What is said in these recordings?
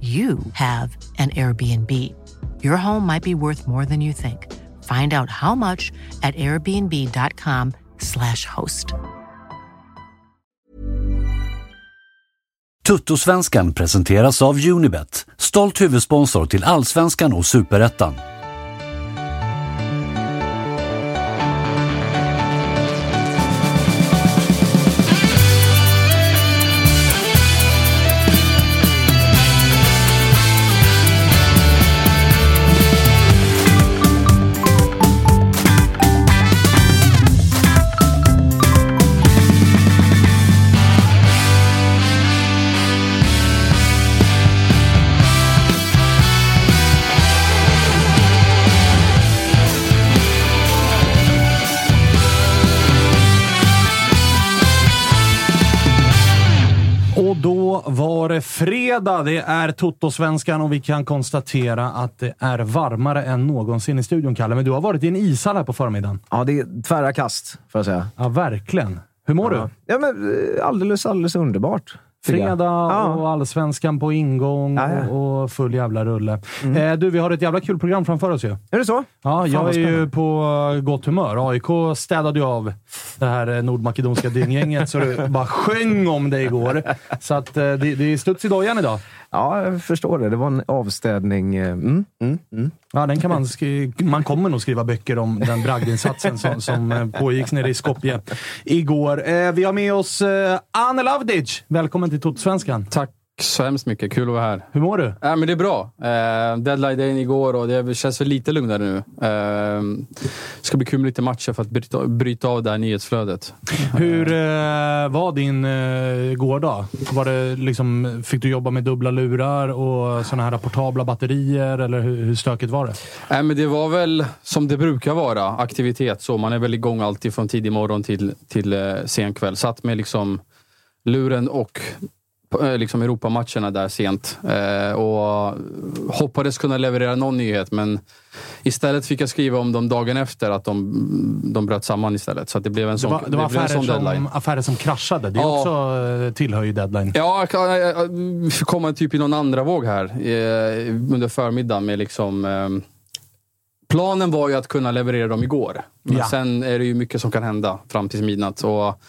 you have an Airbnb. Your home might be worth more than you think. Find out how much at airbnb.com/slash host. Tuttosvenskan presenteras av Unibet, stolt huvudsponsor till Allsvenskan och Superettan. Fredag. Det är Toto-svenskan och vi kan konstatera att det är varmare än någonsin i studion, Kalle. Men du har varit i en ishall här på förmiddagen. Ja, det är tvära kast, får jag säga. Ja, verkligen. Hur mår Ja, ja men eh, alldeles, alldeles underbart. Jag. Fredag Ja. och allsvenskan på ingång Ja, ja. och full jävla rulle. Eh, du, vi har ett jävla kul program framför oss ju. Är det så? Ja, jag vad är ju på gott humör. AIK städade ju av det här eh, nordmakedonska dynggänget så det bara sjöng om det igår. Så att eh, det, det är studs i dojan idag. Ja, jag förstår det. Det var en avstädning. eh, Mm, mm, mm. Ja, den kan man, man kommer nog skriva böcker om den bragdinsatsen som, som eh, pågick nere i Skopje igår. Eh, vi har med oss eh, Anne Lavdic. Välkommen till Totosvenskan. Tack så hemskt mycket. Kul att vara här. Hur mår du? Äh, men det är bra. Eh, deadline-dagen igår och det känns väl lite lugnare nu. Eh, det ska bli kul med lite matcher för att bryta, bryta av det här nyhetsflödet. Hur eh, var din eh, gårdag? Var det liksom, fick du jobba med dubbla lurar och såna här portabla batterier? Eller hur, hur stökigt var det? Äh, men det var väl som det brukar vara, aktivitet. Så man är väl igång alltid från tidig morgon till, till eh, sen kväll. Satt med liksom luren och liksom Europamatcherna där sent. Eh, och hoppades kunna leverera någon nyhet, men istället fick jag skriva om dem dagen efter att de, de bröt samman istället. Så det blev en Det sån, var, det var en affärer, som, affärer som kraschade. Det är Ja. också, eh, tillhör ju deadline. Ja, vi komma typ i någon andra våg här eh, under förmiddagen med liksom... Eh, planen var ju att kunna leverera dem igår. Men Ja. sen är det ju mycket som kan hända fram till midnatt. Och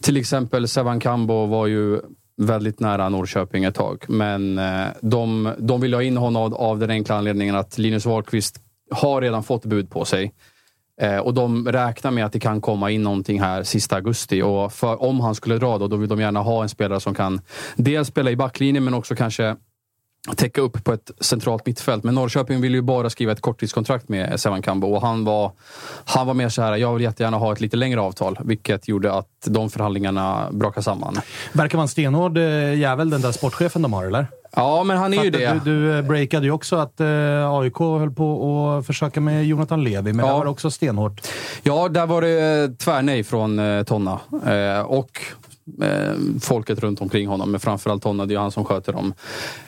till exempel Sevan Kambo var ju väldigt nära Norrköping ett tag. Men eh, de, de vill ha in honom av, av den enkla anledningen att Linus Wahlqvist har redan fått bud på sig. Eh, och de räknar med att det kan komma in någonting här sista augusti. Och för, om han skulle dra då, då vill de gärna ha en spelare som kan dels spela i backlinjen men också kanske täcka upp på ett centralt mittfält. Men Norrköping ville ju bara skriva ett korttidskontrakt med Sevan Kambo och han var, han var mer så här, jag vill jättegärna ha ett lite längre avtal. Vilket gjorde att de förhandlingarna brakade samman. Verkar vara en stenhård eh, jävel den där sportchefen de har, eller? Ja, men han är ju det. Du, du eh, breakade ju också att eh, AIK höll på att försöka med Jonathan Levi, men Ja. det var också stenhårt. Ja, där var det eh, tvärnej från eh, Tonna. Eh, och Eh, folket runt omkring honom, men framförallt honom. Det är ju han som sköter dem.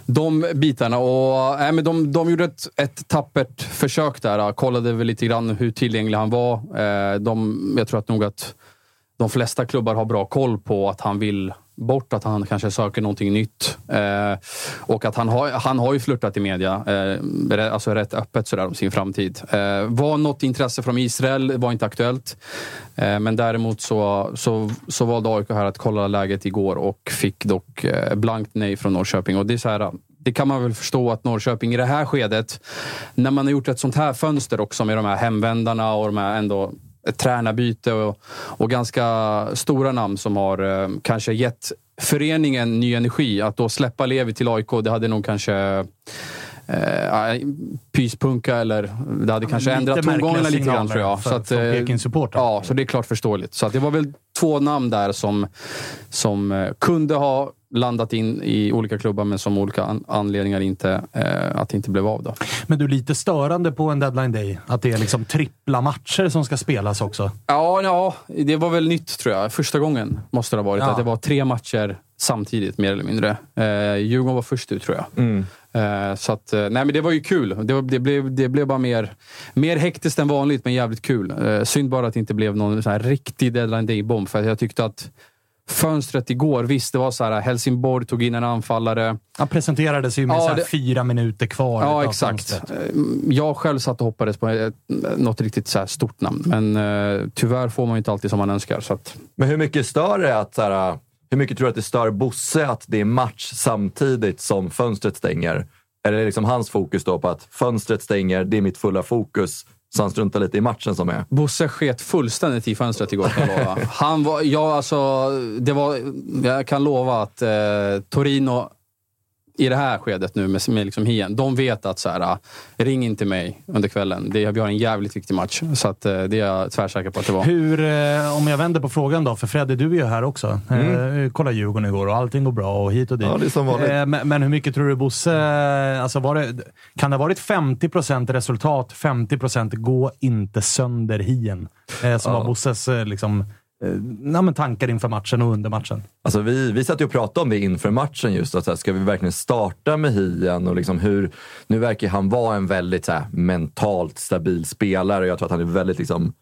De bitarna. Och, äh, men de, de gjorde ett, ett tappert försök där. Eh, kollade väl lite grann hur tillgänglig han var. De, jag tror att nog att de flesta klubbar har bra koll på att han vill bort, att han kanske söker någonting nytt. Eh, och att han har, han har ju flörtat i media, eh, alltså rätt öppet sådär om sin framtid. Eh, var något intresse från Israel, var inte aktuellt. Eh, men däremot så, så, så valde AIK här att kolla läget igår och fick dock eh, blankt nej från Norrköping. Och det är så här, det kan man väl förstå att Norrköping i det här skedet, när man har gjort ett sånt här fönster också med de här hemvändarna och de här ändå ett tränarbyte och, och ganska stora namn som har eh, kanske gett föreningen ny energi. Att då släppa Levi till AIK, det hade nog kanske eh, pyspunka eller det hade kanske Lite ändrat tongångarna lite grann tror jag. För, Så att, för eh. Ja, så det är klart förståeligt. Så att det var väl två namn där som, som eh, kunde ha landat in i olika klubbar men som olika an anledningar inte, eh, att det inte blev av. Då. Men du, är lite störande på en deadline day. Att det är liksom trippla matcher som ska spelas också. Ja, ja, det var väl nytt tror jag. Första gången måste det ha varit. Ja. Att det var tre matcher samtidigt, mer eller mindre. Eh, Djurgården var först ut tror jag. Eh, så att, eh, nej men det var ju kul. Det, var, det, blev, det blev bara mer, mer hektiskt än vanligt, men jävligt kul. Eh, synd bara att det inte blev någon sån här riktig deadline day-bomb. För jag tyckte att fönstret igår, visst det var så här Helsingborg tog in en anfallare. Han presenterades ju med Ja, så här det- fyra minuter kvar. Ja, exakt. fönstret. Eh, Jag själv satt och hoppades på ett, något riktigt så här stort namn, men eh, tyvärr får man ju inte alltid som man önskar. Så att, Men hur mycket stör det att, så här, hur mycket tror du att det stör Bosse att det är match samtidigt som fönstret stänger? Eller Är det liksom hans fokus då på att fönstret stänger, det är mitt fulla fokus, så han struntar lite i matchen som är? Bosse sket fullständigt i fönstret igår kan jag lova. Han var, ja, alltså, det var, jag kan lova att eh, Torino i det här skedet nu med, med liksom hien, de vet att så här, ah, ring inte mig under kvällen. Det, vi har en jävligt viktig match. Så att, eh, det är jag tvärsäker på att det var. Hur, eh, om jag vänder på frågan då, för Fredde, du är ju här också. Eh, kolla Djurgården igår och allting går bra och hit och dit. Ja, det är som vanligt. Men, men hur mycket tror du Bosse... Alltså var det, kan det ha varit 50% resultat, 50% gå inte sönder hien? Som Ja. var Bosses liksom, eh, ja, tankar inför matchen och under matchen. Alltså vi, vi satt ju och pratade om det inför matchen just. Att så här, ska vi verkligen starta med Hien? Och liksom hur, nu verkar han vara en väldigt så här, mentalt stabil spelare. Jag tror att han är väldigt liksom,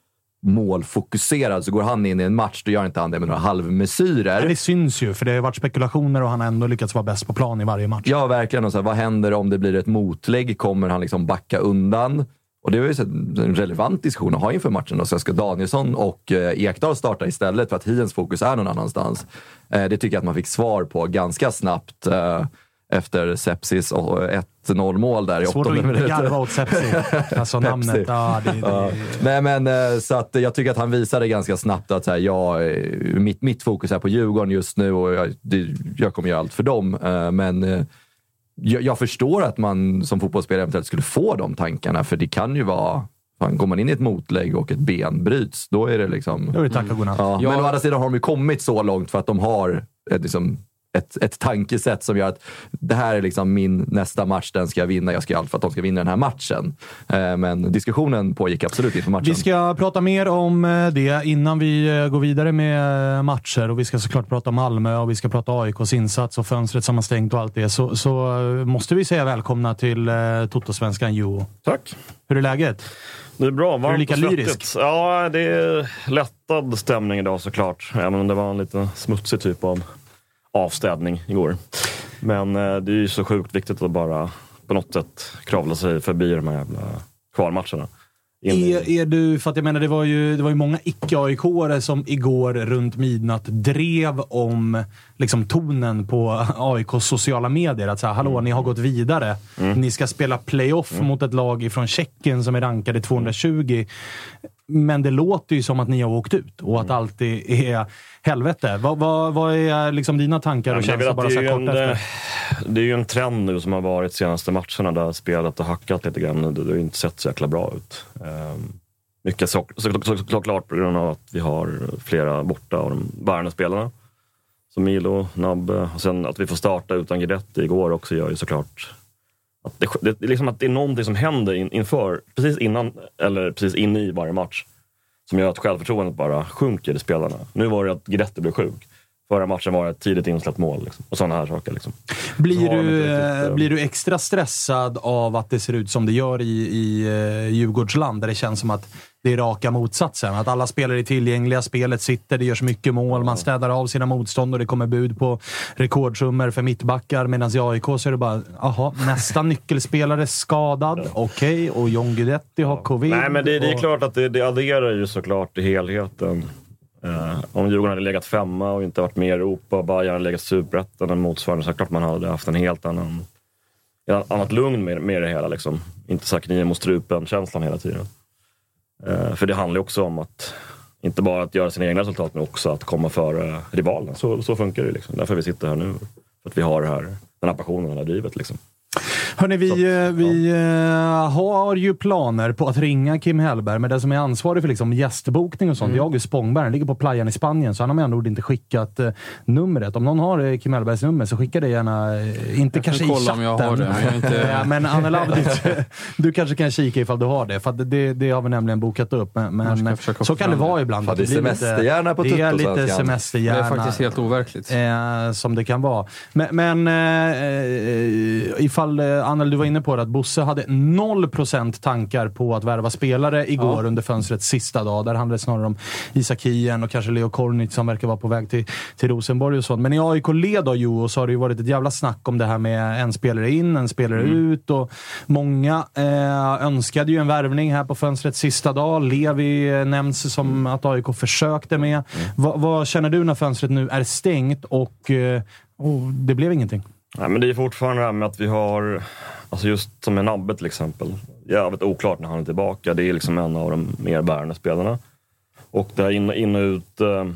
målfokuserad. Så går han in i en match, då gör inte han det med några halvmesyrer. Det syns ju, för det har varit spekulationer och han har ändå lyckats vara bäst på plan i varje match. Ja, verkligen. Och så här, vad händer om det blir ett motlägg? Kommer han liksom backa undan? Och det var ju en relevant diskussion att ha inför matchen. Då. Så ska Danielsson och eh, Ekdal starta istället för att Hiens fokus är någon annanstans? Eh, det tycker jag att man fick svar på ganska snabbt eh, efter Sepsis och 1-0 mål där i Svårt att åttonde inte minuten. garva åt Sepsi. Alltså namnet. Ja, det, det, Ja. Nej, men så att jag tycker att han visade ganska snabbt att så här, jag, mitt, mitt fokus är på Djurgården just nu och jag, jag kommer göra allt för dem. Men jag, jag förstår att man som fotbollsspelare eventuellt skulle få de tankarna, för det kan ju vara Fan, går man in i ett motlägg och ett ben bryts, då är det liksom... då är det tack och godnatt. Ja, Ja. Men å andra sidan har de ju kommit så långt för att de har ett, liksom, ett, ett tankesätt som gör att det här är liksom min nästa match, den ska jag vinna. Jag ska göra allt för att de ska vinna den här matchen. Eh, Men diskussionen pågick absolut inför matchen. Vi ska prata mer om eh, det innan vi eh, går vidare med matcher. Och Vi ska såklart prata om Malmö och vi ska prata AIKs insats och fönstret som har stängt och allt det. Så, så måste vi säga välkomna till Totosvenskan Juho. Tack. Hur är läget? Det är bra. Varmt lika och svettigt. lyrisk? Ja, det är lättad stämning idag såklart. Även om det var en lite smutsig typ av avstädning igår. Men eh, det är ju så sjukt viktigt att bara på något sätt kravla sig förbi de här jävla kvalmatcherna. Är, är du, för att jag menar, det var ju, det var ju många icke aik som igår runt midnatt drev om liksom, tonen på AIKs sociala medier. Att säga, hallå, ni har gått vidare. Ni ska spela playoff mot ett lag från Tjeckien som är rankade 220. Men det låter ju som att ni har åkt ut och att allt är, helvete. Vad, vad, vad är liksom dina tankar och känslor bara så kort en, efter? eh, det är ju en trend nu som har varit de senaste matcherna där spelet har hackat lite grann. Det det har inte sett så jäkla bra ut. Ehm, Mycket så, såklart på grund av att vi har flera borta av de bärande spelarna. Som Milo, Nabbe och sen att vi får starta utan Guidetti igår också gör ju såklart att det, det, det är liksom att det är någonting som händer in, inför, precis innan eller precis inne i varje match. Som gör att självförtroendet bara sjunker i spelarna. Nu var det att Guidetti blev sjuk. Förra matchen var ett tidigt insläppt mål. Liksom. Och sådana här saker. Liksom. Blir du, riktigt, eh, eh, blir du extra stressad av att det ser ut som det gör i, i eh, Djurgårdsland? Där det känns som att det är raka motsatsen. Att alla spelare är tillgängliga, spelet sitter, det görs mycket mål, man städar av sina motstånd och det kommer bud på rekordsummor för mittbackar. Medan i AIK så är det bara, aha, nästa nyckelspelare skadad, okej, och John Guidetti har covid. Nej, men det, det är och- klart att det, det adderar ju såklart till helheten. Uh, om Djurgården hade legat femma och inte varit med i Europa och Bayern hade legat superettan eller motsvarande så är det klart man hade haft en helt annan ett annat lugn med, med det hela. Liksom. Inte så här kniven mot strupen-känslan hela tiden. Uh, för det handlar ju också om att inte bara att göra sina egna resultat, men också att komma före rivalen. Så, så funkar det. ju. Liksom. Därför vi sitter här nu. För att vi har det här, den här passionen, det här drivet. Liksom. Hörni, vi, Så, eh, vi eh, har ju planer på att ringa Kim Hellberg, men den som är ansvarig för liksom gästbokning och sånt, Mm. August Spångberg. Ligger på playan i Spanien, så han har med andra ord inte skickat eh, numret. Om någon har eh, Kim Hellbergs nummer, så skicka det gärna. eh, Inte Jag kan kanske i chatten. om jag har det, men jag inte- Ja, men Anna du kanske kan kika ifall du har det, för det, det har vi nämligen bokat upp. Men, men så kan det vara ibland. Fan, det är semesterhjärna på Det är lite Tuttosvenskan. Det semesterhjärna. är faktiskt helt overkligt. Som det kan vara. Men, men ifall, eh, Anneli, du var inne på det, att Bosse hade 0% tankar på att värva spelare igår Ja. under fönstrets sista dag. Där handlade det snarare om Isak Hien och kanske Leo Kornic som verkar vara på väg till, till Rosenborg och sånt. Men i AIK led då, jo, så har det ju varit ett jävla snack om det här med en spelare in, en spelare ut och många eh, önskade ju en värvning här på fönstrets sista dag. Levi eh, nämns som att AIK försökte med. Va, vad känner du när fönstret nu är stängt och, eh, och det blev ingenting? Nej, men det är fortfarande det här med att vi har, alltså just som med Nabbe till exempel, jävligt oklart när han är tillbaka. Det är liksom en av de mer bärande spelarna. Och det här in, in och ut, eh,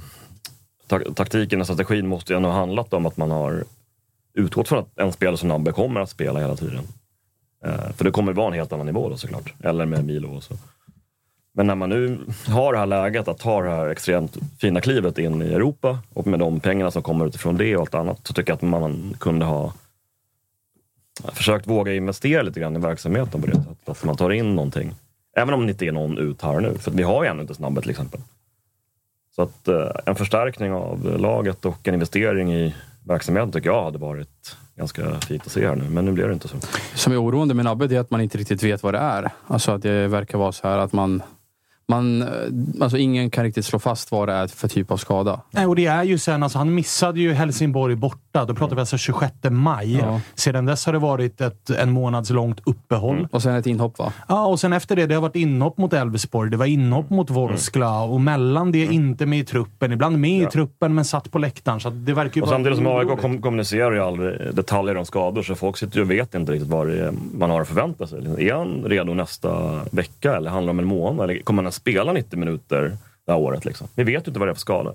tak, taktiken och strategin måste ju ändå ha handlat om att man har utgått från att en spelare som Nabbe kommer att spela hela tiden. Eh, för det kommer vara en helt annan nivå då såklart. Eller med Milo och så. Men när man nu har det här läget att ta det här extremt fina klivet in i Europa och med de pengarna som kommer utifrån det och allt annat så tycker jag att man kunde ha försökt våga investera lite grann i verksamheten på det sättet. Att man tar in någonting. Även om det inte är någon ut här nu. För vi har ju ännu inte snabbet till exempel. Så att eh, en förstärkning av laget och en investering i verksamheten tycker jag hade varit ganska fint att se här nu. Men nu blev det inte så. som är oroande med Nabbe det är att man inte riktigt vet vad det är. Alltså att det verkar vara så här att man man eh, alltså ingen kan riktigt slå fast vad det är för typ av skada. Nej, och det är ju sen, alltså, han missade ju Helsingborg borta. Då pratar vi alltså 26 maj. Ja. Sedan dess har det varit ett en månads långt uppehåll. Och sen ett inhopp va? Ja, och sen efter det, det har varit inhopp mot Elfsborg, det var inhopp mot Vorskla och mellan det inte med i truppen. Ibland med i truppen, men satt på läktaren. Så det verkar ju Och samtidigt som AIK kom, kommunicerar ju aldrig detaljer om skador så folk sitter ju och vet inte riktigt vad man har att förvänta sig. Är han redo nästa vecka eller handlar det om en månad? Eller kommer han spela 90 minuter det här året? Liksom? Vi vet ju inte vad det är för skada.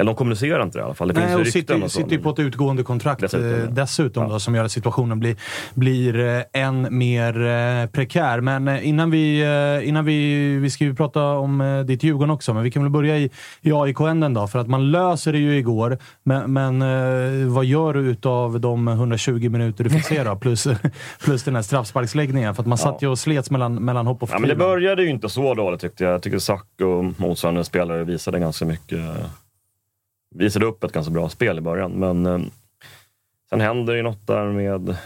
Eller de kommunicerar inte det i alla fall. Det Nej, och sitter, och sitter ju på ett utgående kontrakt Dessutom, dessutom, ja. dessutom då, Ja. som gör att situationen blir, blir eh, än mer eh, prekär. Men eh, innan vi... eh, Innan vi, vi ska ju prata om eh, ditt Djurgården också, men vi kan väl börja i, i AIK-änden då. För att man löser det ju igår, men, men eh, vad gör du utav de 120 minuter du fick se då? Plus, plus den här straffsparksläggningen. För att man satt ju och slets mellan, mellan hopp och Ja, men det förtvivlan. började ju inte så dåligt tyckte jag. Jag tycker Zack och motsvarande spelare visade ganska mycket. Visade upp ett ganska bra spel i början, men eh, sen händer ju något där med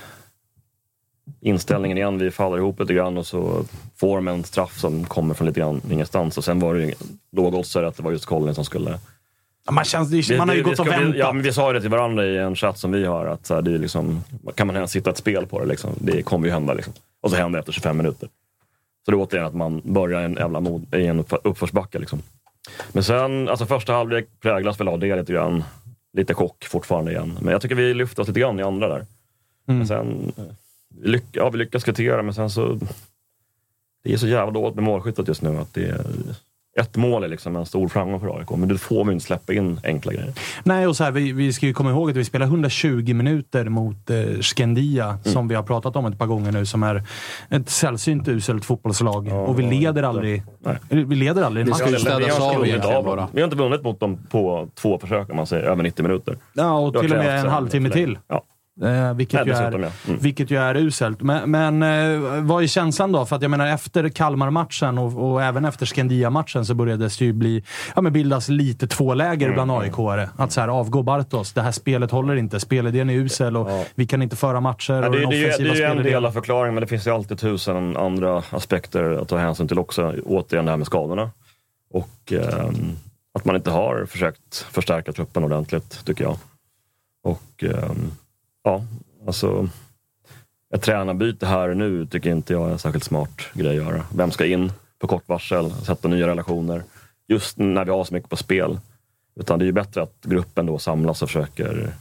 inställningen igen. Vi faller ihop lite grann och så får de en straff som kommer från lite grann ingenstans. Och sen var det ju lågoddsare att det var just Collin som skulle... Ja, Man, känns, det, man har ju vi- gått och väntat. Ja, men vi sa ju det till varandra i en chatt som vi har. Att så här, det är liksom, kan man ens hitta ett spel på det? Liksom? Det kommer ju hända. Liksom. Och så händer det efter 25 minuter. Så det är återigen att man börjar en jävla mod, i en uppför- uppförsbacke. Liksom. Men sen, alltså första halvlek präglas väl av det lite grann. Lite chock fortfarande igen. Men jag tycker vi lyfter oss lite grann i andra där. Men sen, eh, lyck, ja, vi lyckas kvittera, men sen så... Det är så jävla dåligt med målskyttet just nu. att det Ett mål är liksom en stor framgång för AIK, men då får vi inte släppa in enkla grejer. Nej, och så här, vi, vi ska ju komma ihåg att vi spelar 120 minuter mot eh, Skandia, Mm. som vi har pratat om ett par gånger nu, som är ett sällsynt uselt fotbollslag. Ja, och vi leder ja. aldrig, Nej. vi leder aldrig en Det match. ska ju städas Vi har inte av vunnit egentligen bara. Vi har inte vunnit mot dem på två försök, om man säger, över 90 minuter. Ja, och till och med en halvtimme till. Ja. Eh, vilket, Nej, ju är, ja. Mm. vilket ju är uselt. Men, men eh, vad är känslan då? För att jag menar, efter Kalmar-matchen och, och även efter Skandia-matchen så började det ju bli, ja, men bildas lite två läger bland Mm. AIK-are. Att så här, avgå Bartos. Det här spelet håller inte. Spelidén är usel och Ja. vi kan inte föra matcher. Ja, och det, det, är det är ju en del av förklaringen, men det finns ju alltid tusen andra aspekter att ta hänsyn till också. Återigen det här med skadorna. Och ehm, att man inte har försökt förstärka truppen ordentligt, tycker jag. Och ehm, ja, alltså... Ett tränarbyte här och nu tycker inte jag är en särskilt smart grej att göra. Vem ska in på kort varsel, sätta nya relationer? Just när vi har så mycket på spel. Utan det är ju bättre att gruppen då samlas och försöker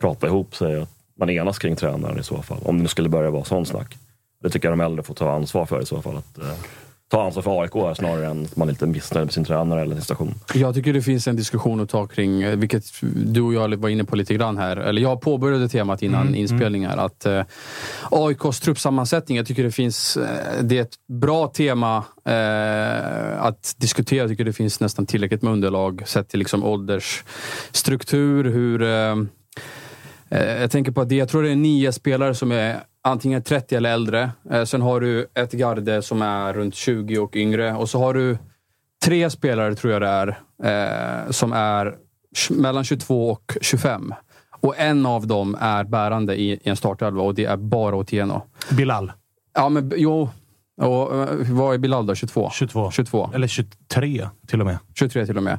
prata ihop sig. Att man enas kring tränaren i så fall. Om det nu skulle börja vara sån snack. Det tycker jag de äldre får ta ansvar för i så fall. Att, eh, ta ansvar för AIK snarare än att man är lite missnöjd med sin tränare eller sin station. Jag tycker det finns en diskussion att ta kring, eh, vilket du och jag var inne på lite grann här. Eller jag påbörjade temat innan Mm, inspelningar. Att eh, AIKs truppsammansättning, jag tycker det finns... Eh, det är ett bra tema eh, att diskutera. Jag tycker det finns nästan tillräckligt med underlag sett till liksom åldersstruktur, hur... Eh, eh, jag tänker på att det, jag tror det är nio spelare som är antingen 30 eller äldre. Eh, sen har du ett garde som är runt 20 och yngre. Och så har du tre spelare, tror jag det är, eh, som är mellan 22 och 25. Och en av dem är bärande i, i en startelva och det är bara Otieno. Bilal, Ja, men jo. Och, eh, vad är Bilal då? 22? 22. 22. Eller 23 till och med. 23 till och med.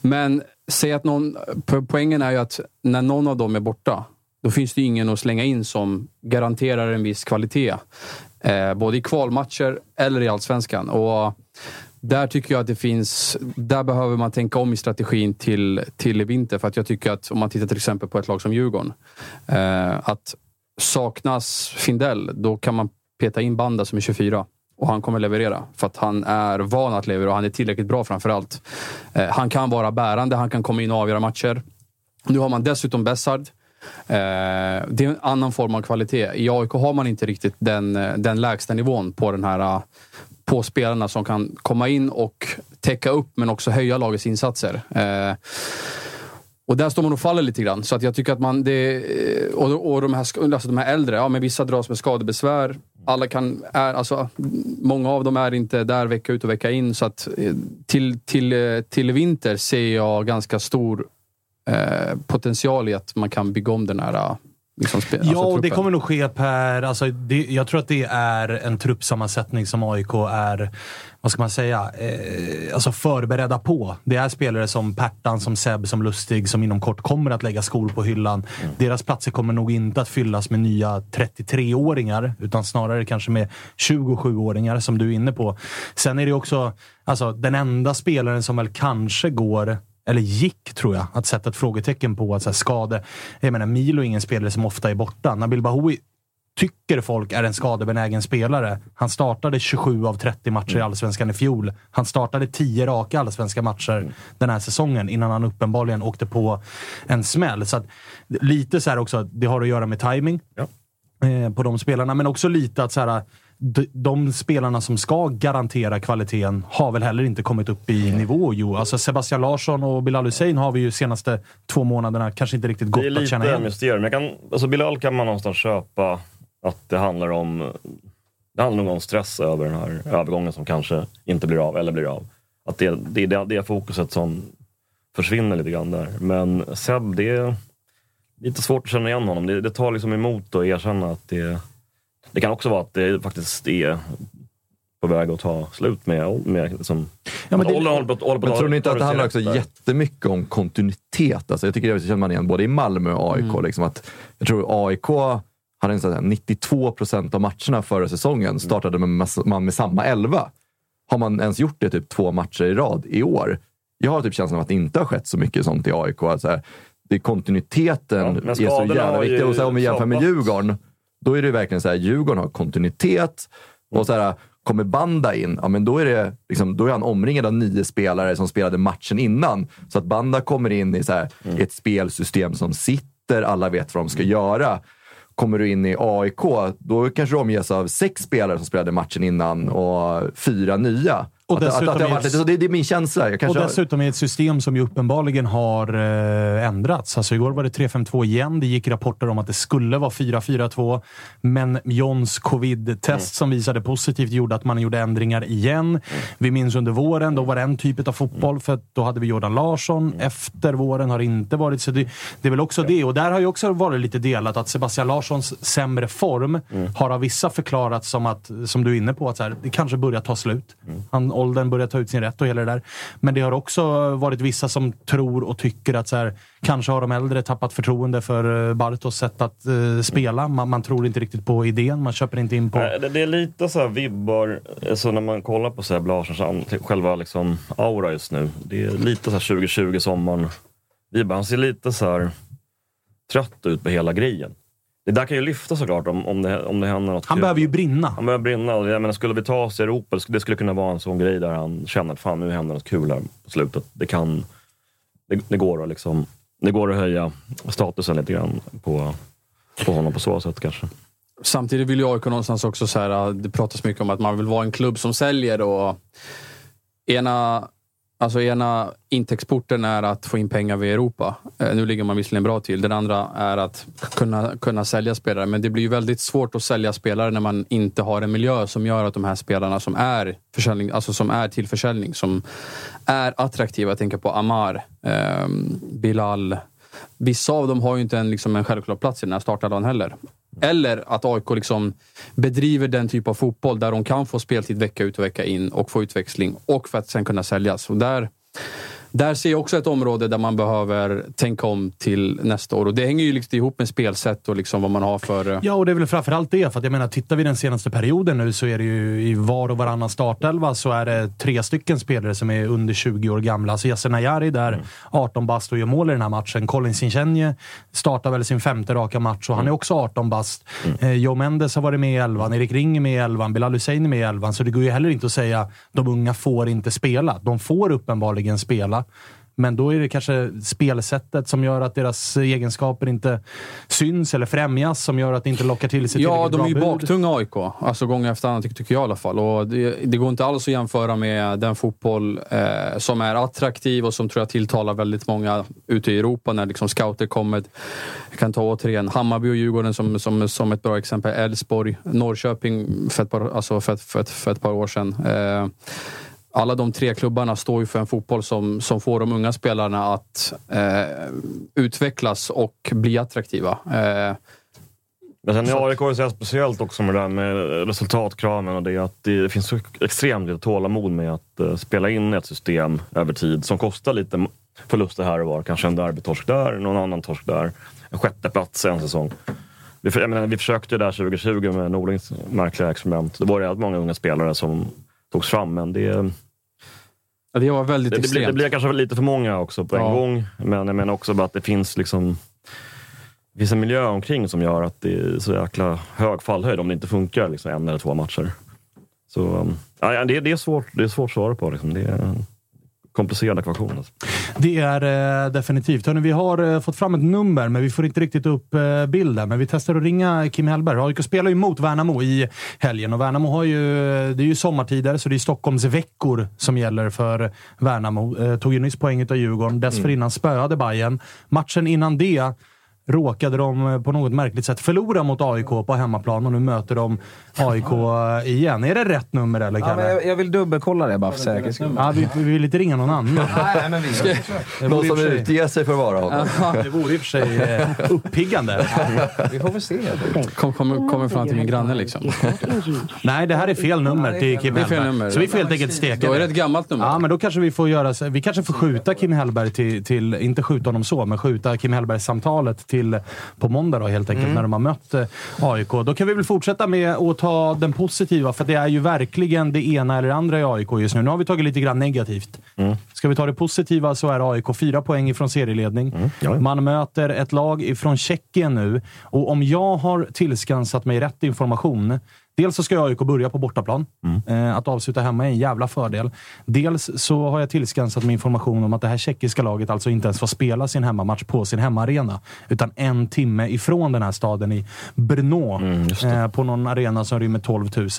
Men säg att någon, po- poängen är ju att när någon av dem är borta, då finns det ingen att slänga in som garanterar en viss kvalitet. Eh, både i kvalmatcher eller i allsvenskan. Och där tycker jag att det finns... Där behöver man tänka om i strategin till, till i vinter. För att jag tycker att om man tittar till exempel på ett lag som Djurgården. Eh, att saknas Findell, då kan man peta in Banda som är 24. Och han kommer leverera. För att han är van att leverera och han är tillräckligt bra framför allt. Eh, han kan vara bärande, han kan komma in och avgöra matcher. Nu har man dessutom Bessard. Eh, det är en annan form av kvalitet. I AIK har man inte riktigt den, eh, den lägsta nivån på den här eh, på spelarna som kan komma in och täcka upp men också höja lagets insatser. Eh, och där står man och faller lite grann. Så att jag tycker att man... Det, eh, och och de, här, alltså de här äldre, ja men vissa dras med skadebesvär. Alla kan... Är, alltså, många av dem är inte där vecka ut och vecka in. Så att till, till, till vinter ser jag ganska stor eh, potential i att man kan bygga om den här eh, liksom, spe, Ja, alltså, och det kommer nog ske per... Alltså, det, jag tror att det är en truppsammansättning som AIK är, vad ska man säga, eh, alltså förberedda på. Det är spelare som Pertan, som Seb, som Lustig som inom kort kommer att lägga skor på hyllan. Deras platser kommer nog inte att fyllas med nya 33-åringar, utan snarare kanske med 27-åringar som du är inne på. Sen är det också alltså, den enda spelaren som väl kanske går eller gick, tror jag, att sätta ett frågetecken på att så här, skade... Jag menar, Milo är ingen spelare som ofta är borta. Nabil Bahoui tycker folk är en skadebenägen spelare. Han startade 27 av 30 matcher i Allsvenskan i fjol. Han startade 10 raka allsvenska matcher den här säsongen innan han uppenbarligen åkte på en smäll. Så att, lite så här också, det har att göra med timing Ja. eh, på de spelarna, men också lite att så här, de, spelarna som ska garantera kvaliteten har väl heller inte kommit upp i nivå. Jo. Alltså Sebastian Larsson och Bilal Hussein har vi ju senaste två månaderna kanske inte riktigt gått Det är att känna lite igen. mysterium. Jag kan, alltså Bilal kan man någonstans köpa att det handlar om det handlar nog om stress över den här övergången som kanske inte blir av, eller blir av. Att det, det är det, det fokuset som försvinner lite grann där. Men Seb, det är lite svårt att känna igen honom. Det, det tar liksom emot att erkänna att det... Det kan också vara att det faktiskt är på väg att ta slut med, med liksom, Ja, men det- åldern håller på, håller på Men tror ni inte att det handlar också där. jättemycket om kontinuitet? Alltså jag tycker det känner man igen både i Malmö och AIK. Mm. Liksom att, jag tror AIK hade en sån här 92 procent av matcherna förra säsongen startade med, man med samma elva. Har man ens gjort det typ två matcher i rad i år? Jag har typ känslan av att det inte har skett så mycket sånt i AIK. Att så här, det är kontinuiteten Ja, är så jävla viktig. Och så här, om vi jämför med. Djurgården, då är det verkligen så här, Djurgården har kontinuitet. Och så här, kommer Banda in, ja, men då, är det, liksom, då är han omringad av nio spelare som spelade matchen innan. Så att Banda kommer in i så här, Mm. ett spelsystem som sitter, alla vet vad de ska göra. Kommer du in i AIK, då kanske du omges av sex spelare som spelade matchen innan och fyra nya. Och att, att, dessutom att det, ett- det, det är min känsla. Och kanske har- dessutom i ett system som ju uppenbarligen har eh, ändrats. Alltså igår var det 3-5-2 igen. Det gick rapporter om att det skulle vara 4-4-2. Men Johns covid-test som visade positivt gjorde att man gjorde ändringar igen. Vi minns under våren, då var det en typ av fotboll för att då hade vi Jordan Larsson. Efter våren har det inte varit så. Det, det är väl också det. Och där har ju också varit lite delat att Sebastian Larssons sämre form har av vissa förklarats som att, som du är inne på, att så här, det kanske börjar ta slut. Han, åldern börjar ta ut sin rätt och hela det där. Men det har också varit vissa som tror och tycker att så här, kanske har de äldre tappat förtroende för eh, Bartos sätt att eh, spela. Man, man tror inte riktigt på idén, man köper inte in på... Det, det är lite så här vibbar, alltså när man kollar på Seb Larssons typ själva liksom aura just nu. Det är lite så här 2020 sommaren vibbar. Han ser lite så här trött ut på hela grejen. Det där kan ju lyfta såklart om, om, det, om det händer något Han kul. behöver ju brinna. Han börjar brinna. Jag menar, skulle vi ta oss i Europa, det skulle kunna vara en sån grej där han känner att fan, nu händer något kul här på slutet. Det kan... Det, det, går, att liksom, det går att höja statusen lite grann på, på honom på så sätt kanske. Samtidigt vill ju AIK någonstans också så här, det pratas mycket om att man vill vara en klubb som säljer och ena, alltså ena intäktsporten är att få in pengar via Europa. Eh, nu ligger man visserligen bra till. Den andra är att kunna, kunna sälja spelare. Men det blir ju väldigt svårt att sälja spelare när man inte har en miljö som gör att de här spelarna som är, försäljning, alltså som är till försäljning, som är attraktiva. Jag tänker på Amar, eh, Bilal. Vissa av dem har ju inte en, liksom en självklar plats i den här startelvan heller. Eller att AIK liksom bedriver den typ av fotboll där de kan få speltid vecka ut och vecka in och få utväxling och för att sen kunna säljas. Och där, där ser jag också ett område där man behöver tänka om till nästa år. Och det hänger ju liksom ihop med spelsätt och liksom vad man har för... Eh, ja, och det är väl framförallt det. För att jag menar, tittar vi den senaste perioden nu så är det ju i var och varannan startelva så är det tre stycken spelare som är under 20 år gamla. Alltså Yasin Ayari där, 18 bast och gör mål i den här matchen. Colin Sinchenye startar väl sin femte raka match och han är också 18 bast. Eh, Joe Mendes har varit med i elvan, Erik Ring är med i elvan, Bilal Hussein är med i elvan. Så det går ju heller inte att säga de unga får inte spela. De får uppenbarligen spela. Men då är det kanske spelsättet som gör att deras egenskaper inte syns eller främjas, som gör att det inte lockar till sig Ja, de är ju baktunga AIK. Alltså gång efter annan, tycker, tycker jag i alla fall. Och det, det går inte alls att jämföra med den fotboll eh, som är attraktiv och som tror jag tilltalar väldigt många ute i Europa när liksom scouter kommer. Jag kan ta återigen Hammarby och Djurgården som, som, som ett bra exempel. Elfsborg, Norrköping för ett par, alltså för ett, för ett, för ett par år sedan. Eh, alla de tre klubbarna står ju för en fotboll som, som får de unga spelarna att eh, utvecklas och bli attraktiva. Eh, Men sen är AIK så här speciellt också med det där med resultatkraven och det att det finns så extremt lite tålamod med att eh, spela in ett system över tid som kostar lite förluster här och var. Kanske en derbytorsk där, någon annan torsk där. En sjätte plats en säsong. Vi, menar, vi försökte ju där 2020 med Norlings märkliga experiment. Det var rätt många unga spelare som togs fram, men det, ja, det var väldigt det, det, blir, det blir kanske lite för många också på en Ja. gång. Men jag menar också bara att det finns liksom det finns en miljö omkring som gör att det är så jäkla hög fallhöjd om det inte funkar liksom, en eller två matcher. Så um, ja, det, det, är svårt, det är svårt att svara på. Liksom. Det är komplicerad ekvation. Alltså. Det är eh, definitivt. Hörrni, vi har eh, fått fram ett nummer, men vi får inte riktigt upp eh, bilden. Men vi testar att ringa Kim Hellberg. AIK spelar ju mot Värnamo i helgen och Värnamo har ju... Det är ju sommartider, så det är Stockholms veckor som gäller för Värnamo. Eh, tog ju nyss poäng av Djurgården. Dessförinnan spöade Bayern. Matchen innan det råkade de eh, på något märkligt sätt förlora mot AIK på hemmaplan och nu möter de AIK eh, igen. Är det rätt nummer eller Ja, Kalle? men jag, jag vill dubbelkolla det bara för säkerhets skull. Ja, vi, vi vill inte ringa någon annan. Nej, men vi Det Någon som utger sig för att vara honom. det vore i och för sig eh, uppiggande. Vi får väl se. Kom, kom, kommer fram till min granne liksom. Nej, det här är fel nummer till Kim Det är fel Hellberg. nummer. Så vi får helt enkelt steka Då är det det. ett gammalt nummer. Ja, men då kanske vi får göra så, Vi kanske får skjuta Kim Hellberg till, till inte skjuta honom så, men skjuta Kim Hellberg-samtalet till på måndag då helt enkelt, när de har mött eh, AIK. Då kan vi väl fortsätta med att ta den positiva, för det är ju verkligen det ena eller andra i AIK just nu. Nu har vi tagit lite grann negativt. Ska vi ta det positiva så är AIK fyra poäng ifrån serieledning. Ja. Man möter ett lag ifrån Tjeckien nu och om jag har tillskansat mig rätt information Dels så ska AIK börja på bortaplan. Eh, att avsluta hemma är en jävla fördel. Dels så har jag tillskansat mig information om att det här tjeckiska laget alltså inte ens får spela sin hemmamatch på sin hemmaarena. Utan en timme ifrån den här staden i Brno. eh, på någon arena som rymmer 12 000.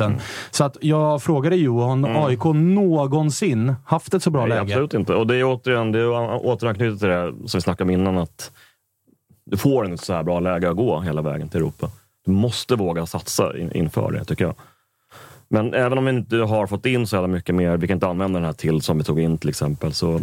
Så att jag frågade Johan, AIK någonsin haft ett så bra Nej, läge? absolut inte. Och det är återigen, det är återanknutet till det som vi snackade om innan. Att du får inte så här bra läge att gå hela vägen till Europa. Du måste våga satsa in, inför det, tycker jag. Men även om vi inte har fått in så jävla mycket mer, vi kan inte använda den här till som vi tog in till exempel, så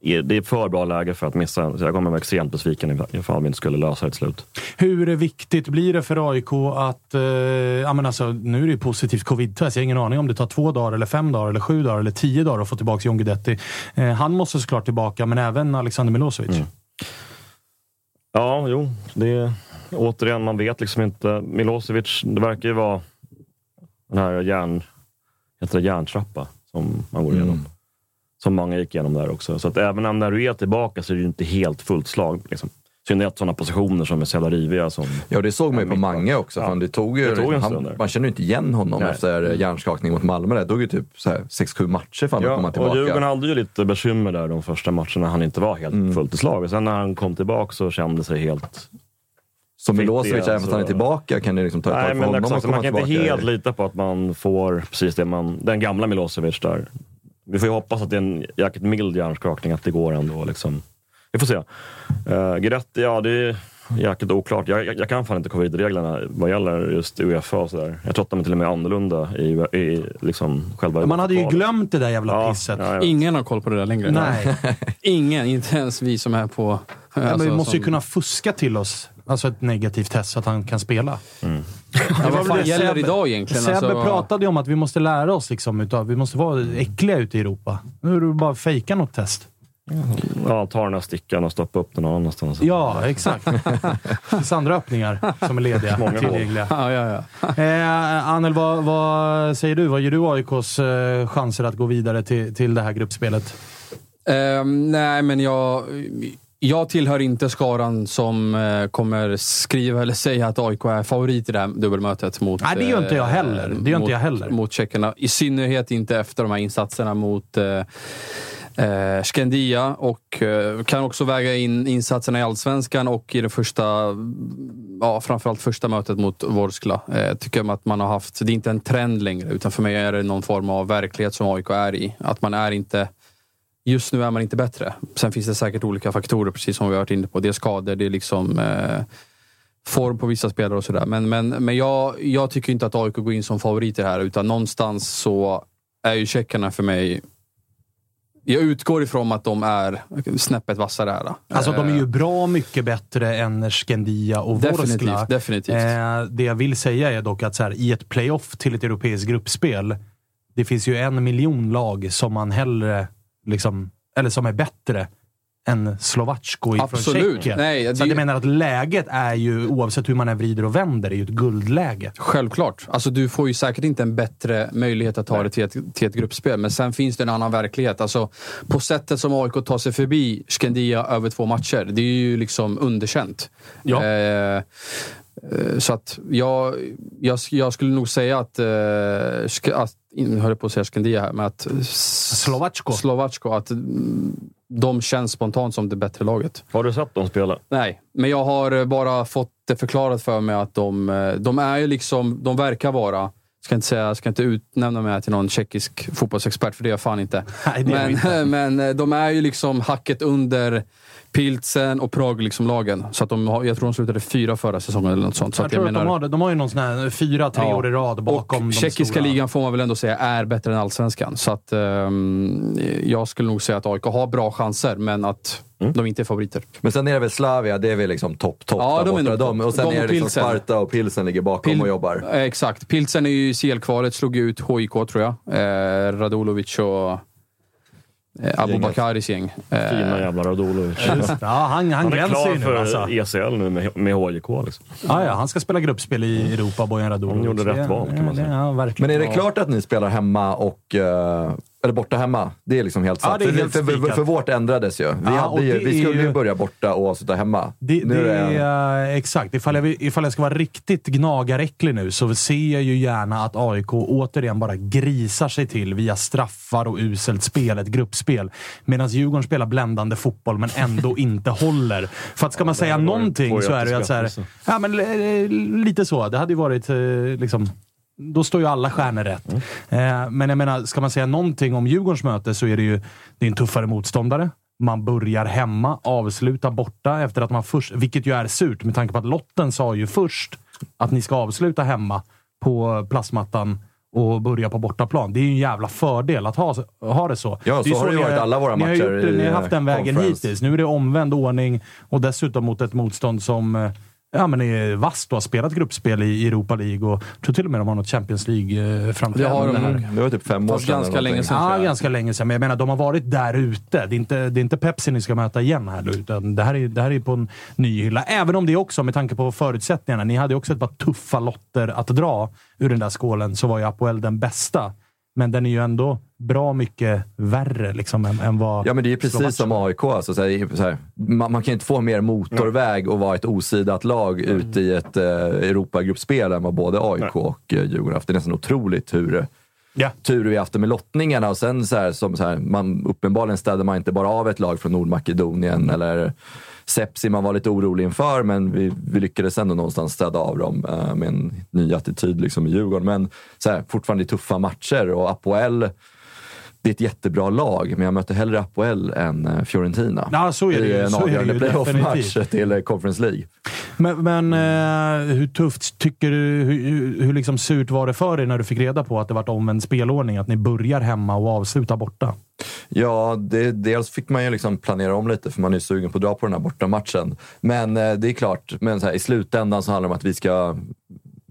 är det är för bra läge för att missa. Så jag kommer vara extremt besviken ifall vi inte skulle lösa det till slut. Hur viktigt blir det för AIK att... Eh, ja, men alltså, nu är det ju positivt covid-test. Jag har ingen aning om det tar två dagar, eller fem dagar, eller sju dagar eller tio dagar att få tillbaka John Guidetti. Eh, han måste såklart tillbaka, men även Alexander Milosevic. Mm. Ja, jo. Det återigen, man vet liksom inte. Milosevic, det verkar ju vara den här järn, heter det järntrappa som man går igenom. Som många gick igenom där också. Så att även när du är tillbaka så är det ju inte helt fullt slag. Liksom. synnerhet sådana positioner som är så jävla riviga. Som, Ja, det såg man ju på. Mange också. Ja. Det tog ju, Det tog en han, man känner ju inte igen honom Nej. efter hjärnskakning mot Malmö. Det tog ju typ 6-7 matcher för Ja, att komma och tillbaka. Djurgården hade ju lite bekymmer där de första matcherna han inte var helt Mm. fullt i slag. Och Sen när han kom tillbaka så kände sig helt... Som fick Milosevic, även fast han är alltså. tillbaka, kan det liksom ta ett tag för honom exakt, att komma man kan inte tillbaka. helt lita på att man får precis det man... Den gamla Milosevic där. Vi får ju hoppas att det är en jäkligt mild hjärnskakning, att det går ändå. Liksom. Vi får se. Uh, Guidetti, ja det är jäkligt oklart. Jag, jag, jag kan fan inte covid-reglerna vad gäller just Uefa och sådär. Jag tror att de är till och med annorlunda i, i liksom själva Man hade ju glömt det där jävla Ja, pisset. ja. Ingen har koll på det där längre. Nej. Ingen, inte ens vi som är på... Alltså, men vi måste ju som- kunna fuska till oss alltså ett negativt test så att han kan spela. Ja, var vad fan det gäller Sebbe- idag egentligen? Sebbe Alltså, pratade ju om att vi måste lära oss liksom, utav, vi måste vara äckliga ute i Europa. Nu är det bara att fejka något test. Ja, ta den här stickan och stoppa upp den någon annanstans. Ja, exakt. Det finns andra öppningar som är lediga, Många tillgängliga. Ja, ja, ja. Eh, Anel, vad, vad säger du? Vad ger du AIKs eh, chanser att gå vidare till, till det här gruppspelet? Ehm, nej, men jag, jag tillhör inte skaran som eh, kommer skriva eller säga att AIK är favorit i det här dubbelmötet mot Nej, det gör inte jag eh, heller. Det gör mot, inte jag heller. Mot tjeckerna. I synnerhet inte efter de här insatserna mot eh, eh, Skandia och eh, kan också väga in insatserna i Allsvenskan och i det första, ja, framförallt första mötet mot Vorskla. Eh, tycker jag att man har haft, det är inte en trend längre utan för mig är det någon form av verklighet som AIK är i. Att man är inte Just nu är man inte bättre. Sen finns det säkert olika faktorer, precis som vi har varit inne på. Det är skador, det är liksom eh, form på vissa spelare och sådär. Men, men, men jag, jag tycker inte att AIK går in som favoriter här, utan någonstans så är ju tjeckerna för mig... Jag utgår ifrån att de är snäppet vassare här. Alltså, de är ju Eh, bra mycket bättre än Skandia och Vorskla. Definitivt, definitivt. Eh, det jag vill säga är dock att så här, i ett playoff till ett europeiskt gruppspel, det finns ju en miljon lag som man hellre, liksom, eller som är bättre än Slovacko Absolut. Tjeckien. Nej, det- så jag menar att läget är ju, oavsett hur man än vrider och vänder, är ju ett guldläge. Självklart. Alltså, du får ju säkert inte en bättre möjlighet att ta det till ett, till ett gruppspel. Men sen finns det en annan verklighet. Alltså, på sättet som AIK tar sig förbi Skandia över två matcher, det är ju liksom underkänt. Ja. Eh, så att jag, jag, jag skulle nog säga att, eh, att nu höll jag på att säga Skandia här, men att Slovacko. Slovacko, att mm, de känns spontant som det bättre laget. Har du sett dem spela? Nej, men jag har eh, bara fått det förklarat för mig att de, eh, de är ju liksom, de verkar vara, ska inte säga, ska inte utnämna mig till någon tjeckisk fotbollsexpert, för det är jag fan inte. Nej, det är vi inte. men, men eh, de är ju liksom hacket under Pilsen och Prag, liksom lagen. Så att de har, jag tror de slutade fyra förra säsongen eller något sånt. Så jag att tror jag att de, menar, har, det. de har ju någon sån här fyra, tre Ja. år i rad bakom och de tjeckiska stora. ligan får man väl ändå säga är bättre än allsvenskan. Så att ehm, jag skulle nog säga att AIK har bra chanser, men att Mm. de inte är favoriter. Men sen är det väl Slavia, det är väl liksom topp, topp Ja, där de är borta. de. Och sen De är och det liksom. Sparta och Pilsen ligger bakom Pil- och jobbar. Exakt. Pilsen är ju i CL-kvalet, slog ut HIK tror jag. Eh, Radulovic och eh, Abubakaris gäng. Eh, Fina jävla Radulovic. Ja, han, han, Han är klar nu för alltså. ECL nu med, med HJK. Liksom. Ja, ja, han ska spela gruppspel i Europa, Bojan Radulovic. Han gjorde rätt val, kan man säga. Ja. Men är det klart att ni spelar hemma och... eh, eller borta hemma? Det är liksom helt Ja, är för, helt för, för, för vårt ändrades ju. Vi, Ja, hade ju, vi skulle ju ju- börja borta och avsluta hemma. Det, Nu det är det- är, exakt. Ifall jag, ifall jag ska vara riktigt gnagaräcklig nu så ser jag ju gärna att AIK återigen bara grisar sig till via straffar och uselt spel, ett gruppspel. Medan Djurgården spelar bländande fotboll men ändå inte håller. För att ska man säga någonting så är det ju att så här, Ja, men eh, lite så. Det hade ju varit eh, liksom... Då står ju alla stjärnor rätt. Eh, men jag menar, ska man säga någonting om Djurgårdens möte så är det ju det är en tuffare motståndare. Man börjar hemma, avslutar borta efter att man först... Vilket ju är surt med tanke på att lotten sa ju först att ni ska avsluta hemma på plastmattan och börja på bortaplan. Det är ju en jävla fördel att ha, ha det så. Ja, det är så har det varit alla våra ni har matcher gjort Ni har haft den vägen conference. hittills. Nu är det omvänd ordning och dessutom mot ett motstånd som eh, ja, men är vasst och har spelat gruppspel i Europa League och jag tror till och med de har något Champions Det har League-framträdande. de här. Det var typ fem år sedan. ganska länge sedan. Ja, ganska länge sedan. Men jag menar, de har varit där ute. Det är inte, det är inte Pepsi ni ska möta igen här nu, utan det här är, det här är på en ny hylla. Även om det också, med tanke på förutsättningarna, ni hade också ett par tuffa lotter att dra ur den där skålen, så var ju Apoel den bästa. Men den är ju ändå bra mycket värre liksom, än, än vad... Ja, men det är ju precis som AIK. Alltså, så här, så här, man, man, kan inte få mer motorväg och vara ett osidat lag mm. ute i ett eh, Europagruppspel än vad både AIK Nej. och eh, Djurgården haft. Det är nästan otroligt hur, ja. tur vi haft det med lottningarna. Och sen så här, som så här, man, uppenbarligen städade man inte bara av ett lag från Nordmakedonien eller Sepsi man var lite orolig inför, men vi, vi lyckades ändå någonstans städa av dem eh, med en ny attityd liksom, i Djurgården. Men så här, fortfarande tuffa matcher och Apoel det är ett jättebra lag, men jag möter hellre Apoel än eh, Fiorentina. Ja, så är det I en avgörande playoff-match till Conference League. Men, men eh, hur tufft tycker du, hur, hur liksom surt var det för dig när du fick reda på att det var omvänd spelordning? Att ni börjar hemma och avslutar borta? Ja, det, dels fick man ju liksom planera om lite för man är sugen på att dra på den här bortamatchen. Men eh, det är klart, men så här, i slutändan så handlar det om att vi ska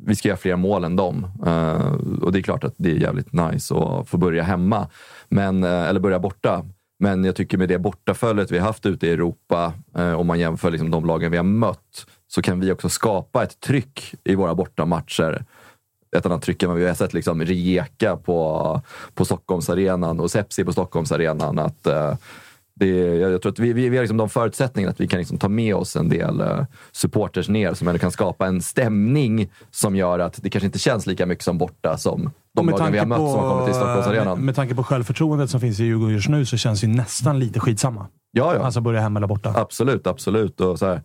vi ska göra fler mål än dem. Eh, och det är klart att det är jävligt nice att få börja hemma. Men, eh, eller börja borta. Men jag tycker med det bortaföljet vi har haft ute i Europa, eh, om man jämför liksom de lagen vi har mött, så kan vi också skapa ett tryck i våra bortamatcher. Ett annat tryck än vad vi har sett liksom Rijeka på, på Stockholmsarenan och Sepsi på Stockholmsarenan. Att, det, jag tror att vi, vi, vi har liksom de förutsättningarna att vi kan liksom ta med oss en del uh, supporters ner som ändå kan skapa en stämning som gör att det kanske inte känns lika mycket som borta som de lagen vi har mött som har kommit till Stockholmsarenan. Med, med tanke på självförtroendet som finns i Djurgården just nu så känns det nästan lite skitsamma. Ja, ja. Alltså börja hemma eller borta. Absolut, absolut. Och så här,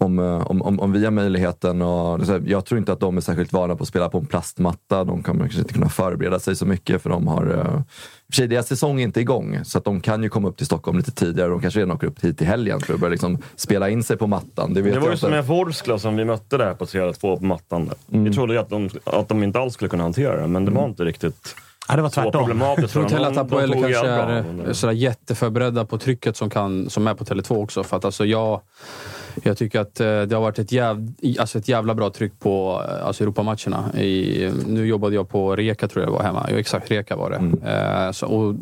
om, eh, om, om, om vi har möjligheten. Och, jag tror inte att de är särskilt vana på att spela på en plastmatta. De kommer kanske inte kunna förbereda sig så mycket för de har... Uh, för sig, deras säsong är inte igång, så att de kan ju komma upp till Stockholm lite tidigare. De kanske redan åker upp hit i helgen för att börja liksom spela in sig på mattan. Det, det var ju som med Vorskla som vi mötte där på 3-2 på mattan. Mm. Vi trodde ju att de, att de inte alls skulle kunna hantera det, men det var inte riktigt... Ja, det var tvärtom. Jag tror inte heller att Apoel kanske är sådär jätteförberedda på trycket som, kan, som är på Tele2 också. För att alltså jag, jag tycker att eh, det har varit ett, jäv, alltså ett jävla bra tryck på eh, alltså Europamatcherna. I, nu jobbade jag på Reka, tror jag det var hemma. Jo, exakt, Reka var det. Mm. Eh, så, och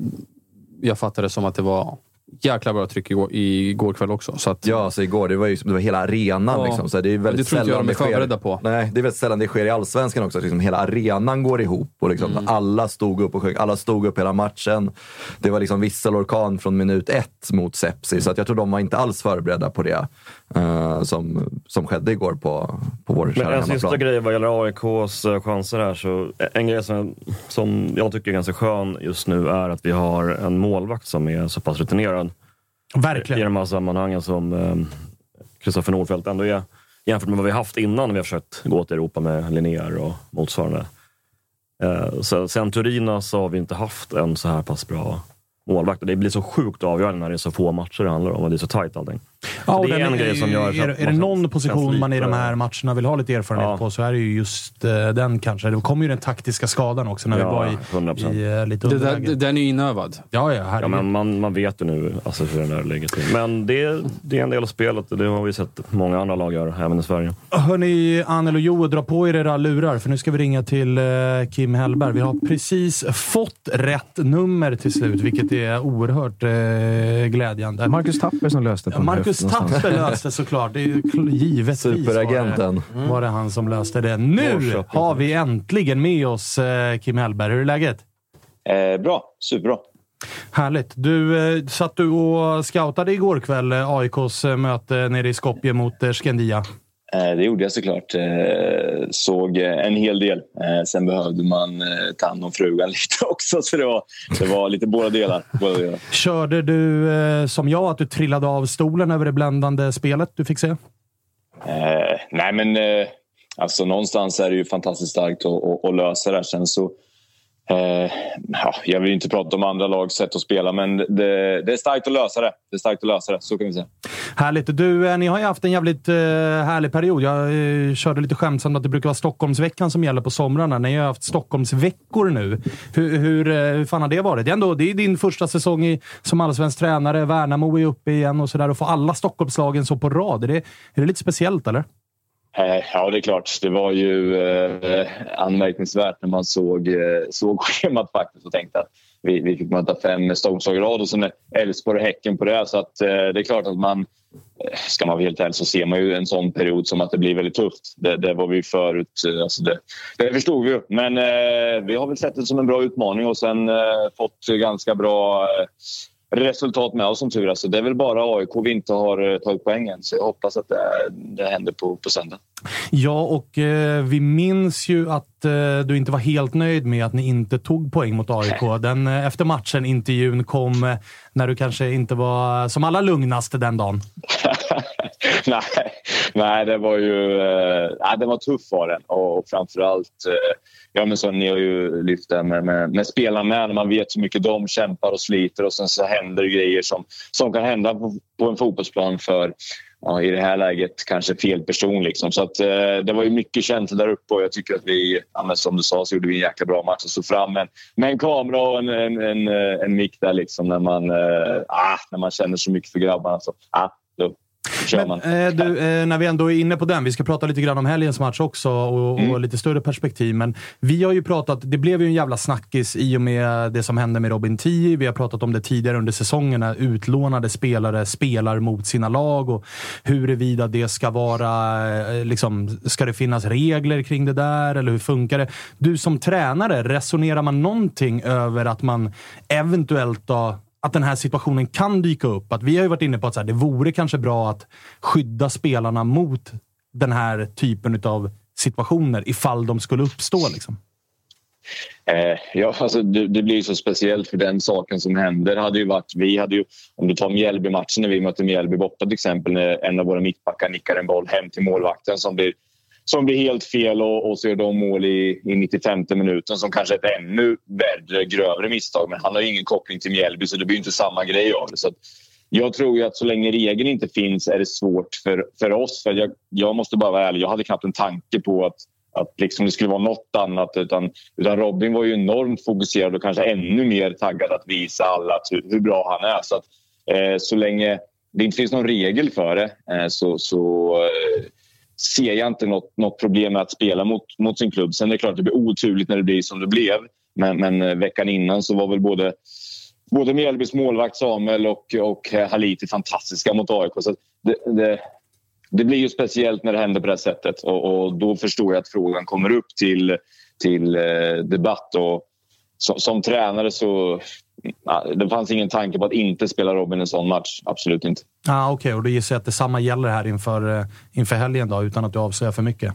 jag fattade det som att det var jäkla bra tryck igår, igår kväll också. Så att, ja, alltså igår. Det var ju det var hela arenan. Ja. Liksom, så det är väldigt det jag de är förberedda på. Nej, det är väldigt sällan det sker i Allsvenskan också. Att liksom hela arenan går ihop och liksom, mm. alla stod upp och sjöng. Alla stod upp hela matchen. Det var liksom visselorkan från minut ett mot Sepsi. Så att jag tror de var inte alls förberedda på det uh, som, som skedde igår på, på vår Men en sista grej vad gäller AIKs eh, chanser här. Så en grej som, som jag tycker är ganska skön just nu är att vi har en målvakt som är så pass rutinerad Verkligen. I de här sammanhangen som ehm, Kristoffer eh, Nordfeldt ändå är. Jämfört med vad vi haft innan vi har försökt gå till Europa med Linnéer och motsvarande. Eh, så, sen Turina så har vi inte haft en så här pass bra målvakt. Det blir så sjukt avgörande när det är så få matcher det handlar om och det är så tajt allting. Ja, det är en grej som gör... Är, är det någon position man i de här matcherna vill ha lite erfarenhet ja. på så är det ju just uh, den kanske. Det kommer ju den taktiska skadan också när ja, vi var i, i uh, lite underläge. Den är ju inövad. Ja, ja, ja men man, man vet ju nu alltså, hur den där läget till. Men det, det är en del av spelet och det har vi sett många andra lag göra, även i Sverige. Hörni, Anel och Joe, dra på er era lurar för nu ska vi ringa till uh, Kim Hellberg. Vi har precis fått rätt nummer till slut, vilket är oerhört glädjande. Marcus Tapper som löste på Marcus Tapper löste såklart. Det är ju givetvis Superagenten. Var det, var det han som löste det. Nu har vi äntligen med oss eh, Kim Hellberg. Hur är läget? Eh, bra. Superbra. Härligt. Du, eh, satt du och scoutade igår kväll eh, AIKs eh, möte nere i Skopje mot eh, Skandia? Det gjorde jag såklart. Såg en hel del. Sen behövde man ta hand om frugan lite också, så det var, det var lite båda delar, båda delar. Körde du som jag, att du trillade av stolen över det bländande spelet du fick se? Eh, nej, men eh, alltså, någonstans är det ju fantastiskt starkt att, att, att lösa det. Sen så Eh, ja, jag vill inte prata om andra lags sätt att spela, men det, det, är starkt att lösa det. Det är starkt att lösa det, så kan vi säga. Härligt. Du, eh, ni har ju haft en jävligt eh, härlig period. Jag eh, körde lite skämtsamt att det brukar vara Stockholmsveckan som gäller på somrarna. Ni har ju haft Stockholmsveckor nu. Hur, hur, eh, hur fan har det varit? Det är, ändå, det är din första säsong i, som allsvensk tränare. Värnamo är uppe igen och sådär. Och få alla Stockholmslagen så på rad. Är det, är det lite speciellt, eller? Eh, ja, det är klart. Det var ju eh, anmärkningsvärt när man såg, eh, såg schemat faktiskt och tänkte att vi, vi fick möta fem Stockholmslag i rad och sen Elfsborg och Häcken på det. Så att, eh, det är klart att man, eh, ska man vara helt ärlig så ser man ju en sån period som att det blir väldigt tufft. Det, det var vi förut. Eh, alltså det, det förstod vi ju. Men eh, vi har väl sett det som en bra utmaning och sen eh, fått ganska bra eh, resultat med oss som tur alltså, Det är väl bara AIK vi inte har eh, tagit poängen så jag hoppas att det, det händer på, på söndag. Ja, och eh, vi minns ju att eh, du inte var helt nöjd med att ni inte tog poäng mot AIK. Den eh, efter matchen-intervjun kom eh, när du kanske inte var som allra lugnast den dagen. nej, nej, det var ju eh, nej, det var tuff var den och, och framförallt eh, Ja, men så ni har ju lyft det med, med, med spelarna med. Man vet hur mycket de kämpar och sliter och sen så händer det grejer som, som kan hända på, på en fotbollsplan för ja, i det här läget kanske fel person. Liksom. Så att, eh, det var ju mycket känslor där uppe och jag tycker att vi, ja, som du sa, så gjorde vi en jäkla bra match och såg fram med, med en kamera och en, en, en, en mick där liksom, när, man, eh, ah, när man känner så mycket för grabbarna. Så, ah, men, eh, du, eh, när vi ändå är inne på den, vi ska prata lite grann om helgens match också och, mm. och, lite större perspektiv. Men vi har ju pratat, det blev ju en jävla snackis i och med det som hände med Robin Tii. Vi har pratat om det tidigare under säsongen när utlånade spelare spelar mot sina lag och huruvida det ska vara, eh, liksom, ska det finnas regler kring det där eller hur funkar det? Du som tränare, resonerar man någonting över att man eventuellt då att den här situationen kan dyka upp. Att vi har ju varit inne på att så här, det vore kanske bra att skydda spelarna mot den här typen av situationer ifall de skulle uppstå. Liksom. Eh, ja, alltså, det, det, blir så speciellt för den saken som händer. Hade ju varit, vi hade ju, om du tar Mjällby-matchen när vi mötte Mjällby borta till exempel när en av våra mittbackar nickar en boll hem till målvakten som blir som blir helt fel och, och så gör de mål i, i 95 minuten som kanske är ett ännu värre, grövre misstag. Men han har ju ingen koppling till Mjällby så det blir inte samma grej av det. Så jag tror ju att så länge regeln inte finns är det svårt för, för oss. För jag, jag måste bara vara ärlig, jag hade knappt en tanke på att, att liksom det skulle vara något annat. Utan, utan Robin var ju enormt fokuserad och kanske ännu mer taggad att visa alla hur, hur bra han är. Så, att, eh, så länge det inte finns någon regel för det eh, så, så eh, ser jag inte något, något problem med att spela mot, mot sin klubb. Sen är det klart att det blir oturligt när det blir som det blev. Men, men eh, veckan innan så var väl både, både Mjällbys målvakt Samuel och, och eh, Haliti fantastiska mot AIK. Så det, det, det, blir ju speciellt när det händer på det här sättet och, och då förstår jag att frågan kommer upp till, till eh, debatt. Och som, som tränare så det fanns ingen tanke på att inte spela Robin en sån match. Absolut inte. Ah, Okej, okay. och då gissar jag att detsamma gäller här inför, eh, inför helgen då, utan att du avslöjar för mycket?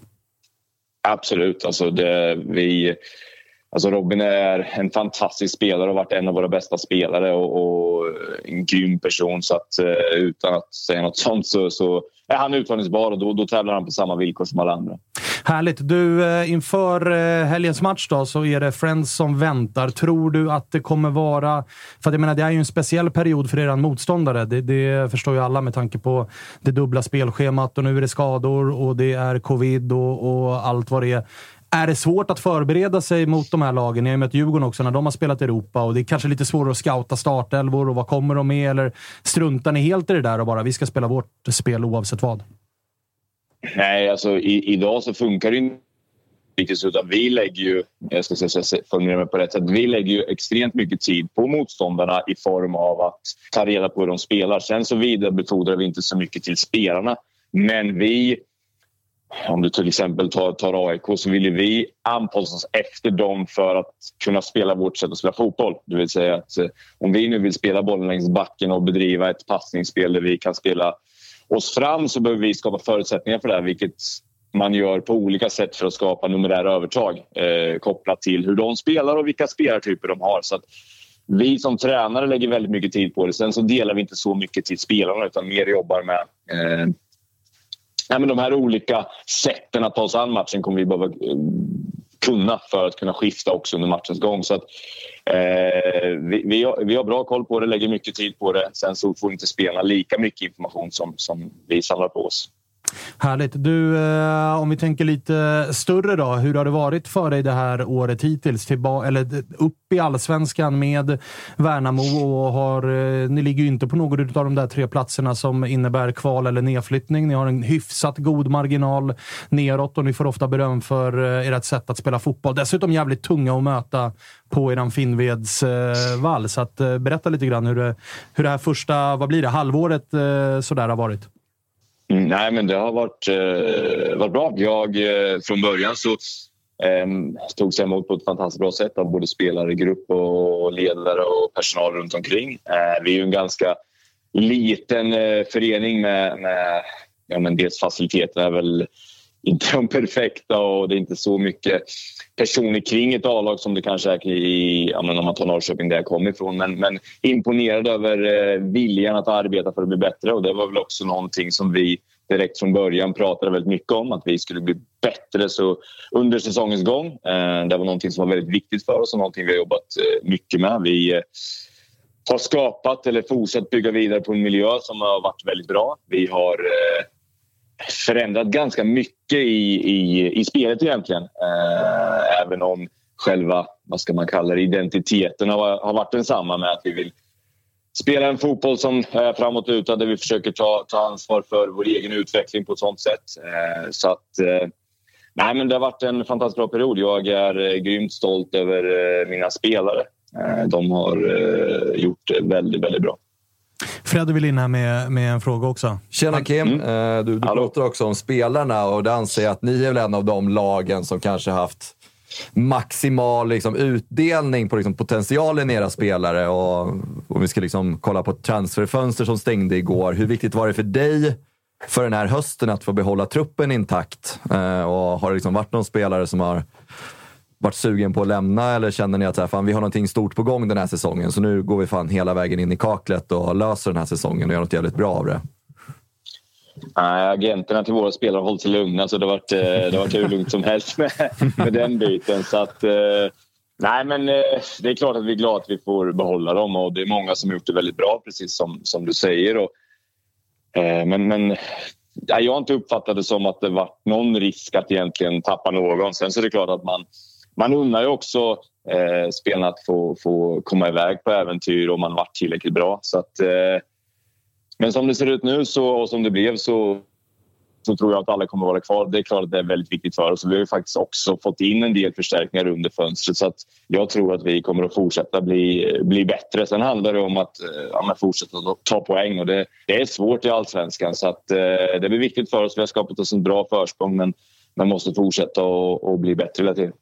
Absolut. Alltså det, vi, alltså Robin är en fantastisk spelare och har varit en av våra bästa spelare och, och en grym person. Så att, eh, utan att säga något sånt så, så är han uttagningsbar och då, då tävlar han på samma villkor som alla andra. Härligt. Du, eh, inför eh, helgens match då, så är det Friends som väntar. Tror du att det kommer vara... För jag menar, det är ju en speciell period för er motståndare. Det, det, förstår ju alla med tanke på det dubbla spelschemat och nu är det skador och det är covid och, och allt vad det är. Är det svårt att förbereda sig mot de här lagen? Ni har ju mött Djurgården också när de har spelat i Europa och det är kanske lite svårare att scouta startelvor och vad kommer de med? Eller struntar ni helt i det där och bara vi ska spela vårt spel oavsett vad? Nej, alltså i, idag så funkar det inte riktigt så. Utan vi lägger ju, jag ska formulera mig på rätt sätt, vi lägger ju extremt mycket tid på motståndarna i form av att ta reda på hur de spelar. Sen så vidarebefordrar vi inte så mycket till spelarna. Men vi om du till exempel tar, tar AIK så vill vi anpassa oss efter dem för att kunna spela vårt sätt att spela fotboll. Det vill säga att eh, om vi nu vill spela bollen längs backen och bedriva ett passningsspel där vi kan spela oss fram så behöver vi skapa förutsättningar för det här vilket man gör på olika sätt för att skapa numerära övertag eh, kopplat till hur de spelar och vilka spelartyper de har. Så vi som tränare lägger väldigt mycket tid på det. Sen så delar vi inte så mycket till spelarna utan mer jobbar med eh, ja, men de här olika sätten att ta sig an matchen kommer vi behöva eh, kunna för att kunna skifta också under matchens gång. Så att, eh, vi, vi, har, vi har bra koll på det, lägger mycket tid på det. Sen så får inte spelarna lika mycket information som, som vi samlar på oss. Härligt. Du, eh, om vi tänker lite större då. Hur har det varit för dig det här året hittills? Tillba eller upp i allsvenskan med Värnamo och har, eh, ni ligger ju inte på någon av de där tre platserna som innebär kval eller nedflyttning. Ni har en hyfsat god marginal neråt och ni får ofta beröm för eh, ert sätt att spela fotboll. Dessutom jävligt tunga att möta på eran Finnvedsvall. Så att, berätta lite grann hur det, hur det här första, vad blir det, halvåret sådär har varit. Mm, nej, men det har varit, eh, varit bra. Jag, eh, från början så eh, togs jag emot på ett fantastiskt bra sätt av både spelare, grupp och ledare och personal runt omkring. Eh, vi är ju en ganska liten eh, förening med, med ja, men dels faciliteterna är väl inte de perfekta och det är inte så mycket personer kring ett A-lag som det kanske är i, ja, men om man tar Norrköping där jag kommer ifrån. Men, men imponerad över eh, viljan att arbeta för att bli bättre och det var väl också någonting som vi direkt från början pratade väldigt mycket om att vi skulle bli bättre så under säsongens gång. Eh, det var någonting som var väldigt viktigt för oss och någonting vi har jobbat eh, mycket med. Vi eh, har skapat eller fortsatt bygga vidare på en miljö som har varit väldigt bra. Vi har eh, förändrat ganska mycket i, i, i spelet egentligen. Eh, även om själva, vad ska man kalla det, identiteten har, har varit densamma med att vi vill spela en fotboll som är framåtlutad där vi försöker ta, ta ansvar för vår egen utveckling på ett sånt sätt. Eh, så att, eh, nej, men det har varit en fantastiskt bra period. Jag är eh, grymt stolt över eh, mina spelare. Eh, de har eh, gjort det väldigt, väldigt bra. Fredde vill in här med, med en fråga också. Tjena Kim! Mm. Eh, du, du pratar också om spelarna och det anser jag att ni är väl en av de lagen som kanske haft maximal liksom, utdelning på liksom, potentialen i era spelare. Och om vi ska liksom, kolla på transferfönster som stängde igår. Hur viktigt var det för dig för den här hösten att få behålla truppen intakt? Eh, och har det liksom varit någon spelare som har varit sugen på att lämna eller känner ni att så här, fan, vi har någonting stort på gång den här säsongen så nu går vi fan hela vägen in i kaklet och löser den här säsongen och gör något jävligt bra av det? Nej, agenterna till våra spelare har hållit sig lugna så det har varit, eh, det har varit hur lugnt som helst med, med den biten. Så att, eh, nej, men eh, det är klart att vi är glada att vi får behålla dem och det är många som har gjort det väldigt bra precis som, som du säger. Och, men, men jag har inte uppfattat det som att det varit någon risk att egentligen tappa någon. Sen så är det klart att man man unnar ju också eh, spelarna att få, få komma iväg på äventyr om man varit tillräckligt bra. Så att, eh, men som det ser ut nu så, och som det blev så, så tror jag att alla kommer att vara kvar. Det är klart att det är väldigt viktigt för oss. Vi har ju faktiskt också fått in en del förstärkningar under fönstret så att jag tror att vi kommer att fortsätta bli, bli bättre. Sen handlar det om att eh, ja, fortsätta ta poäng och det, det är svårt i allsvenskan så att eh, det blir viktigt för oss. Vi har skapat oss en bra försprång men man måste fortsätta och, och bli bättre hela tiden.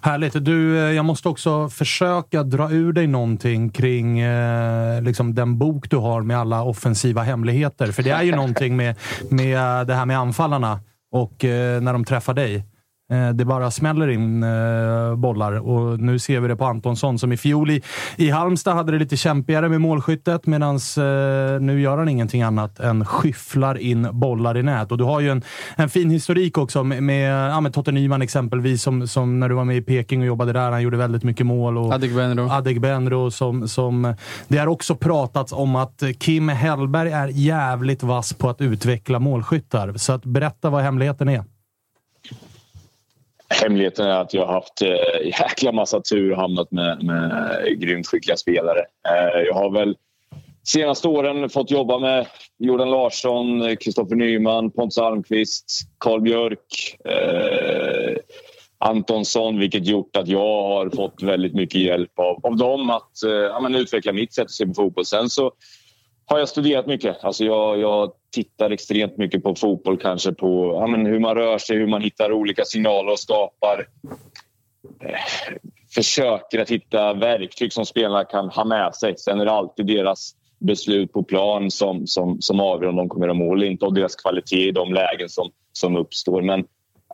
Härligt. Du, eh, jag måste också försöka dra ur dig någonting kring eh, liksom den bok du har med alla offensiva hemligheter. För det är ju någonting med, med det här med anfallarna och eh, när de träffar dig. Eh, det bara smäller in eh, bollar och nu ser vi det på Antonsson som i fjol i, i Halmstad hade det lite kämpigare med målskyttet medan eh, nu gör han ingenting annat än skyfflar in bollar i nät. Och du har ju en, en fin historik också med, med, ja, med Totte Nyman exempelvis som, som när du var med i Peking och jobbade där. Han gjorde väldigt mycket mål. Och Adegbenro. Adegbenro som, som... Det har också pratats om att Kim Hellberg är jävligt vass på att utveckla målskyttar. Så att berätta vad hemligheten är. Hemligheten är att jag har haft eh, jäkla massa tur och hamnat med, med grymt skickliga spelare. Eh, jag har väl senaste åren fått jobba med Jordan Larsson, Kristoffer Nyman, Pontus Almqvist, Carl Björk, eh, Antonsson vilket gjort att jag har fått väldigt mycket hjälp av, av dem att eh, ja, utveckla mitt sätt att se på fotboll. Sen så har jag studerat mycket. Alltså jag, jag tittar extremt mycket på fotboll, kanske på ja, men hur man rör sig, hur man hittar olika signaler och skapar eh, försöker att hitta verktyg som spelarna kan ha med sig. Sen är det alltid deras beslut på plan som, som, som avgör om de kommer att mål eller inte och deras kvalitet i de lägen som, som uppstår. Men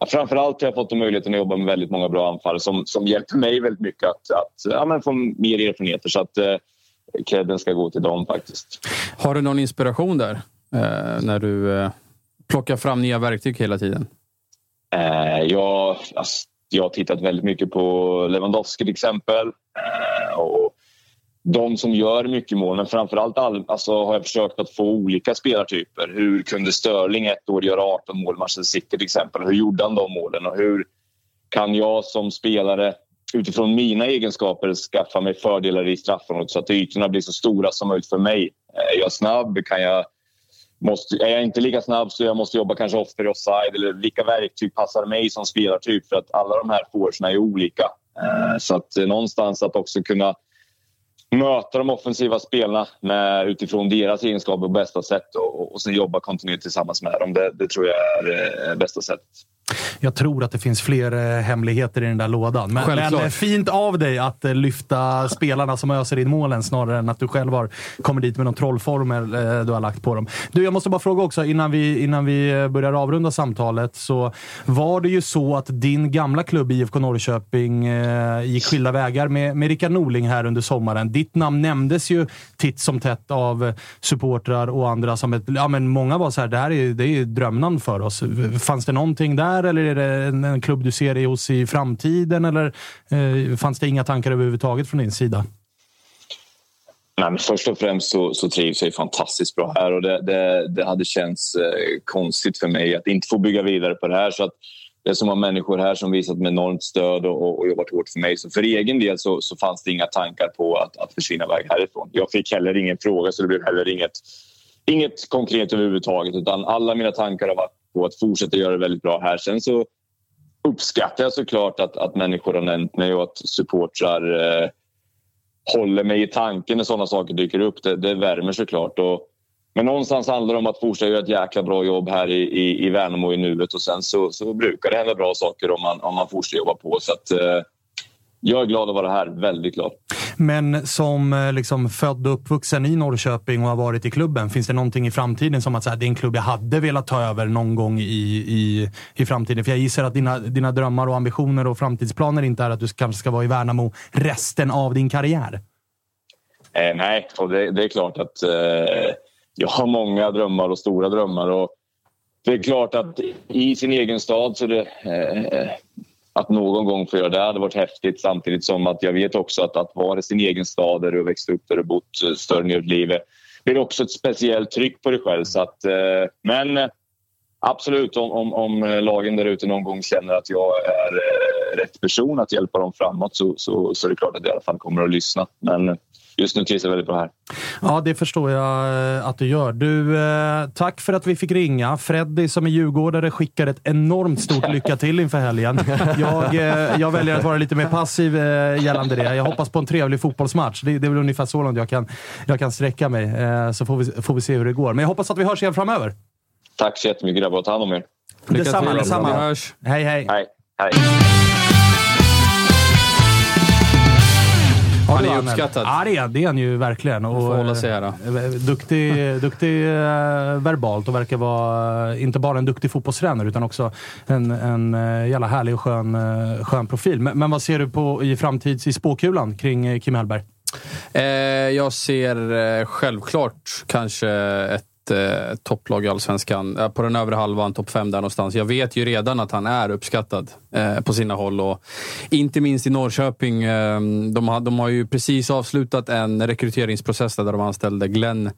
ja, framförallt har jag fått möjligheten att jobba med väldigt många bra anfall som, som hjälper mig väldigt mycket att, att ja, men få mer erfarenheter. Så att, eh, credden ska gå till dem faktiskt. Har du någon inspiration där? Eh, när du eh, plockar fram nya verktyg hela tiden? Eh, jag, alltså, jag har tittat väldigt mycket på Lewandowski till exempel. Eh, och de som gör mycket mål, men framförallt all, alltså, har jag försökt att få olika spelartyper. Hur kunde Störling ett år göra 18 mål i Manchester City till exempel? Hur gjorde han de målen? Och hur kan jag som spelare utifrån mina egenskaper skaffa mig fördelar i straffområdet så att ytorna blir så stora som möjligt för mig. Är jag snabb? Kan jag, måste, är jag inte lika snabb så jag måste jobba kanske offer i offside eller vilka verktyg passar mig som spelartyp? För att alla de här forwardsna är olika. Eh, så att eh, någonstans att också kunna möta de offensiva spelarna med, utifrån deras egenskaper på bästa sätt och, och sen jobba kontinuerligt tillsammans med dem. Det, det tror jag är eh, bästa sättet. Jag tror att det finns fler eh, hemligheter i den där lådan. Men, men eh, fint av dig att eh, lyfta spelarna som öser in målen snarare än att du själv har kommit dit med någon trollformel du har lagt på dem. Du, jag måste bara fråga också innan vi, innan vi börjar avrunda samtalet. Så var det ju så att din gamla klubb IFK Norrköping gick skilda vägar med, med Rickard Norling här under sommaren. Ditt namn nämndes ju titt som tätt av supportrar och andra som ett... Ja, men många var så här, det här är, det är drömnamn för oss. Fanns det någonting där eller är det en, en klubb du ser dig hos i framtiden? Eller eh, fanns det inga tankar överhuvudtaget från din sida? Nej, men först och främst så, så trivs jag fantastiskt bra här och det, det, det hade känts eh, konstigt för mig att inte få bygga vidare på det här. Så att det är så många människor här som visat mig enormt stöd och, och, jobbat hårt för mig. Så för egen del så, så fanns det inga tankar på att, att försvinna iväg härifrån. Jag fick heller ingen fråga så det blev heller inget, inget konkret överhuvudtaget utan alla mina tankar har varit på att fortsätta göra det väldigt bra här. Sen så uppskattar jag såklart att, att människor har nämnt mig och att supportrar eh, håller mig i tanken när sådana saker dyker upp. Det, det värmer såklart. Och, men någonstans handlar det om att fortsätta göra ett jäkla bra jobb här i, i, i Värnamo i nuet och sen så, så brukar det hända bra saker om man, om man fortsätter jobba på. Så att, eh, jag är glad att vara här. Väldigt glad. Men som eh, liksom född och uppvuxen i Norrköping och har varit i klubben, finns det någonting i framtiden som att så här, det är en klubb jag hade velat ta över någon gång i, i, i framtiden? För jag gissar att dina, dina drömmar och ambitioner och framtidsplaner inte är att du kanske ska vara i Värnamo resten av din karriär. Eh, nej, och det, det, är klart att eh, jag har många drömmar och stora drömmar. Och det är klart att i sin egen stad så det eh, att någon gång få göra det hade varit häftigt samtidigt som att jag vet också att, att vara i sin egen stad där du växt upp, där du bott eh, större del av livet eh, blir också ett speciellt tryck på dig själv. Så att, eh, men eh, absolut, om, om, om lagen där ute någon gång känner att jag är rätt person att hjälpa dem framåt så, så, så är det klart att jag i alla fall kommer att lyssna. Men just nu trivs jag väldigt bra här. Ja, det förstår jag eh, att du gör. Du, eh, tack för att vi fick ringa. Freddy som är djurgårdare skickar ett enormt stort lycka till inför helgen. Jag, eh, jag väljer att vara lite mer passiv gällande det. Jag hoppas på en trevlig fotbollsmatch. Det, det är väl ungefär så långt jag kan, jag kan sträcka mig. Så får vi, får vi se hur det går. Men jag hoppas att vi hörs igen framöver. Tack så jättemycket grabbar. Ta hand om er. Detsamma, detsamma. Hej, hej. Hej. hej. Han är uppskattad. Ja, det är, det är han ju verkligen. Och, får hålla sig här då. Eh, duktig, duktig uh, verbalt och verkar vara inte bara en duktig fotbollstränare utan också en, en jävla härlig och skön, skön profil. Men, men, vad ser du på i framtids i spåkulan kring Kim Hellberg? Eh, jag ser självklart kanske ett eh, topplag i Allsvenskan. Eh, på den övre halvan, topp fem där någonstans. Jag vet ju redan att han är uppskattad eh, på sina håll. Och inte minst i Norrköping. Eh, de, har, de har ju precis avslutat en rekryteringsprocess där de anställde Glenn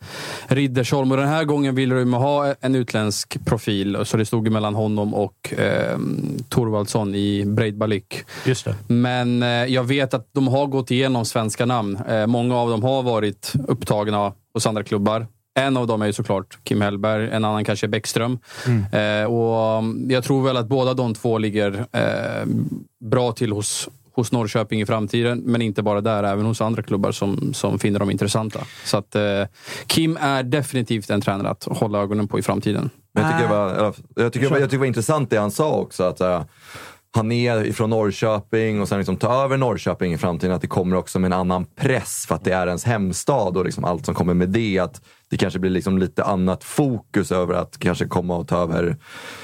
Riddersholm. Och den här gången ville de ha en utländsk profil. Så det stod mellan honom och eh, Torvaldsson i Breidbalik. Just det. Men eh, jag vet att de har gått igenom svenska namn. Eh, många av dem har varit upptagna hos andra klubbar. En av dem är ju såklart Kim Hellberg, en annan kanske Bäckström. Mm. Eh, och um, jag tror väl att båda de två ligger eh, bra till hos, hos Norrköping i framtiden, men inte bara där, även hos andra klubbar som, som finner dem intressanta. Så att eh, Kim är definitivt en tränare att hålla ögonen på i framtiden. Men jag tycker det var, jag tycker, jag tycker det var intressant det han sa också. Att, uh, han är ifrån Norrköping och sen liksom ta över Norrköping i framtiden. Att det kommer också med en annan press för att det är ens hemstad och liksom allt som kommer med det. Att det kanske blir liksom lite annat fokus över att kanske komma och ta över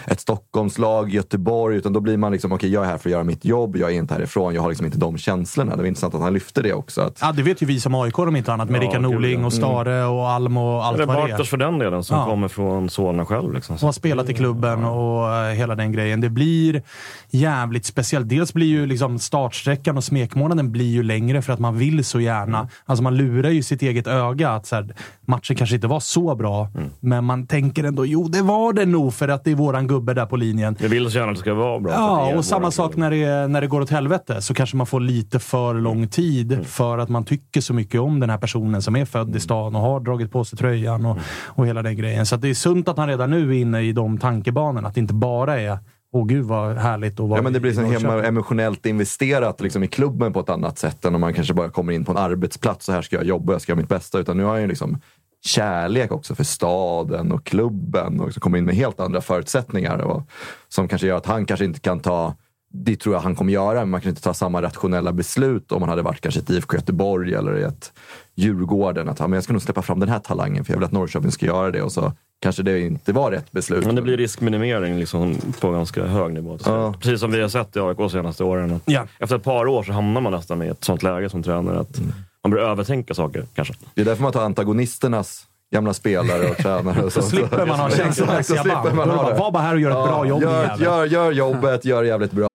ett Stockholmslag, Göteborg. Utan då blir man liksom, okej okay, jag är här för att göra mitt jobb, jag är inte härifrån, jag har liksom inte de känslorna. Det var intressant att han lyfte det också. Att... Ja, det vet ju vi som AIK om inte annat. Med ja, Rickard Norling och Stare och Alm och allt Eller vad det är. Bartos för den delen, som ja. kommer från Solna själv. Liksom. Som har spelat i klubben och eh, hela den grejen. Det blir jävligt speciellt. Dels blir ju liksom startsträckan och smekmånaden blir ju längre för att man vill så gärna. Mm. Alltså man lurar ju sitt eget öga att så här, matchen kanske inte var så bra, mm. men man tänker ändå jo, det var det nog för att det är våran gubbe där på linjen. Vi vill så gärna att det ska vara bra. Ja, och samma sak när det, när det går åt helvete så kanske man får lite för lång tid mm. för att man tycker så mycket om den här personen som är född mm. i stan och har dragit på sig tröjan och, mm. och hela den grejen. Så det är sunt att han redan nu är inne i de tankebanorna. Att det inte bara är åh gud vad härligt att vara Ja, men det blir så hemma emotionellt investerat liksom, i klubben på ett annat sätt än om man kanske bara kommer in på en arbetsplats. Så här ska jag jobba, jag ska göra mitt bästa. Utan nu har jag ju liksom kärlek också för staden och klubben och så kommer in med helt andra förutsättningar. Och, som kanske gör att han kanske inte kan ta det tror jag han kommer göra, men man kan inte ta samma rationella beslut om man hade varit kanske ett IFK Göteborg eller i ett Djurgården. Att men jag ska nog släppa fram den här talangen för jag vill att Norrköping ska göra det. Och så kanske det inte var rätt beslut. Men det blir riskminimering liksom på ganska hög nivå. Ja. Precis som vi har sett i AIK de senaste åren. Att Ja. Efter ett par år så hamnar man nästan i ett sånt läge som tränare. Att Mm. Man börjar övertänka saker kanske. Det är därför man tar antagonisternas gamla spelare och tränare. Och Så slipper man ha känslomässiga band. man bara. Var bara här och gör ett bra jobb. gör, gör, gör jobbet, gör jävligt bra.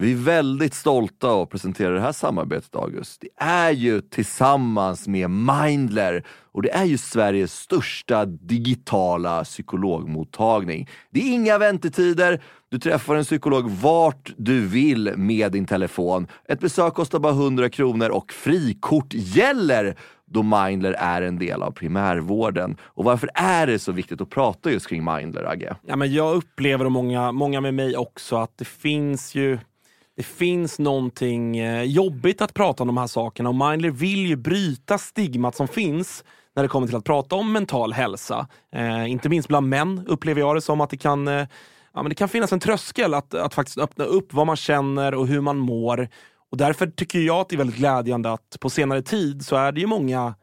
Vi är väldigt stolta att presentera det här samarbetet, August. Det är ju tillsammans med Mindler och det är ju Sveriges största digitala psykologmottagning. Det är inga väntetider. Du träffar en psykolog vart du vill med din telefon. Ett besök kostar bara 100 kronor och frikort gäller då Mindler är en del av primärvården. Och varför är det så viktigt att prata just kring Mindler, Agge? Ja, men jag upplever och många, många med mig också att det finns ju det finns någonting eh, jobbigt att prata om de här sakerna och Mindler vill ju bryta stigmat som finns när det kommer till att prata om mental hälsa. Eh, inte minst bland män upplever jag det som att det kan, eh, ja, men det kan finnas en tröskel att, att faktiskt öppna upp vad man känner och hur man mår. Och därför tycker jag att det är väldigt glädjande att på senare tid så är det ju många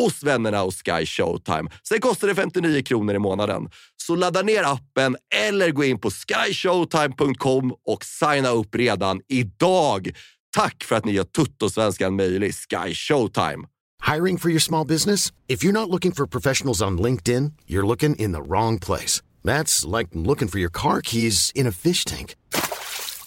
hos vännerna hos Sky Showtime. Sen kostar det 59 kronor i månaden. Så ladda ner appen eller gå in på skyshowtime.com och signa upp redan idag. Tack för att ni gör Tuttosvenskan möjlig, Sky Showtime. Hiring for your small business? If you're not looking for professionals on LinkedIn, you're looking in the wrong place. That's like looking for your car keys in a fish tank.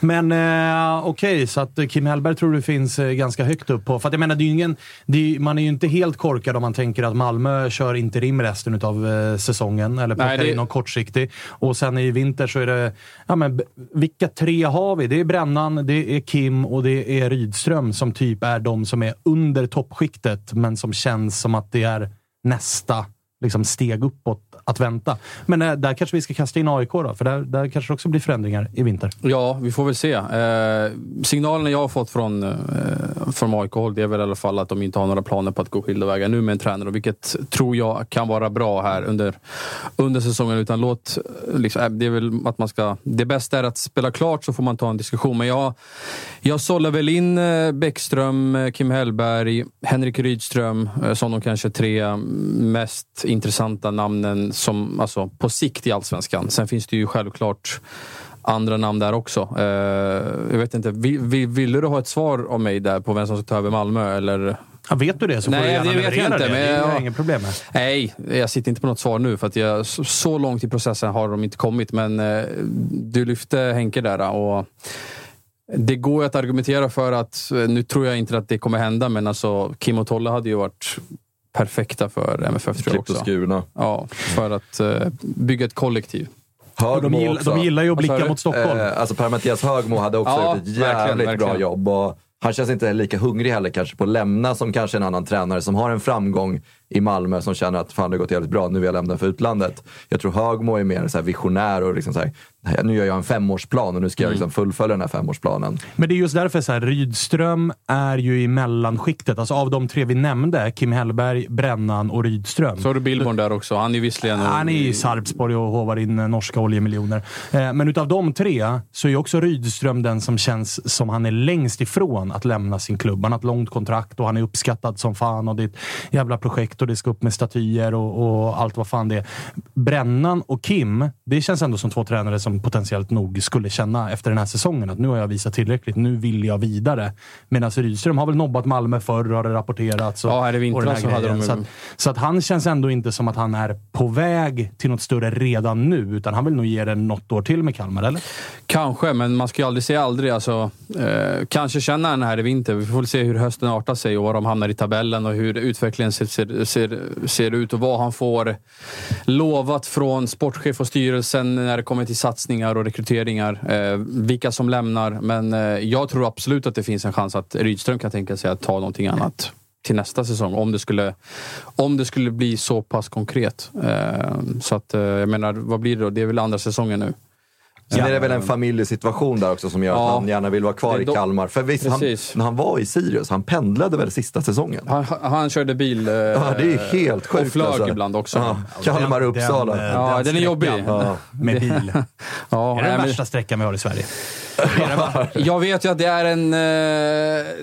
Men eh, okej, så att Kim Hellberg tror du finns eh, ganska högt upp på. För att jag menar, det är ingen, det är, man är ju inte helt korkad om man tänker att Malmö kör interim resten av eh, säsongen. Eller plockar det- in någon kortsiktig. Och sen i vinter så är det... Ja, men, vilka tre har vi? Det är Brännan, det är Kim och det är Rydström som typ är de som är under toppskiktet, men som känns som att det är nästa liksom steg uppåt att vänta. Men eh, där kanske vi ska kasta in AIK då, för där, där kanske det också blir förändringar i vinter. Ja, vi får väl se. Eh, signalerna jag har fått från, eh, från AIK-håll det är väl i alla fall att de inte har några planer på att gå skilda vägar nu med en tränare, vilket tror jag kan vara bra här under, under säsongen. Utan låt, eh, liksom, eh, det är väl att man ska... Det bästa är att spela klart så får man ta en diskussion. Men jag, jag sållar väl in eh, Bäckström, Kim Hellberg, Henrik Rydström som de kanske tre mm, mest intressanta namnen som, alltså, på sikt i Allsvenskan. Sen finns det ju självklart andra namn där också. Eh, jag vet inte, vill, vill, ville du ha ett svar av mig där på vem som ska ta över Malmö? Eller? Ja, vet du det så Nej, får du gärna det vet jag inte, det. men det är jag- inget problem med. Nej, jag sitter inte på något svar nu för att jag, så, långt i processen har de inte kommit. Men eh, du lyfte Henke där och det går ju att argumentera för att, eh, nu tror jag inte att det kommer hända, men alltså Kim och Tolle hade ju varit perfekta för MFF tror jag också. skurna. Ja, för att eh, bygga ett kollektiv. De, gill, de gillar ju att blicka mot Stockholm. Eh, alltså Per-Mattias Högmo hade också Ja, gjort ett verkligen, jävligt bra verkligen. jobb. Och han känns inte lika hungrig heller kanske på att lämna som kanske en annan tränare som har en framgång i Malmö som känner att fan det har gått jävligt bra, nu vill jag lämna för utlandet. Jag tror Högmo är mer så här visionär och liksom så här, "Nej, nu gör jag en femårsplan och nu ska jag liksom fullfölja den här femårsplanen. Men det är just därför så här, Rydström är ju i mellanskiktet. Alltså av de tre vi nämnde, Kim Hellberg, Brännan och Rydström. Så har du Billborn där också. Han är visserligen... Han är i Sarpsborg och hovar in eh, norska oljemiljoner. Eh, Men utav de tre så är också Rydström den som känns som han är längst ifrån att lämna sin klubb. Han har ett långt kontrakt och han är uppskattad som fan och det är ett jävla projekt och det ska upp med statyer och, och allt vad fan det är. Brännan och Kim, det känns ändå som två tränare som potentiellt nog skulle känna efter den här säsongen att nu har jag visat tillräckligt, nu vill jag vidare. Medan Rydström har väl nobbat Malmö förr, har det rapporterats. Och, Ja, den vintras här så hade de- Så att, så att han känns ändå inte som att han är på väg till något större redan nu, utan han vill nog ge det något år till med Kalmar, eller? Kanske, men man ska ju aldrig säga aldrig. Alltså, eh, kanske känner han här i vinter. Vi får väl se hur hösten artar sig och var de hamnar i tabellen och hur utvecklingen ser, ser, ser, ser ut och vad han får lovat från sportchef och styrelsen när det kommer till satsningar och rekryteringar. Eh, vilka som lämnar. Men eh, jag tror absolut att det finns en chans att Rydström kan tänka sig att ta någonting annat till nästa säsong. Om det skulle, om det skulle bli så pass konkret. Eh, så att, eh, jag menar, vad blir det då? Det är väl andra säsongen nu. Sen är det väl en familjesituation där också som gör Ja. att han gärna vill vara kvar i Kalmar. För visst, han, när han var i Sirius, han pendlade väl sista säsongen? Han, han körde bil. eh, Ja, det är helt sjukt. Och flög alltså. ibland också. Ja, Kalmar och Uppsala. Den, eh, Ja, den är jobbig. Ja. Med bil. Ja, Är det den värsta sträckan vi har i Sverige? Jag vet ju att det är en... eh,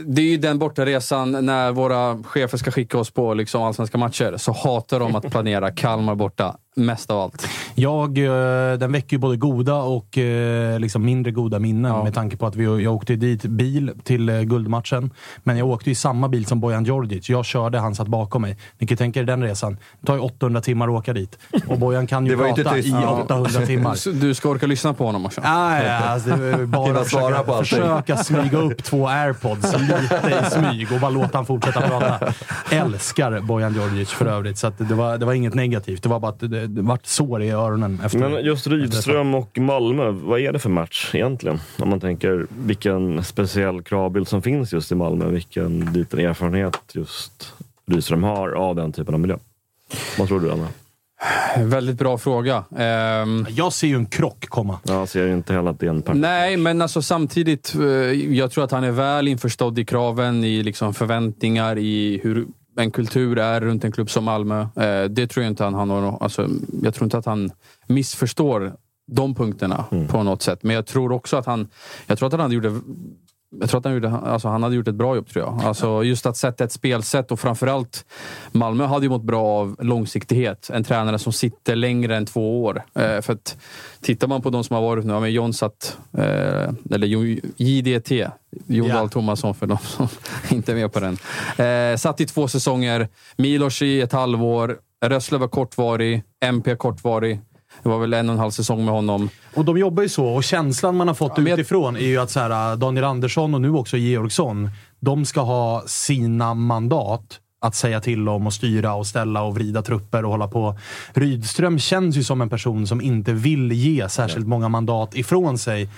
Det är ju den bortaresan när våra chefer ska skicka oss på liksom allsvenska matcher. Så hatar de att planera Kalmar borta. Mest av allt. Jag, eh, den väcker ju både goda och eh, liksom mindre goda minnen Ja. med tanke på att vi, jag åkte dit bil till eh, guldmatchen. Men jag åkte i samma bil som Bojan Djordjic. Jag körde, han satt bakom mig. Ni kan tänka er den resan. Det tar ju 800 timmar att åka dit. Och Bojan kan ju Det var ju inte prata i Ja. 800 timmar. Du ska orka lyssna på honom också. Ah, ja, alltså, bara försöka, på försöka smyga upp två airpods lite i smyg och bara låta han fortsätta prata. Älskar Bojan Djordjic för övrigt, så att det, var, det var inget negativt. Det var bara att det vart sår i öronen efter Men just Rydström och Malmö, vad är det för match egentligen? Om man tänker vilken speciell kravbild som finns just i Malmö, vilken liten erfarenhet just Rydström har av den typen av miljö. Vad tror du, Anna? Väldigt bra fråga. Ehm, Jag ser ju en krock komma. Jag ser inte heller att det är en perfekt Nej, men alltså samtidigt. eh, Jag tror att han är väl införstådd i kraven, i liksom förväntningar, i hur en kultur är runt en klubb som Malmö. Eh, Det tror jag inte han har någon, alltså, Jag tror inte att han missförstår de punkterna på något sätt. Men jag tror också att han... Jag tror att han det jag tror att han, gjorde, alltså han hade gjort ett bra jobb, tror jag. Alltså just att sätta ett spelsätt och framförallt Malmö hade ju mått bra av långsiktighet. En tränare som sitter längre än två år. Eh, för att tittar man på de som har varit nu, ja, men John satt, eh, eller JDT, Jon. Dahl Tomasson för de som inte är med på den. Eh, satt i två säsonger, Milos i ett halvår, Rössle var kortvarig, MP kortvarig. Det var väl en och en halv säsong med honom. Och de jobbar ju så, och känslan man har fått jag- utifrån är ju att så här, Daniel Andersson och nu också Georgsson, de ska ha sina mandat att säga till om och styra och ställa och vrida trupper och hålla på. Rydström känns ju som en person som inte vill ge särskilt många mandat ifrån sig. Eh,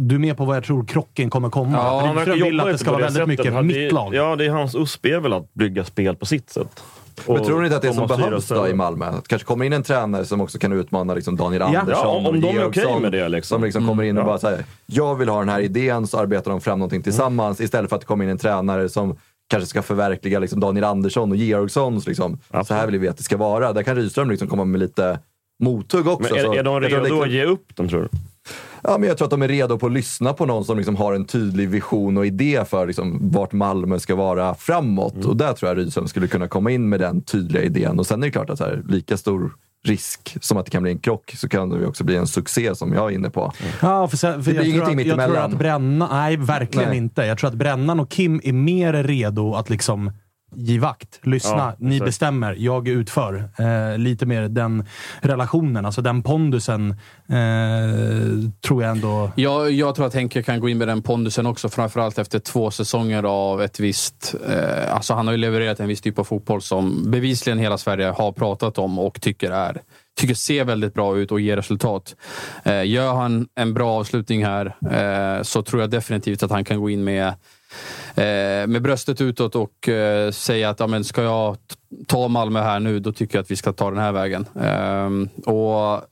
du är med på vad jag tror krocken kommer komma? Ja, Rydström vill jobba att det ska vara väldigt sättet. mycket mitt lag. Ja, det är hans USP är väl att bygga spel på sitt sätt. Och- Men tror ni inte att det är och som behövs göra då i Malmö? Att kanske kommer in en tränare som också kan utmana liksom Daniel Ja. Andersson Ja, om och de är okej Georgsson, med det, liksom. Som liksom kommer in och ja. bara säger jag vill ha den här idén, så arbetar de fram någonting tillsammans istället för att det kommer in en tränare som kanske ska förverkliga liksom Daniel Andersson och Georgssons. Liksom. Så här vill vi att det ska vara. Där kan Rydström liksom komma med lite mothugg också. Men är, är de redo att ge upp dem tror du? Ja, men jag tror att de är redo på att lyssna på någon som liksom har en tydlig vision och idé för liksom vart Malmö ska vara framåt. Och där tror jag Rydström skulle kunna komma in med den tydliga idén. Och sen är det klart att här, lika stor risk som att det kan bli en krock så kan det också bli en succé som jag är inne på. Ja, för, sen, för Det blir jag, tror ingenting att, jag tror mittemellan. att Bränna... Nej, verkligen Nej. inte. Jag tror att Brännan och Kim är mer redo att liksom ge vakt. Lyssna, Ja, ni exakt. bestämmer, jag utför. Eh, lite mer den relationen, alltså den pondusen, eh, tror jag ändå... Jag, jag tror att Henke kan gå in med den pondusen också, framförallt efter två säsonger av ett visst... Eh, alltså han har ju levererat en viss typ av fotboll som bevisligen hela Sverige har pratat om och tycker är tycker ser väldigt bra ut och ger resultat. Eh, gör han en bra avslutning här eh, så tror jag definitivt att han kan gå in med Eh, med bröstet utåt och eh, säga att ja, men ska jag ta Malmö här nu, då tycker jag att vi ska ta den här vägen. Ehm, och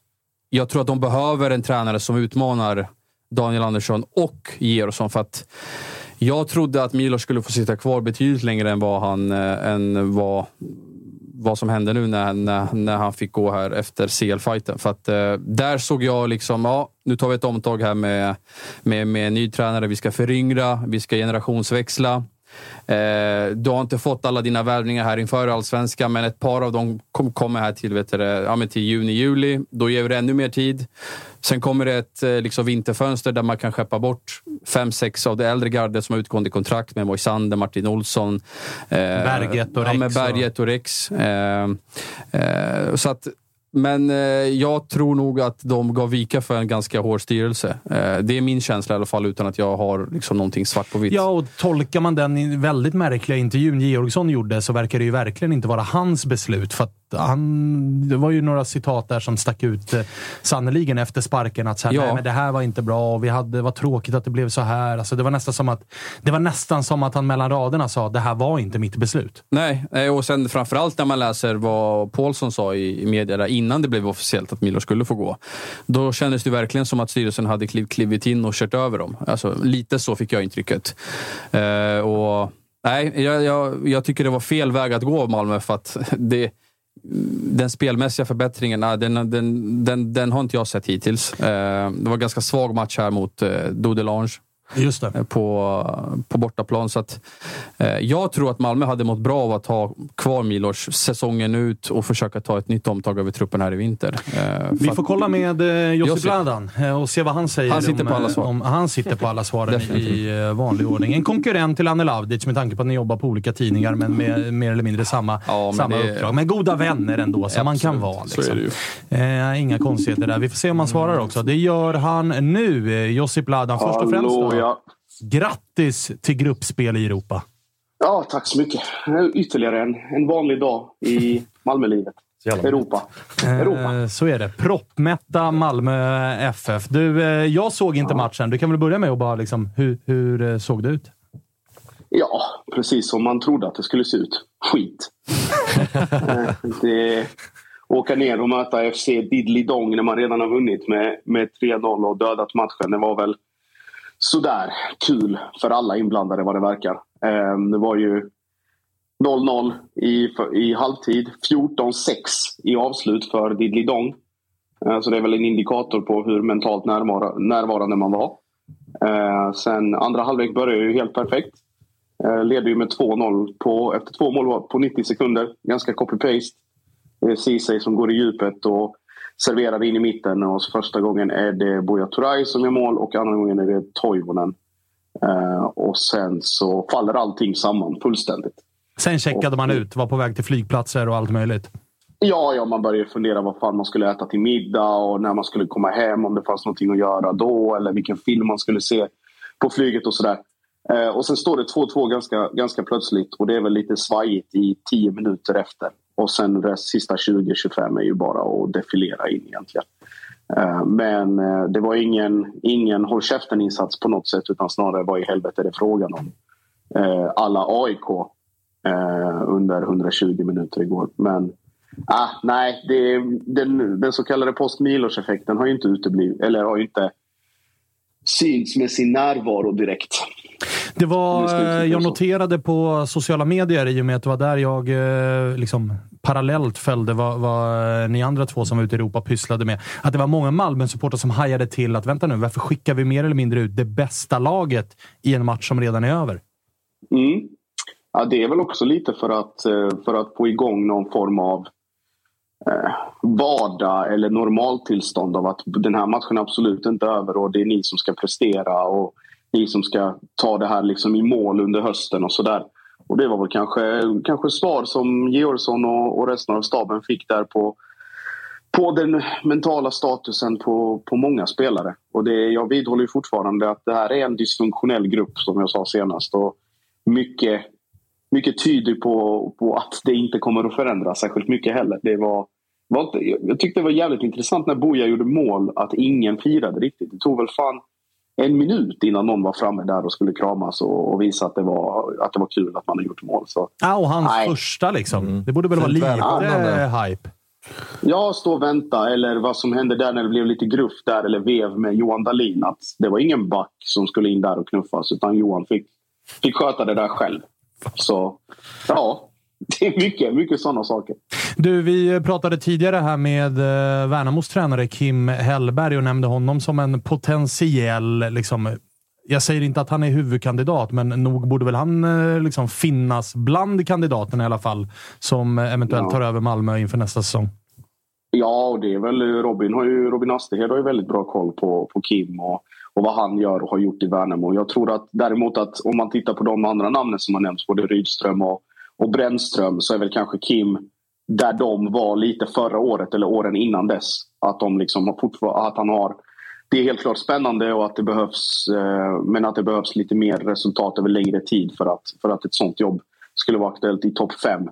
jag tror att de behöver en tränare som utmanar Daniel Andersson och Georgsson. För att jag trodde att Milos skulle få sitta kvar betydligt längre än vad, han, eh, än vad, vad som hände nu när, när, när han fick gå här efter CL-fighten. För att eh, där såg jag liksom, ja, nu tar vi ett omtag här med, med, med en ny tränare. Vi ska föryngra, vi ska generationsväxla. Eh, du har inte fått alla dina värvningar här inför allsvenskan, men ett par av dem kom, kommer här till, vet du, ja, till juni, juli. Då ger det ännu mer tid. Sen kommer det ett eh, liksom vinterfönster där man kan skeppa bort fem, sex av det äldre gardet som har utgående kontrakt med Moisander, Martin Olsson. Eh, Berget och ja, Rex och- Berget och Rex. Eh, eh, så att, men eh, jag tror nog att de gav vika för en ganska hård styrelse. Eh, det är min känsla i alla fall, utan att jag har liksom någonting svart på vitt. Ja, och tolkar man den väldigt märkliga intervjun Georgsson gjorde så verkar det ju verkligen inte vara hans beslut. För att han, det var ju några citat där som stack ut eh, sannoliken efter sparken. Att så här, Ja. men det här var inte bra och vi hade, det var tråkigt att det blev så här. Alltså, det, var nästan som att, det var nästan som att han mellan raderna sa det här var inte mitt beslut. Nej, eh, och sen framförallt när man läser vad Paulsson sa i, i media där innan det blev officiellt att Milo skulle få gå. Då kändes det verkligen som att styrelsen hade kliv, klivit in och kört över dem. Alltså, lite så fick jag intrycket. Eh, och, nej, jag, jag, jag tycker det var fel väg att gå Malmö för att det, den spelmässiga förbättringen, den, den, den, den har inte jag sett hittills. Eh, det var en ganska svag match här mot eh, Dodelange på, på bortaplan. Så att, eh, jag tror att Malmö hade mått bra av att ha kvar Milos säsongen ut och försöka ta ett nytt omtag över truppen här i vinter. Eh, Vi får att- kolla med eh, Josip Josip. Bladan eh, och se vad han säger. Han sitter om, på alla eh, svar. Om, han sitter på alla svaren i eh, vanlig ordning. En konkurrent till Anne Lavdic med tanke på att ni jobbar på olika tidningar, men med mer eller mindre samma, Ja, men samma det- uppdrag. Men goda vänner ändå, som man kan vara. så är Liksom. det ju. Eh, inga konstigheter där. Vi får se om han svarar också. Det gör han nu. Eh, Josip Bladan, först och främst då. Ja. Grattis till gruppspel i Europa. ja, tack så mycket. Ytterligare en, en vanlig dag i Malmölivet. Europa. Europa. Eh, så är det. Proppmätta Malmö FF. Du, eh, jag såg inte matchen. Du kan väl börja med att bara liksom, hur, hur eh, såg det ut? Ja, precis som man trodde att det skulle se ut. Skit. Det, åka ner och möta FC Diddley-Dong när man redan har vunnit med, med 3-0 och dödat matchen. Det var väl sådär kul för alla inblandade vad det verkar. Eh, Det var ju 0-0 i, i halvtid. 14-6 i avslut för Diddley-Dong. Eh, Så det är väl en indikator på hur mentalt närvarande man var. Eh, Sen andra halvlek började ju helt perfekt. Eh, Leder ju med 2-0 på, efter två mål på 90 sekunder. Ganska copy-paste. Det är Ceesay som går i djupet och serverar in i mitten. Och så första gången är det Buya Turay som gör mål och andra gången är det Toivonen. Eh, och sen så faller allting samman fullständigt. Sen checkade man ut, var på väg till flygplatser och allt möjligt. Ja, ja, man började fundera vad fan man skulle äta till middag och när man skulle komma hem, om det fanns någonting att göra då eller vilken film man skulle se på flyget och sådär. Eh, och sen står det 2-2 ganska, ganska plötsligt och det är väl lite svajigt i 10 minuter efter. Och sen de sista 20-25 är ju bara att defilera in egentligen. Eh, men eh, det var ingen, ingen håll käften-insats på något sätt utan snarare vad i helvete är det frågan om. Eh, alla AIK under 120 minuter igår. Men ah, nej, det, den, den så kallade post effekten har ju inte uteblivit, eller har ju inte synts med sin närvaro direkt. Det var, eh, jag noterade på sociala medier, i och med att det var där jag eh, liksom, parallellt följde vad, vad ni andra två som var ute i Europa pysslade med. Att det var många Malmö-supportrar som hajade till att vänta nu, varför skickar vi mer eller mindre ut det bästa laget i en match som redan är över? Mm. Ja, det är väl också lite för att, eh, för att få igång någon form av eh, vardag eller normaltillstånd av att den här matchen är absolut inte över och det är ni som ska prestera och ni som liksom ska ta det här liksom i mål under hösten och sådär. Och det var väl kanske, kanske svar som Georgsson och, och resten av staben fick där på, på den mentala statusen på, på många spelare. Och det, jag vidhåller fortfarande att det här är en dysfunktionell grupp som jag sa senast. Och mycket, mycket tyder på, på att det inte kommer att förändras särskilt mycket heller. Det var, var inte, jag tyckte det var jävligt intressant när Boja gjorde mål att ingen firade riktigt. Det tog väl fan en minut innan någon var framme där och skulle kramas och, och visa att det, var, att det var kul att man har gjort mål. Så, ja, och hans nej. första liksom. Mm. Det borde väl vara lite ja, hype? Ja, stå och vänta. Eller vad som hände där när det blev lite gruff där eller vev med Johan Dahlin. Att det var ingen back som skulle in där och knuffas utan Johan fick, fick sköta det där själv. Så ja, det är mycket, mycket sådana saker. Du, vi pratade tidigare här med eh, Värnamos tränare Kim Hellberg och nämnde honom som en potentiell liksom, jag säger inte att han är huvudkandidat, men nog borde väl han eh, liksom finnas bland kandidaterna i alla fall som eventuellt ja. tar över Malmö inför nästa säsong. Ja, och det är väl Robin, har ju, Robin Asterhed har ju väldigt bra koll på, på Kim och, och vad han gör och har gjort i Värnamo. Jag tror att däremot att om man tittar på de andra namnen som har nämnts, både Rydström och, och Brännström, så är väl kanske Kim där de var lite förra året eller åren innan dess. Att, de liksom har att han har... Det är helt klart spännande och att det behövs, eh, men att det behövs lite mer resultat över längre tid för att, för att ett sånt jobb skulle vara aktuellt i topp fem.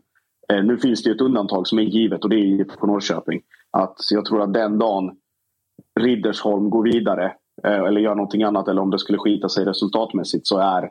Eh, nu finns det ett undantag som är givet och det är IFK Norrköping. Att jag tror att den dagen Riddersholm går vidare eh, eller gör någonting annat eller om det skulle skita sig resultatmässigt så är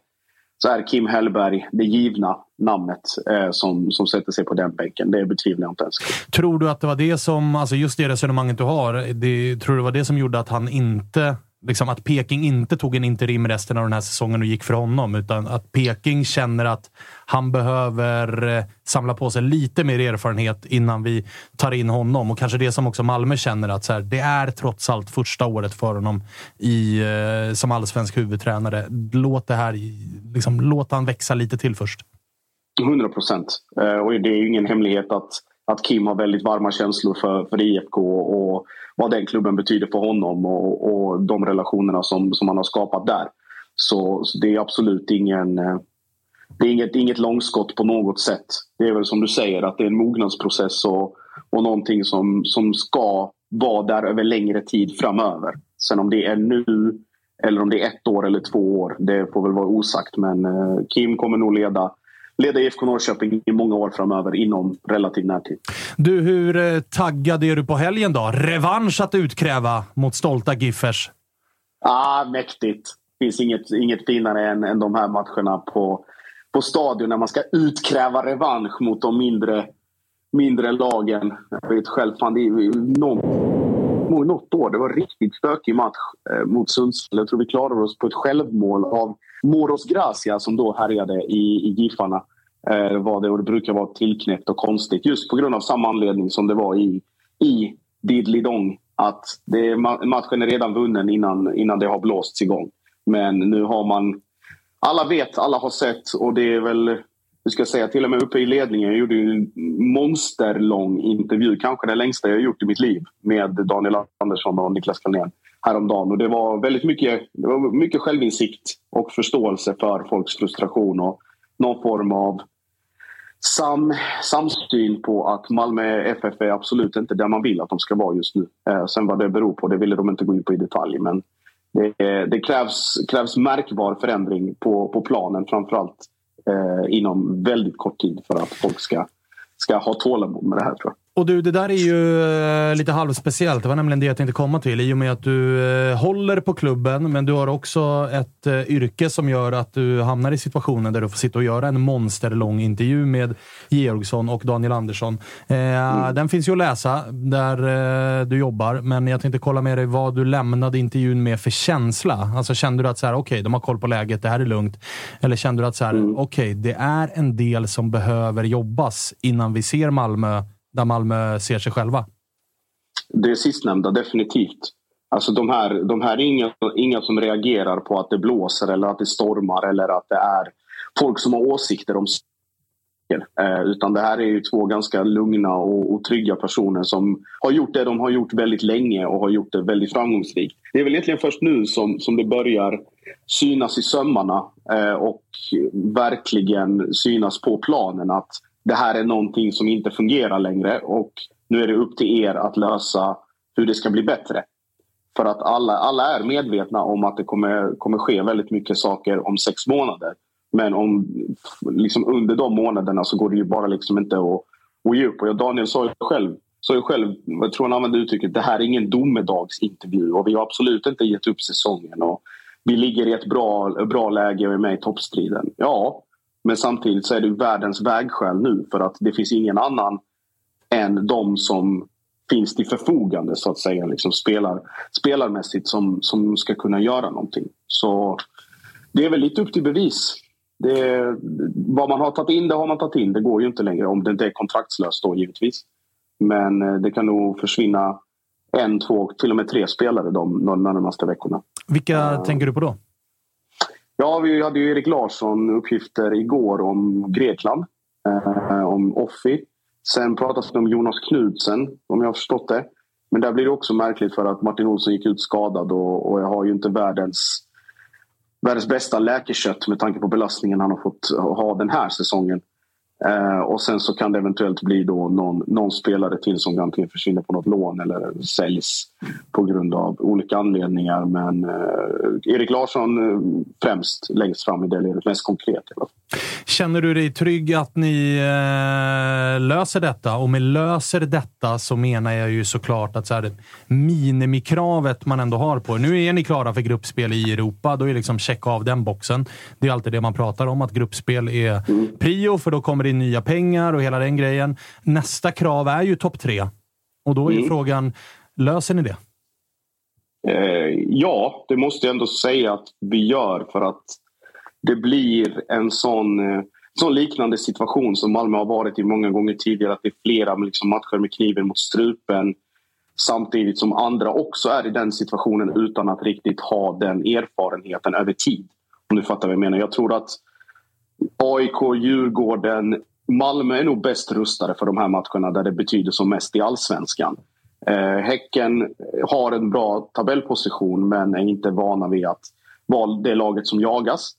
så är Kim Hellberg det givna namnet eh, som, som sätter sig på den bänken. Det betvivlar jag inte ens. Tror du att det var det som, alltså just det resonemanget du har, det, tror du det var det som gjorde att han inte liksom att Peking inte tog en interim resten av den här säsongen och gick för honom, utan att Peking känner att han behöver eh, samla på sig lite mer erfarenhet innan vi tar in honom. Och kanske det som också Malmö känner att så här, det är trots allt första året för honom i, eh, som allsvensk huvudtränare. Låt det här, liksom, låt han växa lite till först. 100 procent. Eh, och det är ju ingen hemlighet att, att Kim har väldigt varma känslor för, för IFK och vad den klubben betyder för honom och, och de relationerna som, som han har skapat där. Så, så det är absolut ingen eh, det är inget, inget långskott på något sätt. Det är väl som du säger att det är en mognadsprocess och, och någonting som, som ska vara där över längre tid framöver. Sen om det är nu eller om det är ett år eller två år, det får väl vara osagt. Men eh, Kim kommer nog leda leda IFK Norrköping i många år framöver inom relativ närtid. Du, hur eh, taggad är du på helgen då? Revansch att utkräva mot stolta Giffers? Ah, mäktigt. Det finns inget, inget finare än, än de här matcherna på, på stadion när man ska utkräva revansch mot de mindre, mindre lagen. Jag vet själv, fan, det är någon, något år. Det var en riktigt stökig match eh, mot Sundsvall. Jag tror vi klarade oss på ett självmål av Moros Gracia som då härjade i, i Giffarna. Eh, var det, och det brukar vara tillknäppt och konstigt just på grund av samma anledning som det var i, i Didlidong. Att det, matchen är redan vunnen innan, innan det har blåsts igång. Men nu har man... Alla vet, alla har sett och det är väl... Jag ska säga till och med uppe i ledningen. Jag gjorde en monsterlång intervju. Kanske den längsta jag gjort i mitt liv. Med Daniel Andersson och Niklas Kalnén häromdagen. Och det var väldigt mycket, det var mycket självinsikt och förståelse för folks frustration och någon form av sam, samsyn på att Malmö FF är absolut inte där man vill att de ska vara just nu. Eh, sen vad det beror på, det ville de inte gå in på i detalj. Men det, eh, det krävs, krävs märkbar förändring på, på planen framförallt eh, inom väldigt kort tid för att folk ska, ska ha tålamod med det här tror jag. Och du, det där är ju eh, lite halvspeciellt. Det var nämligen det jag tänkte komma till. I och med att du eh, håller på klubben, men du har också ett eh, yrke som gör att du hamnar i situationen där du får sitta och göra en monsterlång intervju med Georgsson och Daniel Andersson. Eh, Den finns ju att läsa där du jobbar, men jag tänkte kolla med dig vad du lämnade intervjun med för känsla. Alltså kände du att så här, okej, de har koll på läget, det här är lugnt. Eller kände du att så här, okej, det är en del som behöver jobbas innan vi ser Malmö där Malmö ser sig själva? Det sistnämnda, definitivt. Alltså de här, de här är inga, inga som reagerar på att det blåser eller att det stormar eller att det är folk som har åsikter om saker. Eh, utan det här är ju två ganska lugna och, och trygga personer som har gjort det de har gjort väldigt länge och har gjort det väldigt framgångsrikt. Det är väl egentligen först nu som, som det börjar synas i sömmarna eh, och verkligen synas på planen att det här är någonting som inte fungerar längre och nu är det upp till er att lösa hur det ska bli bättre. För att alla, alla är medvetna om att det kommer, kommer ske väldigt mycket saker om sex månader. Men om, liksom under de månaderna så går det ju bara liksom inte att, att ge upp. Och Daniel sa ju själv, sa ju själv, jag tror han använde uttrycket, det här är ingen domedagsintervju och vi har absolut inte gett upp säsongen. Och vi ligger i ett bra, bra läge och är med i toppstriden. Ja, men samtidigt så är det världens vägskäl nu för att det finns ingen annan än de som finns till förfogande så att säga, liksom spelar, spelarmässigt som, som ska kunna göra någonting. Så det är väl lite upp till bevis. Det, vad man har tagit in, det har man tagit in. Det går ju inte längre om det inte är kontraktslöst då givetvis. Men eh, det kan nog försvinna en, två, till och med tre spelare de, de närmaste veckorna. Vilka uh, tänker du på då? Ja, vi hade ju Erik Larsson uppgifter igår om Grekland. Eh, om Offi. Sen pratas det om Jonas Knudsen, om jag har förstått det. Men där blir det också märkligt för att Martin Olsson gick ut skadad och, och jag har ju inte världens, världens bästa läkekött med tanke på belastningen han har fått ha den här säsongen. Eh, och sen så kan det eventuellt bli då någon, någon spelare till som antingen försvinner på något lån eller säljs på grund av olika anledningar. Men eh, Erik Larsson eh, främst längst fram i det ledet, mest konkret. Känner du dig trygg att ni eh, löser detta? Och med löser detta så menar jag ju såklart att så här, minimikravet man ändå har på Nu är ni klara för gruppspel i Europa. Då är liksom checka av den boxen. Det är alltid det man pratar om, att gruppspel är prio, för då kommer det in nya pengar och hela den grejen. Nästa krav är ju topp tre. Och då är mm. frågan, löser ni det? Eh, ja, det måste jag ändå säga att vi gör för att det blir en sån, eh, sån liknande situation som Malmö har varit i många gånger tidigare. Att det är flera liksom, matcher med kniven mot strupen samtidigt som andra också är i den situationen utan att riktigt ha den erfarenheten över tid. Om du fattar vad jag menar. Jag tror att AIK, Djurgården, Malmö är nog bäst rustade för de här matcherna där det betyder som mest i allsvenskan. Eh, häcken har en bra tabellposition men är inte vana vid att vara det laget som jagas.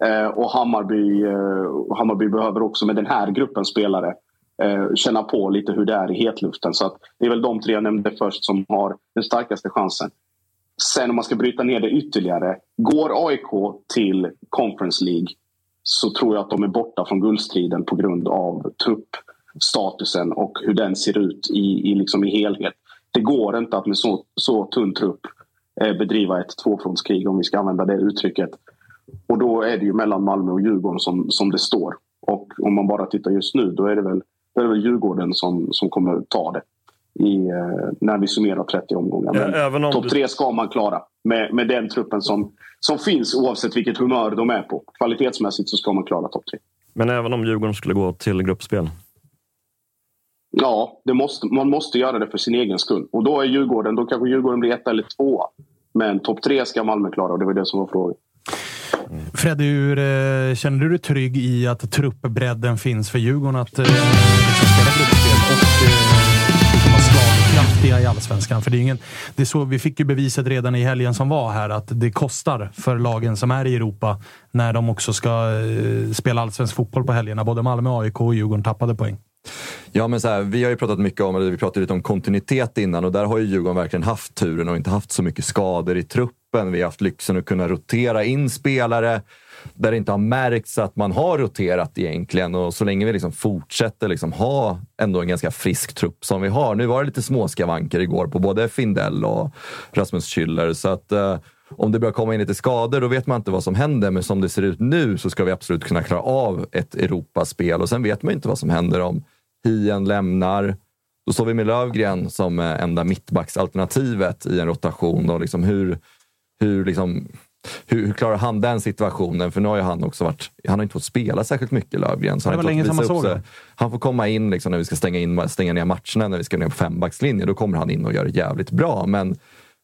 Eh, och Hammarby, eh, Hammarby behöver också med den här gruppen spelare eh, känna på lite hur det är i hetluften. Så det är väl de tre jag nämnde först som har den starkaste chansen. Sen om man ska bryta ner det ytterligare. Går AIK till Conference League så tror jag att de är borta från guldstriden på grund av truppstatusen och hur den ser ut i, i, liksom i helhet. Det går inte att med så, så tunn trupp eh, bedriva ett tvåfrontskrig om vi ska använda det uttrycket. Och då är det ju mellan Malmö och Djurgården som, som det står. Och om man bara tittar just nu då är det väl, då är det väl Djurgården som, som kommer ta det. I, eh, när vi summerar 30 omgångar. Men ja, topp tre ska man klara med, med den truppen som, som finns oavsett vilket humör de är på. Kvalitetsmässigt så ska man klara topp tre. Men även om Djurgården skulle gå till gruppspel? Ja, det måste, man måste göra det för sin egen skull. Och då är Djurgården, då kanske Djurgården blir ett eller tvåa. Men topp tre ska Malmö klara och det var det som var frågan. Mm. Freddy, hur, eh, känner du dig trygg i att truppbredden finns för Djurgården att eh, spela gruppspel och eh, vara slagkraftiga i allsvenskan? För det är ingen, det är så, vi fick ju beviset redan i helgen som var här att det kostar för lagen som är i Europa när de också ska eh, spela allsvensk fotboll på helgerna. Både Malmö, AIK och Djurgården tappade poäng. Ja, men så här, vi har ju pratat mycket om, vi pratade lite om kontinuitet innan och där har ju Djurgården verkligen haft turen och inte haft så mycket skador i truppen truppen. Vi har haft lyxen att kunna rotera in spelare där det inte har märkts att man har roterat egentligen. Och så länge vi liksom fortsätter liksom ha ändå en ganska frisk trupp som vi har. Nu var det lite småskavanker igår på både Findell och Rasmus Schüller. Så att, eh, om det börjar komma in lite skador, då vet man inte vad som händer. Men som det ser ut nu så ska vi absolut kunna klara av ett Europaspel. Och sen vet man inte vad som händer om Hien lämnar. Då står vi med Lövgren som eh, enda mittbacksalternativet i en rotation. Och liksom hur, hur, liksom, hur, hur klarar han den situationen? För nu har ju han också varit... Han har inte fått spela särskilt mycket, Lövgren. Så Det han var länge sedan man såg sig. Han får komma in liksom, när vi ska stänga, in, stänga ner matcherna, när vi ska ner på fembackslinjen. Då kommer han in och gör det jävligt bra. Men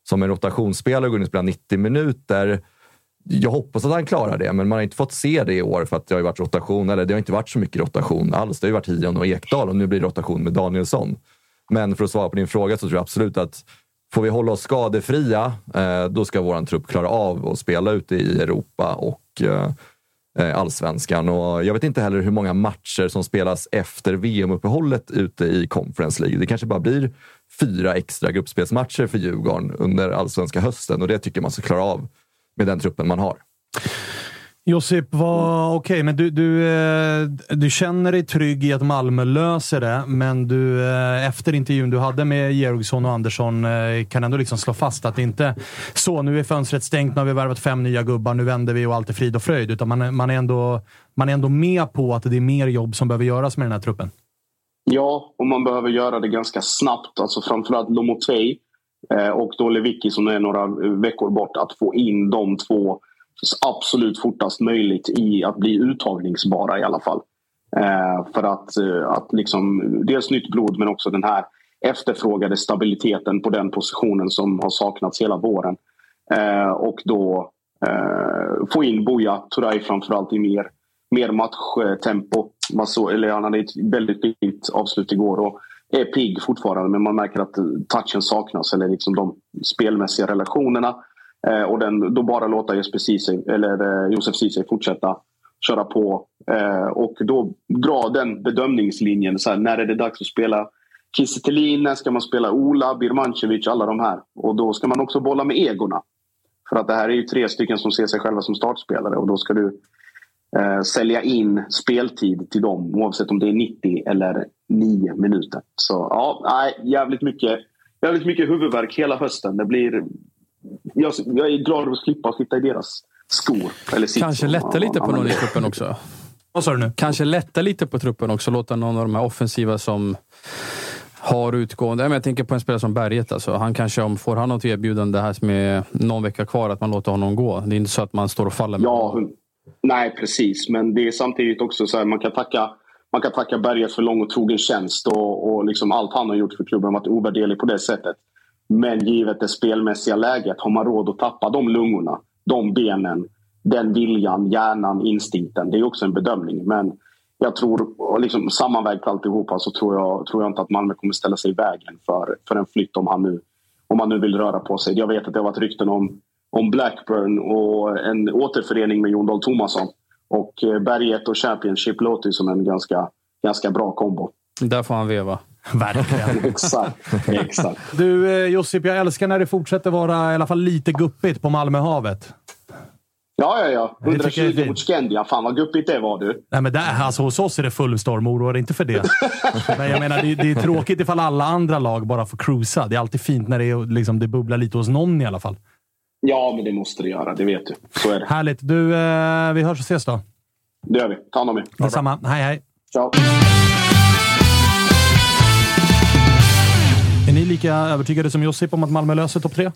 som en rotationsspelare går in och spelar 90 minuter. Jag hoppas att han klarar det, men man har inte fått se det i år för att det har ju varit rotation. Eller det har inte varit så mycket rotation alls. Det har ju varit Hion och Ekdal och nu blir det rotation med Danielsson. Men för att svara på din fråga så tror jag absolut att får vi hålla oss skadefria, eh, då ska vår trupp klara av att spela ute i Europa och eh, eh, allsvenskan. Och jag vet inte heller hur många matcher som spelas efter VM-uppehållet ute i Conference League. Det kanske bara blir fyra extra gruppspelsmatcher för Djurgården under allsvenska hösten och det tycker jag man ska klara av med den truppen man har. Josip, vad okej, men du, du, eh, du känner dig trygg i att Malmö löser det, men du, eh, efter intervjun du hade med Georgsson och Andersson eh, kan ändå liksom slå fast att det inte så. Nu är fönstret stängt, nu har vi värvat fem nya gubbar, nu vänder vi och allt är frid och fröjd. Utan man, man, är ändå, man är ändå med på att det är mer jobb som behöver göras med den här truppen. Ja, och man behöver göra det ganska snabbt. Alltså framförallt Lomotey och då Lewicki som är några veckor bort. Att få in de två absolut fortast möjligt i att bli uttagningsbara i alla fall. Eh, för att, eh, att liksom, dels nytt blod men också den här efterfrågade stabiliteten på den positionen som har saknats hela våren. Eh, och då eh, få in Buya Turay framförallt i mer, mer matchtempo. Man så, eller han hade ett väldigt fint avslut igår och är pigg fortfarande men man märker att touchen saknas eller liksom de spelmässiga relationerna. Eh, och den, då bara låta Jesper Ceesay, eller eh, Josef Ceesay fortsätta köra på eh, och då dra den bedömningslinjen. Så här, när är det dags att spela Kiese Thelin? När ska man spela Ola, Birmancevic, alla de här? Och då ska man också bolla med egorna. För att det här är ju tre stycken som ser sig själva som startspelare och då ska du eh, sälja in speltid till dem oavsett om det är 90 eller 9 minuter. Så ja, nej, jävligt mycket, jävligt mycket huvudvärk hela hösten. Det blir, jag, jag är glad att slippa sitta i deras skor. Eller Kanske lätta lite på någon i truppen också. Vad sa du nu? Kanske lätta lite på truppen också. Låta någon av de här offensiva som har utgående. Jag tänker på en spelare som Berget. Alltså. Han kanske, om får han något erbjudande här som är någon vecka kvar, att man låter honom gå. Det är inte så att man står och faller med Ja, hun- nej precis. Men det är samtidigt också så här, man kan tacka man kan tacka Berget för lång och trogen tjänst och, och liksom allt han har gjort för klubben varit ovärderlig på det sättet. Men givet det spelmässiga läget, har man råd att tappa de lungorna, de benen, den viljan, hjärnan, instinkten. Det är också en bedömning. Men jag tror, liksom sammanvägt alltihopa, så tror jag, tror jag inte att Malmö kommer ställa sig i vägen för, för en flytt om han, nu, om han nu vill röra på sig. Jag vet att det har varit rykten om, om Blackburn och en återförening med Jon Dahl Tomasson. Och eh, Berget och Championship låter ju som en ganska, ganska bra kombo. Där får han veva. Verkligen. exakt, exakt. Du eh, Josip, jag älskar när det fortsätter vara i alla fall lite guppigt på Malmöhavet. Ja, ja, ja. Det tycker jag är 120 fint. mot Skandia. Fan vad guppigt det var du. Nej, men där, alltså, hos oss är det full storm. Oroa dig inte för det. men jag menar, det, det är tråkigt ifall alla andra lag bara får cruisa. Det är alltid fint när det, är, liksom, det bubblar lite hos någon i alla fall. Ja, men det måste det göra. Det vet du. Så är det. Härligt. Du, eh, vi hörs och ses då. Det gör vi. Ta hand om er. Detsamma. Hej, hej. Ciao. Lika övertygade som Josip om att Malmö löser topp tre?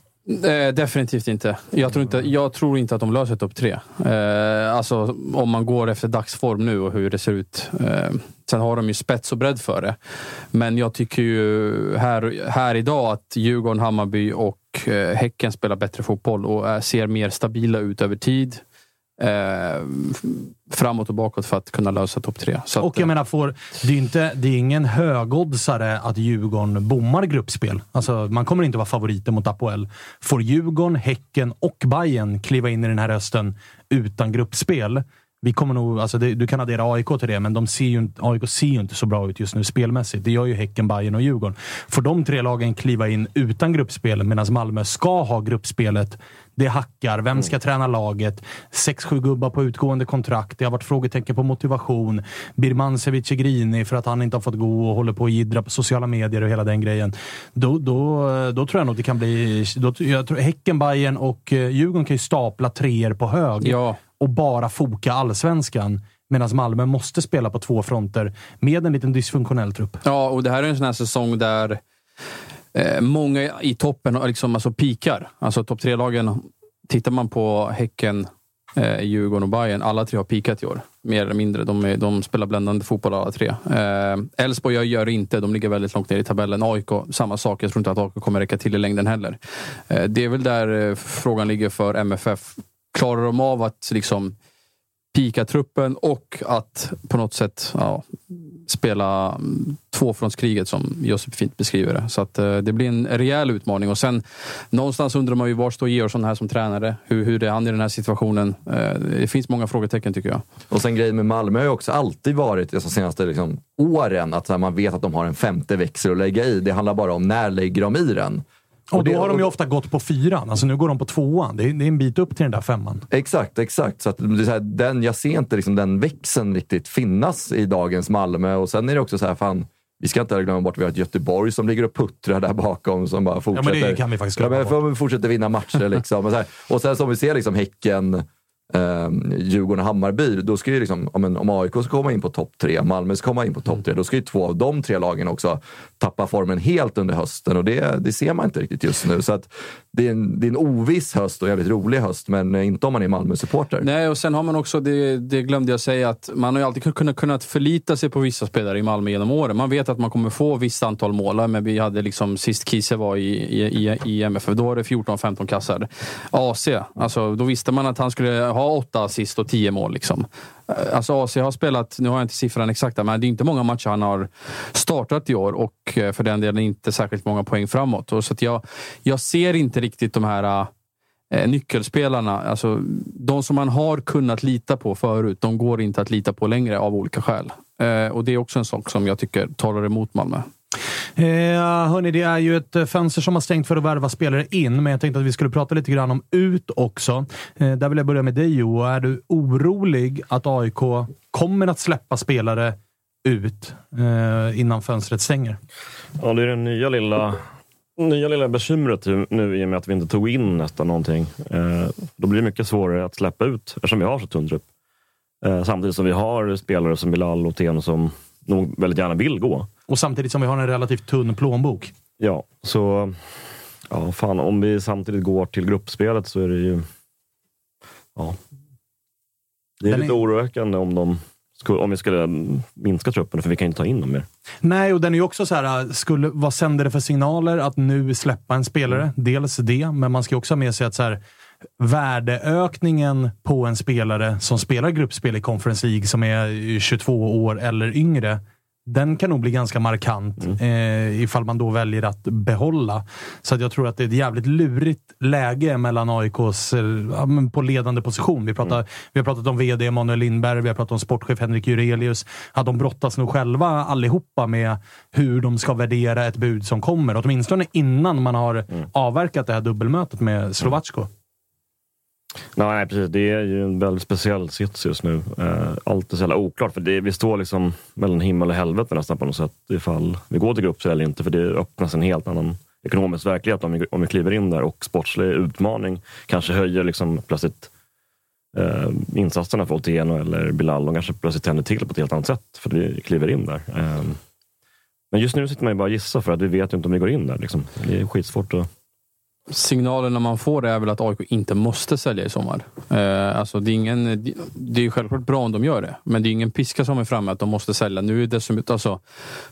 Eh, definitivt inte. Jag tror inte, jag tror inte att de löser topp tre. Eh, alltså om man går efter dagsform nu och hur det ser ut. Eh, sen har de ju spets och bredd för det. Men jag tycker ju här, här idag att Djurgården, Hammarby och eh, Häcken spelar bättre fotboll och eh, ser mer stabila ut över tid. Eh, framåt och bakåt för att kunna lösa topp tre. Så att, Och jag menar, får, det är inte, det är ingen högoddsare att Djurgården bommar gruppspel. Alltså, man kommer inte vara favoriter mot Apoel. Får Djurgården, Häcken och Bayern kliva in i den här hösten utan gruppspel, Vi kommer nog, alltså det, du kan addera AIK till det, men de ser ju, AIK ser ju inte så bra ut just nu spelmässigt. Det gör ju Häcken, Bayern och Djurgården. Får de tre lagen kliva in utan gruppspel, medan Malmö ska ha gruppspelet. Det hackar. Vem ska träna laget? Sex, sju gubbar på utgående kontrakt. Det har varit frågetecken på motivation. Birmancevic är grinig för att han inte har fått gå och håller på att jiddra på sociala medier och hela den grejen. Då, då, då tror jag nog det kan bli... Då, jag tror Häcken, Bayern och eh, Djurgården kan ju stapla treor på hög Ja och bara foka allsvenskan. Medan Malmö måste spela på två fronter med en liten dysfunktionell trupp. Ja, och det här är en sån här säsong där eh, många i toppen liksom, alltså, pikar. Alltså topp tre-lagen. Tittar man på Häcken, eh, Djurgården och Bayern alla tre har pikat i år. Mer eller mindre. De, är, de spelar bländande fotboll alla tre. Eh, Elfsborg gör, gör inte. De ligger väldigt långt ner i tabellen. AIK, samma sak. Jag tror inte att AIK kommer räcka till i längden heller. Eh, det är väl där eh, frågan ligger för MFF. Klarar de av att liksom pika truppen och att på något sätt ja, spela mm, tvåfrontskriget som Josip fint beskriver det. Så att eh, det blir en rejäl utmaning. Och sen någonstans undrar man ju var står Georgsson här som tränare? Hur, hur är han i den här situationen? Eh, det finns många frågetecken tycker jag. Och sen grejen med Malmö har ju också alltid varit, de senaste liksom, åren, att här, man vet att de har en femte växel att lägga i. Det handlar bara om när lägger de i den. Och, då har de ju ofta gått på fyran. Alltså nu går de på tvåan. Det är, det är en bit upp till den där femman. Exakt, exakt. Så att så här, den, jag ser inte liksom den växeln riktigt finnas i dagens Malmö. Och sen är det också så här, fan, vi ska inte glömma bort att vi har ett Göteborg som ligger och puttrar där bakom som bara fortsätter. det kan vi faktiskt ja, glömma men för vi fortsätter vinna matcher. Liksom. och, så här, och sen som vi ser liksom Häcken, eh, Djurgården och Hammarby. Då ska ju liksom, om, en, om AIK ska komma in på topp tre, Malmö ska komma in på topp tre, då ska ju två av de tre lagen också tappa formen helt under hösten. Och det, det ser man inte riktigt just nu. Så att det, är en, det är en oviss höst och en jävligt rolig höst, men inte om man är Malmö-supporter. Nej, och sen har man också, det, det glömde jag säga, att man har ju alltid kunnat, kunnat förlita sig på vissa spelare i Malmö genom åren. Man vet att man kommer få visst antal mål, men vi hade liksom, sist Kiese var i, i, i, i MFF, då var det 14-15 kassar. AC, alltså, då visste man att han skulle ha åtta assist och tio mål. Liksom. Eh, alltså AC har spelat, nu har jag inte siffran exakta, men det är inte många matcher han har startat i år och eh, för den delen inte särskilt många poäng framåt. Och så att jag, jag ser inte riktigt de här eh, eh, nyckelspelarna, alltså de som man har kunnat lita på förut, de går inte att lita på längre av olika skäl. Eh, och det är också en sak som jag tycker talar emot Malmö. Eh, hörni, det är ju ett eh, fönster som har stängt för att värva spelare in, men jag tänkte att vi skulle prata lite grann om ut också. Eh, där vill jag börja med dig Jo. Är du orolig att AIK kommer att släppa spelare ut eh, innan fönstret stänger? Ja, det är det nya lilla, nya lilla bekymret nu i och med att vi inte tog in nästan någonting. Eh, då blir det mycket svårare att släppa ut eftersom vi har så tunn trupp. Eh, samtidigt som vi har spelare som Bilal och Ten som nog väldigt gärna vill gå. Och samtidigt som vi har en relativt tunn plånbok. Ja, så ja, fan, om vi samtidigt går till gruppspelet så är det ju... Ja, det är Den lite är- oroväckande om, de, om vi skulle minska truppen, för vi kan inte ta in dem mer. Nej, och den är ju också så här, skulle, vad sänder det för signaler att nu släppa en spelare? Dels det, men man ska också ha med sig att så här, värdeökningen på en spelare som spelar gruppspel i Conference League som är 22 år eller yngre, den kan nog bli ganska markant eh, ifall man då väljer att behålla. Så att jag tror att det är ett jävligt lurigt läge mellan AIKs eh, ja, på ledande position. Vi, pratar, vi har pratat om VD Emanuel Lindberg, vi har pratat om sportchef Henrik Jurelius. Att de brottas nog själva allihopa med hur de ska värdera ett bud som kommer. Åtminstone innan man har avverkat det här dubbelmötet med Slovacko. Nej, precis. Det är ju en väldigt speciell sits just nu. Eh, allt är så jävla oklart. För det, vi står liksom mellan himmel och helvete nästan på något sätt. Ifall vi går till gruppspel eller inte. För det öppnas en helt annan ekonomisk verklighet om vi, om vi kliver in där. Och sportslig utmaning kanske höjer liksom plötsligt eh, insatserna för Otieno eller Bilal. De kanske plötsligt tänder till på ett helt annat sätt. För vi kliver in där. Eh, men just nu sitter man ju bara och gissar för att vi vet ju inte om vi går in där. Liksom. Det är skitsvårt att... Signalerna man får är väl att AIK inte måste sälja i sommar. Eh, alltså det, är ingen, det är självklart bra om de gör det, men det är ingen piska som är framme att de måste sälja. Nu är dessutom, alltså,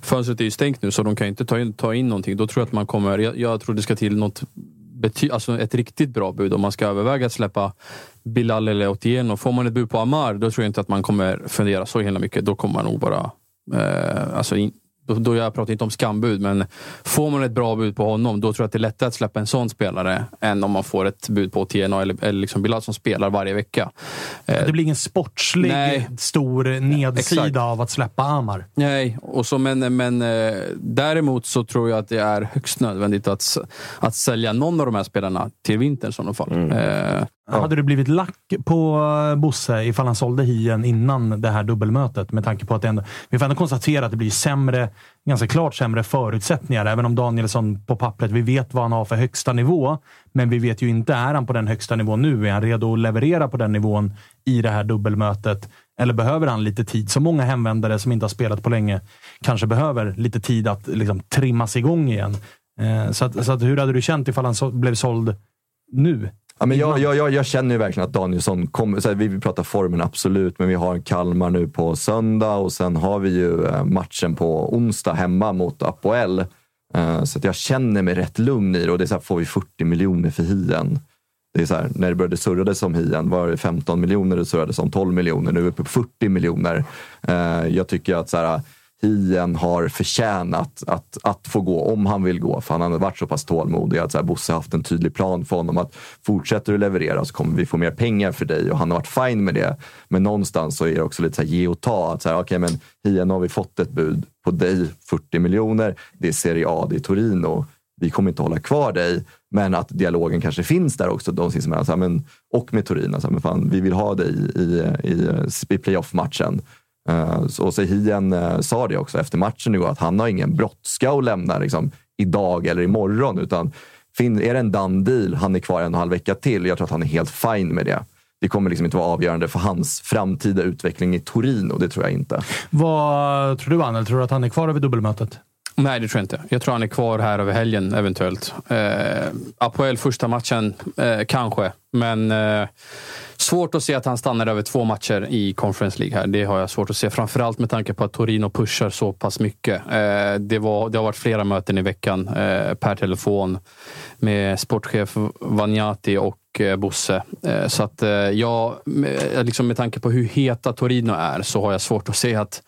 fönstret är ju stängt nu så de kan ju inte ta in, ta in någonting. Då tror jag att man kommer, jag, jag tror det ska till något bety, alltså ett riktigt bra bud om man ska överväga att släppa Bilal eller Otieno. Får man ett bud på Amar, då tror jag inte att man kommer fundera så himla mycket. Då kommer man nog bara eh, alltså in, då, jag pratar inte om skambud, men får man ett bra bud på honom, då tror jag att det är lättare att släppa en sån spelare än om man får ett bud på TNA eller, eller liksom Bilal som spelar varje vecka. Eh, Det blir ingen sportslig Nej. stor nedsida Exakt. av att släppa Amar. Nej, och så, men, men eh, däremot så tror jag att det är högst nödvändigt att, att sälja någon av de här spelarna till vintern i sådana fall. Ja. Hade du blivit lack på eh, Bosse ifall han sålde hien innan det här dubbelmötet? Med tanke på att det ändå, vi får ändå konstatera att det blir sämre, ganska klart sämre förutsättningar. Även om Danielsson på pappret, vi vet vad han har för högsta nivå. Men vi vet ju inte, är han på den högsta nivån nu? Är han redo att leverera på den nivån i det här dubbelmötet? Eller behöver han lite tid? Så många hemvändare som inte har spelat på länge kanske behöver lite tid att liksom, trimmas igång igen. Eh, så att, så att, hur hade du känt ifall han så, blev såld nu? Ja, men jag, jag, jag, jag känner ju verkligen att Danielsson kommer... Så här, vi pratar formen, absolut, men vi har Kalmar nu på söndag och sen har vi ju eh, matchen på onsdag hemma mot Apoel. Eh, Så jag känner mig rätt lugn i det och det är så här, får vi 40 miljoner för hien? Det är så här, när det började surrades om hien var det 15 miljoner, det surrades om 12 miljoner, nu är vi uppe på 40 miljoner. Eh, Jag tycker att så här, Hien har förtjänat att, att få gå om han vill gå. För han har varit så pass tålmodig att så här, Bosse har haft en tydlig plan för honom att fortsätter du leverera så kommer vi få mer pengar för dig och han har varit fin med det. Men någonstans så är det också lite så här, ge och ta. Att så här, okay, men Hien har vi fått ett bud på dig, 40 miljoner. Det är Serie A, det är Torino. Vi kommer inte hålla kvar dig. Men att dialogen kanske finns där också, de sinsemellan. Så här, men, och med Torino. Så här, men fan, vi vill ha dig i, i, i playoff-matchen. Uh, och Sehien eh, sa det också efter matchen igår, att han har ingen brådska att lämna liksom, idag eller imorgon. Utan fin, är det en done deal, han är kvar en och en halv vecka till. Jag tror att han är helt fine med det. Det kommer liksom inte vara avgörande för hans framtida utveckling i Torino. Det tror jag inte. Vad tror du, Anel? Tror du att han är kvar över dubbelmötet? Nej, det tror jag inte. Jag tror han är kvar här över helgen eventuellt. Eh, Apoel första matchen, eh, kanske. Men eh, svårt att se att han stannar över två matcher i Conference League här. Det har jag svårt att se. Framförallt med tanke på att Torino pushar så pass mycket. Eh, det, var, det har varit flera möten i veckan eh, per telefon med sportchef Vagnati och eh, Bosse. Eh, så att eh, jag, med, liksom med tanke på hur heta Torino är så har jag svårt att se att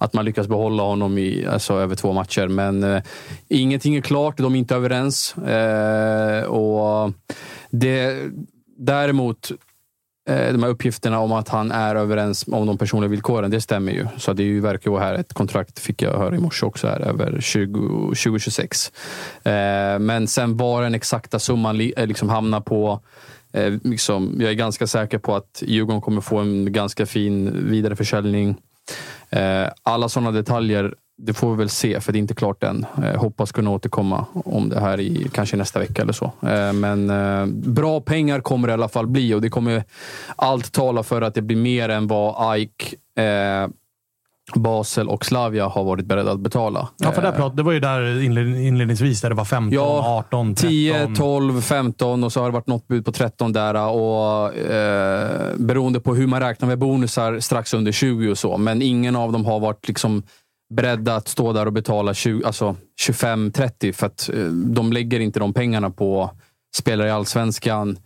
att man lyckas behålla honom i, alltså, över två matcher. Men eh, ingenting är klart, de är inte överens. Eh, och det, däremot, eh, de här uppgifterna om att han är överens om de personliga villkoren, det stämmer ju. Så det är ju, verkar här ett kontrakt, fick jag höra i morse också, här, över 20, 2026. Eh, men sen var den exakta summan eh, liksom hamnar på eh, liksom, jag är ganska säker på att Djurgården kommer få en ganska fin vidareförsäljning. Eh, alla sådana detaljer, det får vi väl se, för det är inte klart än. Eh, hoppas kunna återkomma om det här i kanske nästa vecka eller så. Eh, men bra pengar kommer det i alla fall bli och det kommer allt tala för att det blir mer än vad Ike, Basel och Slavia har varit beredda att betala. Ja, för där prat, det var ju där inled- inledningsvis, där det var 15, Ja, 18, 13. 10, 12, 15 och så har det varit något bud på 13 där. Och, eh, beroende på hur man räknar med bonusar strax under 20 och så. Men ingen av dem har varit liksom beredda att stå där och betala 20, alltså 25-30 för att eh, de lägger inte de pengarna på spelare i allsvenskan.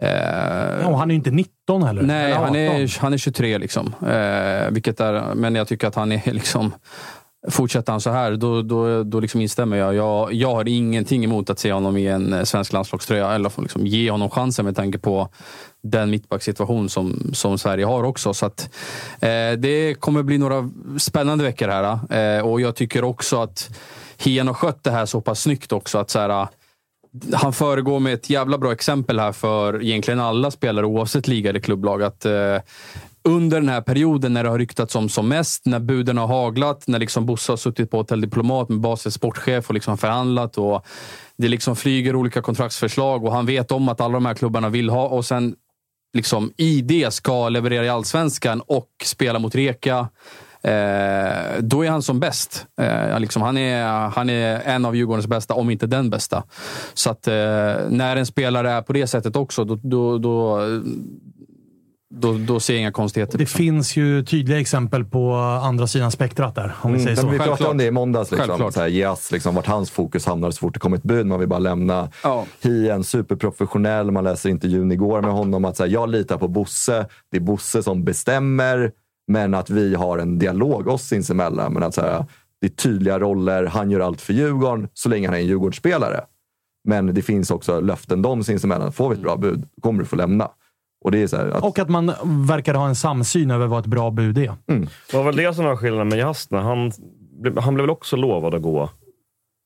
Eh, Ja, och han är ju inte 19 heller. Nej, han 18. är, han är 23 liksom. Eh, vilket är, men jag tycker att han är liksom... Fortsätter han så här, då, då, då liksom instämmer jag. jag. Jag har ingenting emot att se honom i en eh, svensk landslagströja. Eller liksom ge honom chansen med tanke på den mittbacksituation som, som Sverige har också. Så att, eh, det kommer bli några spännande veckor här. Eh, och jag tycker också att Hien har skött det här så pass snyggt också. att så här, han föregår med ett jävla bra exempel här för egentligen alla spelare oavsett liga eller klubblag. Att, eh, under den här perioden när det har ryktats om som mest, när buden har haglat, när liksom Bosse har suttit på Hotell Diplomat med Basels sportchef och liksom förhandlat. Och det liksom flyger olika kontraktsförslag och han vet om att alla de här klubbarna vill ha och sen liksom i det ska leverera i allsvenskan och spela mot Reka. Eh, då är han som bäst. Eh, liksom, han, är, han är en av Djurgårdens bästa, om inte den bästa. Så att eh, när en spelare är på det sättet också, då, då, då, då, då ser jag inga konstigheter. Det liksom. finns ju tydliga exempel på andra sidan spektrat där, om vi säger Mm, så. vi pratade Självklart. om det i måndags. Liksom, så här, yes, liksom, vart hans fokus hamnar så fort det kommer ett bud. Man vill bara lämna Ja. Hien, superprofessionell. Man läser intervjun igår med honom. att så här, Jag litar på Bosse. Det är Bosse som bestämmer. Men att vi har en dialog oss sinsemellan. Men att så här, det är tydliga roller, han gör allt för Djurgården så länge han är en Djurgårdsspelare. Men det finns också löften dem sinsemellan. Får vi ett bra bud kommer du få lämna. Och, det är så här att, Och att man verkar ha en samsyn över vad ett bra bud är. Det var väl det som var skillnaden med Jasna. Han, blev- han blev väl också lovad att gå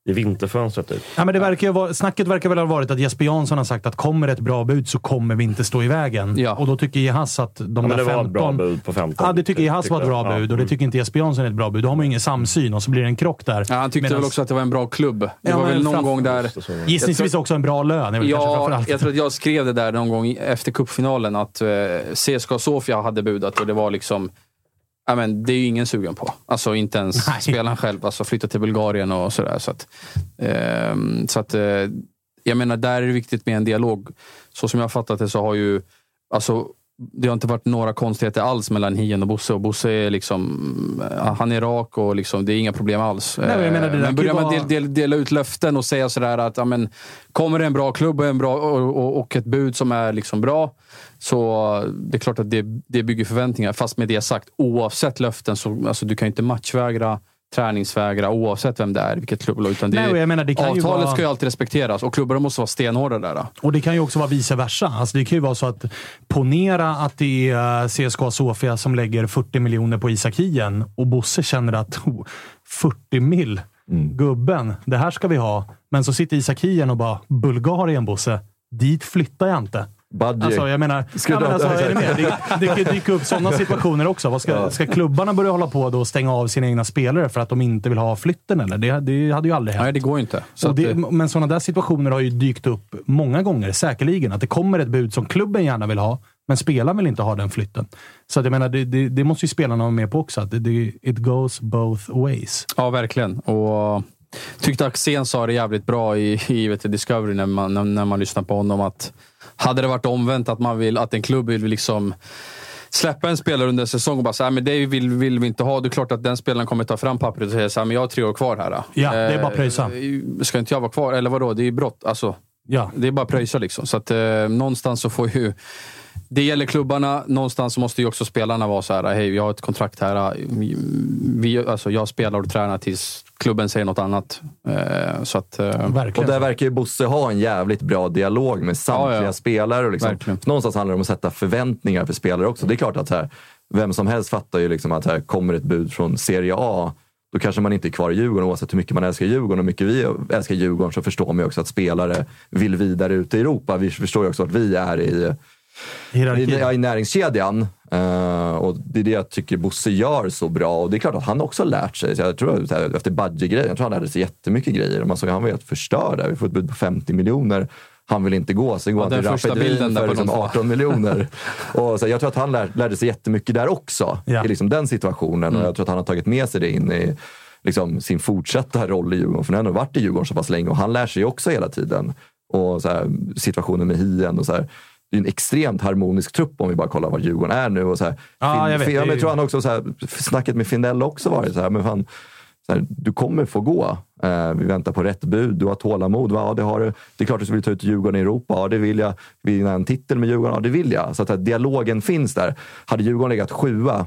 i vinterfönstret. Typ. Ja, men det verkar ju vara, snacket verkar väl ha varit att Jesper Jansson har sagt att kommer ett bra bud så kommer vi inte stå i vägen. Ja. Och då tycker Jehas att de Ja, men där det 15... var ett bra bud på 15. Ja, det tycker Jehas var ett bra Ja. bud och det tycker inte Jesper Jansson är ett bra bud. Då har man ju ingen samsyn och så blir det en krock där. Ja, han tyckte Medans- väl också att det var en bra klubb. Det Ja, var men väl någon fram- gång där... Gissningsvis också en bra lön. Ja, jag tror att jag skrev det där någon gång efter cupfinalen att eh, CSKA Sofia hade budat och det var liksom... Ja, men det är ju ingen sugen på. Alltså inte ens Nej. spelaren själv. Alltså flytta till Bulgarien och sådär. Så att, ehm, så att, eh, jag menar, där är det viktigt med en dialog. Så som jag har fattat det så har ju... Alltså, det har inte varit några konstigheter alls mellan Hien och Bosse. Och Bosse är liksom... eh, Han är rak och liksom, det är inga problem alls. Nej, men jag menar, det Eh, men börjar man vara- del, del, dela ut löften och säga sådär att ja, men, kommer det en bra klubb och, en bra, och, och, och ett bud som är liksom bra så det är klart att det, det bygger förväntningar. Fast med det sagt, oavsett löften så alltså, du kan ju inte matchvägra, träningsvägra oavsett vem det är, vilket klubblag. Utan det, Nej, menar, avtalet vara- ska ju alltid respekteras och klubbarna måste vara stenhårda där. Och det kan ju också vara vice versa. Alltså det kan ju vara så att ponera att det är eh, CSKA Sofia som lägger 40 miljoner på Isak Hien och Bosse känner att oh, 40 mil, gubben, det här ska vi ha. Men så sitter Isak Hien och bara “Bulgarien Bosse, dit flyttar jag inte”. Budgie. Alltså, jag menar, ja, men alltså, är du med? Det, det kan ju dyka upp sådana situationer också. Vad ska, ska klubbarna börja hålla på då och stänga av sina egna spelare för att de inte vill ha flytten? Eller? Det, det hade ju aldrig hänt. Nej, det går inte. Så det, men sådana där situationer har ju dykt upp många gånger, säkerligen. Att det kommer ett bud som klubben gärna vill ha, men spelaren vill inte ha den flytten. Så att jag menar, det, det, det måste ju spelarna vara med på också. Att det, det, it goes both ways. Ja, verkligen. Och tyckte Axén sa det jävligt bra i, i vet Discovery när man, när, när man lyssnar på honom. att Hade det varit omvänt, att, man vill, att en klubb vill liksom släppa en spelare under en säsong och bara säga men det vill, vill vi inte ha. Det är klart att den spelaren kommer ta fram pappret och säga så här, men jag har tre år kvar här. Ja, det är bara att pröjsa. Eh, Ska inte jag vara kvar? Eller vadå? Det är ju brott. Alltså, Ja. det är bara pröjsa liksom. Så att eh, någonstans så får ju... Det gäller klubbarna. Någonstans så måste ju också spelarna vara så här, hej, jag har ett kontrakt här. Vi, alltså, jag spelar och tränar tills klubben säger något annat. Eh, så att... Eh, Och Verkligen. där verkar ju Bosse ha en jävligt bra dialog med samtliga Ja, ja. spelare. Och liksom, någonstans handlar det om att sätta förväntningar för spelare också. Det är klart att här, vem som helst fattar ju liksom att här kommer ett bud från Serie A, då kanske man inte är kvar i Djurgården. Oavsett hur mycket man älskar Djurgården och hur mycket vi älskar Djurgården så förstår man ju också att spelare vill vidare ut i Europa. Vi förstår ju också att vi är i Hierarki. i, i näringskedjan. Eh, och det är det jag tycker Bosse gör så bra. Och det är klart att han också har lärt sig. Så jag tror att så här, efter budgetgrejen, jag tror han lärde sig jättemycket grejer. Man såg, han var helt förstörd där. Vi får ett bud på 50 miljoner. Han vill inte gå. Sen går Ja, han till Rapid för liksom någon- 18 miljoner. och så här, jag tror att han lär, lärde sig jättemycket där också. Ja. I liksom den situationen. Mm. Och jag tror att han har tagit med sig det in i liksom, sin fortsatta roll i Djurgården. För han har ändå varit i Djurgården så pass länge och han lär sig också hela tiden. Och så här, situationen med Hien och så här. En extremt harmonisk trupp om vi bara kollar vad Djurgården är nu. Och så här, Ja, jag vet. Fin, men jag tror han också, så här, snacket med Findell också varit så här, men fan, så här, du kommer få gå. Eh, vi väntar på rätt bud. Du har tålamod. Va? Ja, det, har du. det är klart att du vill ta ut Djurgården i Europa. Ja, det vill jag. Vinna en titel med Djurgården. Ja, det vill jag. Så att, här, dialogen finns där. Hade Djurgården legat sjua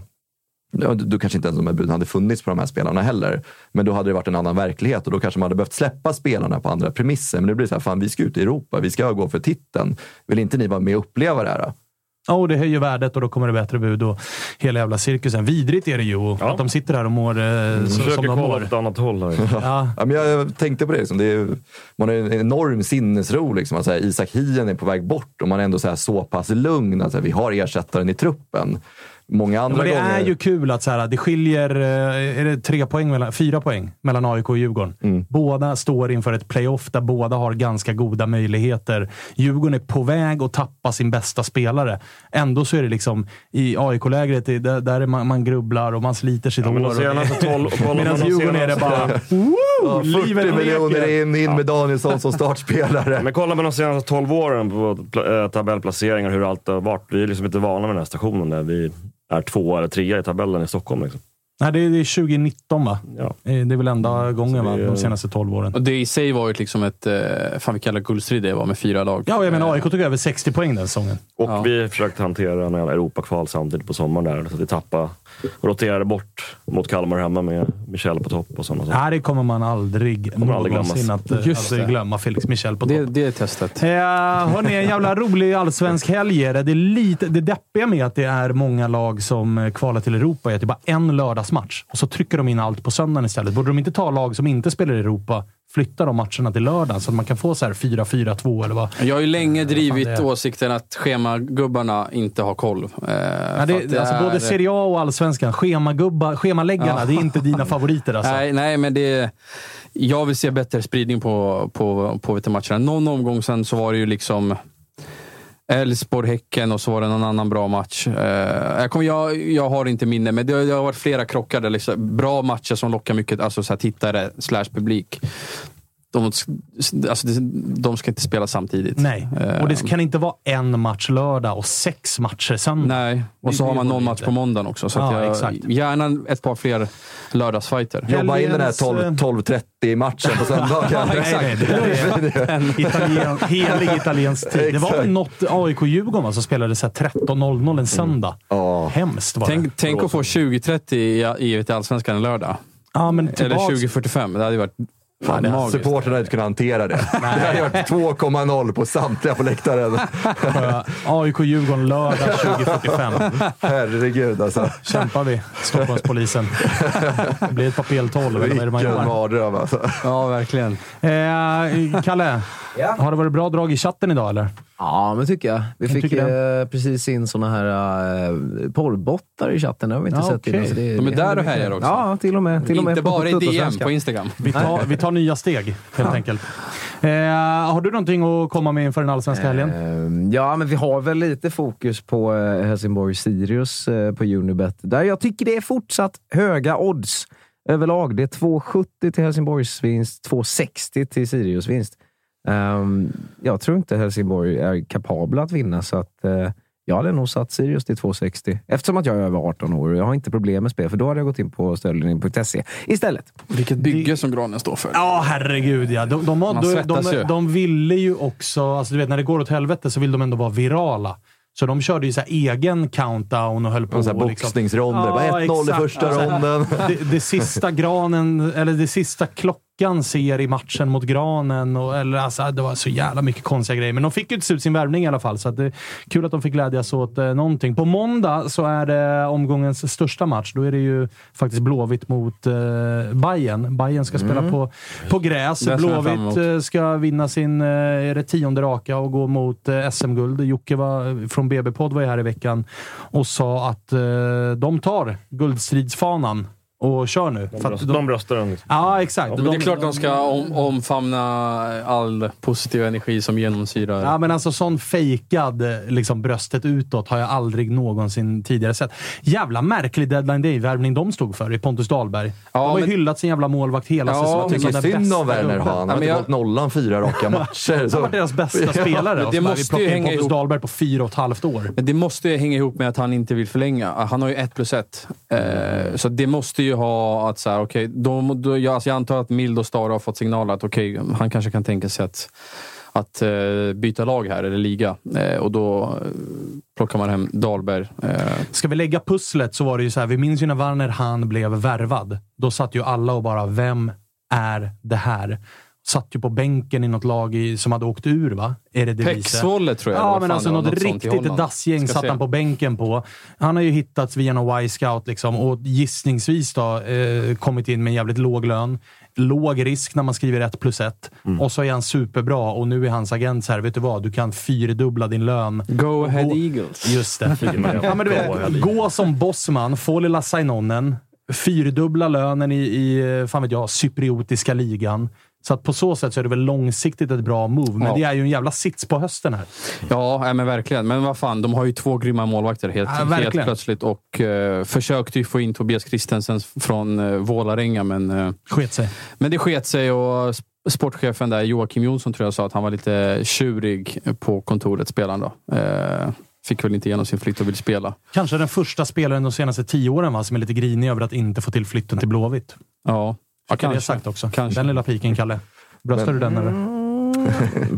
Ja, då kanske inte ens de här buden hade funnits på de här spelarna heller. Men då hade det varit en annan verklighet och då kanske man hade behövt släppa spelarna på andra premisser. Men det blir så här, fan vi ska ut i Europa, vi ska gå för titeln. Vill inte ni vara med och uppleva det här? Ja, och det höjer värdet och då kommer det bättre bud och hela jävla cirkusen. Vidrigt är det ju Ja. att de sitter här och mår eh, så, som Försöker de mår. åt ett annat håll. Här. Ja. Ja, men jag tänkte på det. Liksom. det är, man har en enorm sinnesro. Liksom, att så här, Isak Hien är på väg bort och man är ändå så, här, så pass lugn att så här, vi har ersättaren i truppen. Många andra Men det gånger... är ju kul att så här, det skiljer eh, är det tre poäng mellan, fyra poäng mellan AIK och Djurgården. Mm. Båda står inför ett playoff där båda har ganska goda möjligheter. Djurgården är på väg att tappa sin bästa spelare. Ändå så är det liksom i AIK-lägret, det- där, där är man, man grubblar och man sliter sitt Ja, hår. Medan Djurgården är det bara... Ja, 40 livet miljoner in, in med Danielsson som startspelare. Men kolla på de senaste 12 åren på eh, tabellplaceringar, hur allt har varit. Vi är liksom inte vana med den här stationen där vi är två eller trea i tabellen i Stockholm. Liksom. Nej, det är, det är 2019 va? Ja. Eh, Det är väl enda gången va? De senaste 12 åren. Och det i sig var ju liksom ett, eh, fan vilken jävla guldstrid det var med fyra lag. Ja, jag menar AIK tog över 60 poäng den säsongen. Och Ja. vi försökte hantera en Europakval samtidigt på sommaren där. Så att vi tappade, roterade bort mot Kalmar hemma med Michel på topp och sådana saker. Nej, det kommer man aldrig Kommer aldrig någonsin att, eh, Just att det. glömma. Felix Michel på topp. Det, det är testet. Eh, hörni, en jävla rolig allsvensk helg är det. Det, är lite, det deppiga med att det är många lag som eh, kvalar till Europa är att det är bara en lördagsmatch. Och så trycker de in allt på söndagen istället. Borde de inte ta lag som inte spelar i Europa, flytta de matcherna till lördagen så att man kan få så här 4-4-2 eller vad? Jag har ju länge drivit det är. åsikten att schemagubbarna inte har koll. Eh, Ja, att det, alltså, både Serie A och Allsvenskan. Schemagubbar, schemaläggarna, Ja. det är inte dina favoriter alltså. Nej, nej, men det... Jag vill se bättre spridning på, på, på matcherna. Någon omgång sen så var det ju liksom Elfsborg-Häcken och så var det någon annan bra match. Eh, jag, kommer, jag, jag har inte minne, men det, det har varit flera krockar. Där liksom, bra matcher som lockar mycket alltså, så här, tittare slash publik. De, alltså, de, ska inte spela samtidigt. Nej, Eh, och det kan inte vara en match lördag och sex matcher söndag. Nej, och så har man någon match på måndagen också. Så Ja, att jag, exakt. Gärna ett par fler lördagsfighter. Jobba in den här Helgens, eh, 12 12.30-matchen på söndagen. Nej, nej, det där är Italien, helig italiensk tid. Det var väl Exakt. något AIK-Djurgården va, som spelade så här 13.00 en söndag. Ja. Hemskt var det. Tänk, tänk att få 20.30 i, i, i Allsvenskan en lördag. ja, men Eller tillbaks- 20.45. Det hade varit Fan, magiskt. Supportrarna hade inte kunnat hantera det. Det hade varit 2,0 på samtliga på läktaren. AIK-Djurgården lördag 20.45. Herregud alltså. Kämpar vi, Stockholmspolisen. Det blir ett par PL12 eller vad är det man Vilken gör? mardröm alltså. Ja, verkligen. Eh, Kalle, har det varit bra drag i chatten idag eller? Ja, men tycker jag. Vi Jag fick eh, precis in såna här uh, porrbottar i chatten. Det har vi inte Ja, sett innan. okej. så det- De är det där och härjar också. Ja, till och med. Till och med Inte på bara i DM på Instagram. Vi tar, vi tar nya steg, helt enkelt. Eh, har du någonting att komma med inför den allsvenska helgen? Eh, Ja, men vi har väl lite fokus på eh, Helsingborg-Sirius eh, på Unibet. Där jag tycker det är fortsatt höga odds överlag. Det är 2,70 till Helsingborgs vinst, 2,60 till Sirius vinst. Ehm, jag tror inte Helsingborg är kapabla att vinna, så att eh, jag hade nog satt Sirius till 2,60. Eftersom att jag är över 18 år och jag har inte problem med spel, för då hade jag gått in på stödlinjen.se istället. Vilket bygge som Granen står för. Ja, herregud ja. De, de, de, de, de, ville ju också, alltså du vet när det går åt helvete så vill de ändå vara virala. Så de körde ju så här egen countdown och höll på. Och så här och liksom- boxningsronder. Bara 1-0 i exakt. första Alltså, ronden. Det, det sista granen, eller det sista klockan ser i matchen mot granen. Och, eller, alltså, det var så jävla mycket konstiga grejer. Men de fick ju till slut sin värvning i alla fall. Så det är kul att de fick glädjas åt eh, någonting. På måndag så är det omgångens största match. Då är det ju faktiskt Blåvitt mot eh, Bayern. Bayern ska spela på, på gräs. Blåvitt eh, ska vinna sin eh, är det tionde raka och gå mot eh, SM-guld. Jocke var, från BB-podd var ju här i veckan och sa att eh, de tar guldstridsfanan och kör nu. De, För att bröst, de bröstar den. liksom. Ja, exakt. Men det är klart de ska om, omfamna all positiv energi som genomsyrar. Ja, men alltså sån fejkad liksom, bröstet utåt har jag aldrig någonsin tidigare sett. Jävla märklig deadline day-värvning de stod för i Pontus Dahlberg. Ja, de har ju men- hyllat sin jävla målvakt hela Ja, säsongen. som Tycker synd om Werner han. Ja, har inte jag- hållit nollan fyra raka matcher. Han varit deras bästa spelare. Det måste vi plockar ju in hänga Pontus ihop. Dahlberg på fyra och ett halvt år. Men det måste ju hänga ihop med att han inte vill förlänga. Han har ju ett plus ett. Eh, så det måste ju ha att så här, okay, då, då, jag, alltså jag antar att Mild och Stara har fått signaler att okay, han kanske kan tänka sig att, att uh, byta lag här, eller liga. Uh, och då uh, plockar man hem Dahlberg. Ska vi lägga pusslet så var det ju så här, vi minns ju när Werner han blev värvad. Då satt ju alla och bara, vem är det här? Satt ju på bänken i något lag i, som hade åkt ur, va? Är det? Pexvolle tror jag. Ja, men alltså något, i riktigt dassgäng satt se. han på bänken på. Han har ju hittats via någon Y-scout liksom, och gissningsvis då, eh, kommit in med en jävligt låg lön. Låg risk när man skriver ett plus ett. Mm. Och så är han superbra och nu är hans agent så här, vet du vad? Du kan fyrdubbla din lön. Go ahead Gå- Eagles. Just det. ja, men du vet, gå som bossman, få lilla Sainonen, fyrdubbla lönen i, i fan vet jag, cypriotiska ligan. Så att på så sätt så är det väl långsiktigt ett bra move, men Ja. det är ju en jävla sits på hösten här. Ja, men verkligen. Men vad fan, de har ju två grymma målvakter helt, Ja, helt plötsligt. Och eh, försökte ju få in Tobias Christensen från uh, Vålarenga, men, eh, Sket sig. men det sket sig. Och sp- sportchefen där, Joakim Jonsson, tror jag sa att han var lite tjurig på kontoret, spelaren. Då. Eh, fick väl inte igenom sin flytt och vill spela. Kanske den första spelaren de senaste tio åren va, som är lite grinig över att inte få till flytten till Blåvitt. Ja, ja kanske. det sagt också. Kanske. Den lilla piken, Kalle. Bröstar Men- du den eller?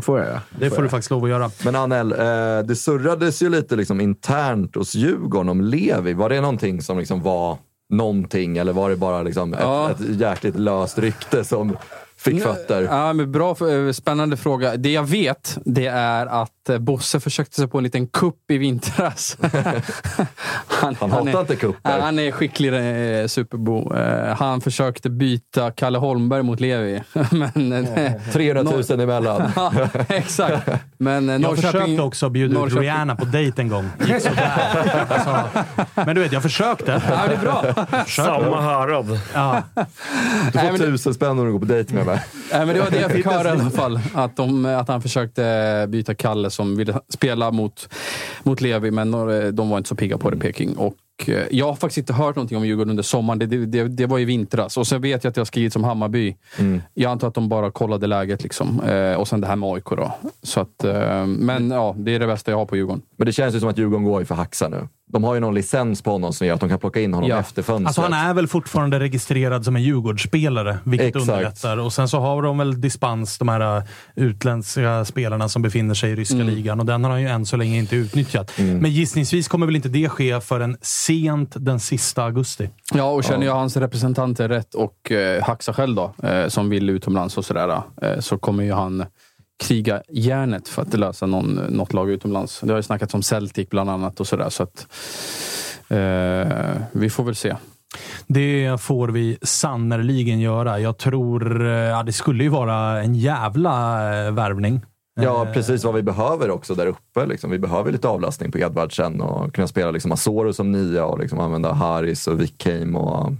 får jag. Det får du faktiskt lov att göra. Men Anel, eh, det surrades ju lite liksom internt hos Djurgården om Levi. Var det någonting som liksom var någonting eller var det bara liksom Ja. ett, ett jäkligt löst rykte som fick fötter? Ja, men bra, eh, spännande fråga. Det jag vet, det är att eh, Bosse försökte sig på en liten kupp i vintras. han, Han hatar är, inte kupper. Han är skicklig eh, superbo. Eh, han försökte byta Kalle Holmberg mot Levi. men, eh, 300 000 emellan. ja, exakt. Men eh, Jag Norrköping... försökte också bjuda ut Norrköping- Rihanna på dejt en gång. Gick sådär. Alltså, men du vet, jag försökte. Ja, det är bra. Samma härad. Ja. Du Nej, får men det- tusen spänn om du går på dejt med Nej, men det var det jag fick höra i alla fall. Att, de, att han försökte byta Kalle som ville spela mot, mot Levi, men de var inte så pigga på det, Peking. Och eh, jag har faktiskt inte hört någonting om Djurgården under sommaren. Det, det, det, var i vintras. Och sen vet jag att det har skrivits om Hammarby. Jag antar att de bara kollade läget. Liksom. Eh, och sen det här med AIK. Då. Så att, eh, men ja, det är det bästa jag har på Djurgården. Men det känns ju som att Djurgården går ju för Haxa nu. De har ju någon licens på honom som gör att de kan plocka in honom Ja. efter fönstret. Alltså han är väl fortfarande registrerad som en Djurgårdsspelare, vilket Exakt. underlättar. Och sen så har de väl dispens, de här äh, utländska spelarna som befinner sig i ryska Mm. ligan. Och den har han ju än så länge inte utnyttjat. Men gissningsvis kommer väl inte det ske förrän sent den sista augusti. Ja, och känner jag hans representanter rätt och eh, Haxa själv då, eh, som vill utomlands och sådär, eh, så kommer ju han kriga järnet för att lösa någon, något lag utomlands. Det har ju snackats om Celtic bland annat och sådär. Så att, eh, vi får väl se. Det får vi sannerligen göra. Jag tror... eh, Ja, det skulle ju vara en jävla eh, värvning. Ja, precis vad vi behöver också där uppe. Liksom. Vi behöver lite avlastning på Edvardsen och kunna spela liksom Asoro som nia och liksom använda Haris och Wickheim och eh,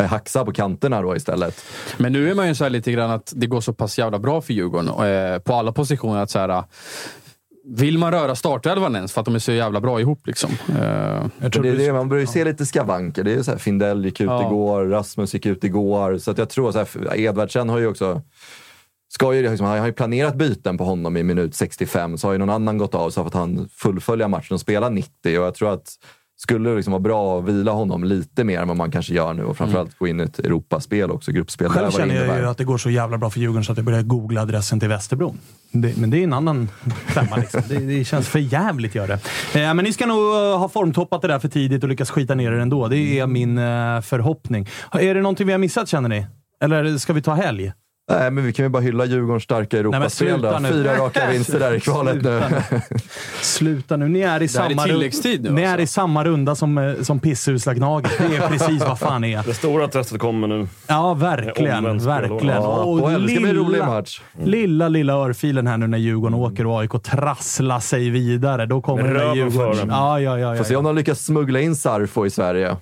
Haxa på kanterna då istället. Men nu är man ju så här lite grann att det går så pass jävla bra för Djurgården eh, på alla positioner. att så här, Vill man röra startelvan ens för att de är så jävla bra ihop? Liksom? Eh, Jag tror Det det, man börjar ju se lite skavanker. Det är så här, Findell gick ut Ja. igår, Rasmus gick ut igår. Så att jag tror så här, Edvardsen har ju också Ska ju, liksom, han har ju planerat byten på honom i minut 65, så har ju någon annan gått av så att han fullfölja matchen och spela 90. Och jag tror att skulle liksom vara bra att vila honom lite mer än vad man kanske gör nu och framförallt gå in i ett Europaspel också, gruppspel. Själv känner jag ju att det går så jävla bra för Djurgården så att jag börjar googla adressen till Västerbron. Det, men det är en annan femma. Liksom. Det, det känns för jävligt gör det. Eh, men ni ska nog eh, ha formtoppat det där för tidigt och lyckas skita ner er ändå. Det är min eh, förhoppning. Är det någonting vi har missat känner ni? Eller ska vi ta helg? Nej, men vi kan ju bara hylla Djurgårdens starka Europaspel. sluta då. nu. Fyra raka vinster där i kvalet nu. Sluta nu. Ni är i, är samma, tilläggstid nu, ni är alltså. i samma runda som, eh, som pissusla Gnaget. Det är precis vad fan är. Det stora testet kommer nu. Ja, verkligen. Verkligen. Ja, Och och det ska bli en rolig match. Lilla, lilla örfilen här nu när Djurgården åker och AIK trasslar sig vidare. Då kommer den där Djurgården... före. Ja, ja, ja. Får se ja, om de lyckas smuggla in Sarfo i Sverige. ja.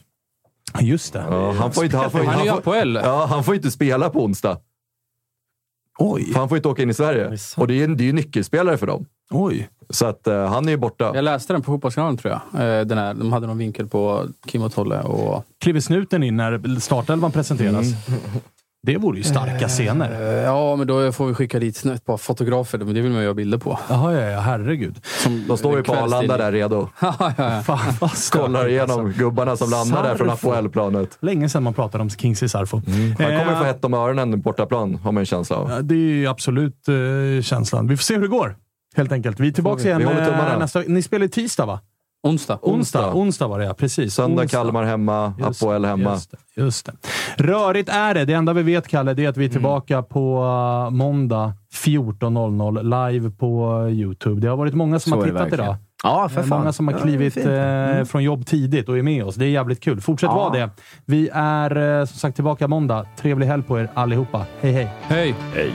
Just det. Ja, han får inte, han får, han är ju han får, ja, han får inte spela på onsdag. Oj, För han får inte åka in i Sverige. Och det är det är ju nyckelspelare för dem. oj. Så att eh, han är ju borta. Jag läste den på Fotbollskanalen tror jag. Eh, Den här, de hade någon vinkel på Kim och Tolle. Och, Kliver snuten in när startelvan presenteras? Det vore ju starka scener. eh, ja, men då får vi skicka dit ett par fotografer. Det vill man ju ha bilder på. Jaha, ja, ja. Herregud. Som De står ju på. Arlanda där redo. ja, ja, ja. Fan vad Kollar igenom alltså. gubbarna som landar där från Sarfo. Apoel-planet. Länge sedan man pratade om Kingsley Sarfo. Han kommer Eh, få hett om öronen bortaplan, har man en känsla av. Ja, Det är ju absolut eh, känslan. Vi får se hur det går. Helt enkelt. Vi är tillbaka vi. igen Vi eh, nästa Ni spelar tisdag va? Onsdag. Onsdag. Onsdag. Onsdag var det ja, precis. Söndag Onsdag. Kalmar hemma, Just Apoel det, hemma. Just det, just det. Rörigt är det. Det enda vi vet, Kalle, det är att vi är tillbaka på uh, måndag 14.00 live på uh, YouTube. Det har varit många som Så har tittat verkligen. idag. Ja, för Det är fan. Många som har Ja, klivit fint. Mm. eh, från jobb tidigt och är med oss. Det är jävligt kul. Fortsätt Ja. vara det. Vi är eh, som sagt tillbaka måndag. Trevlig helg på er allihopa. Hej, hej! Hej! Hej.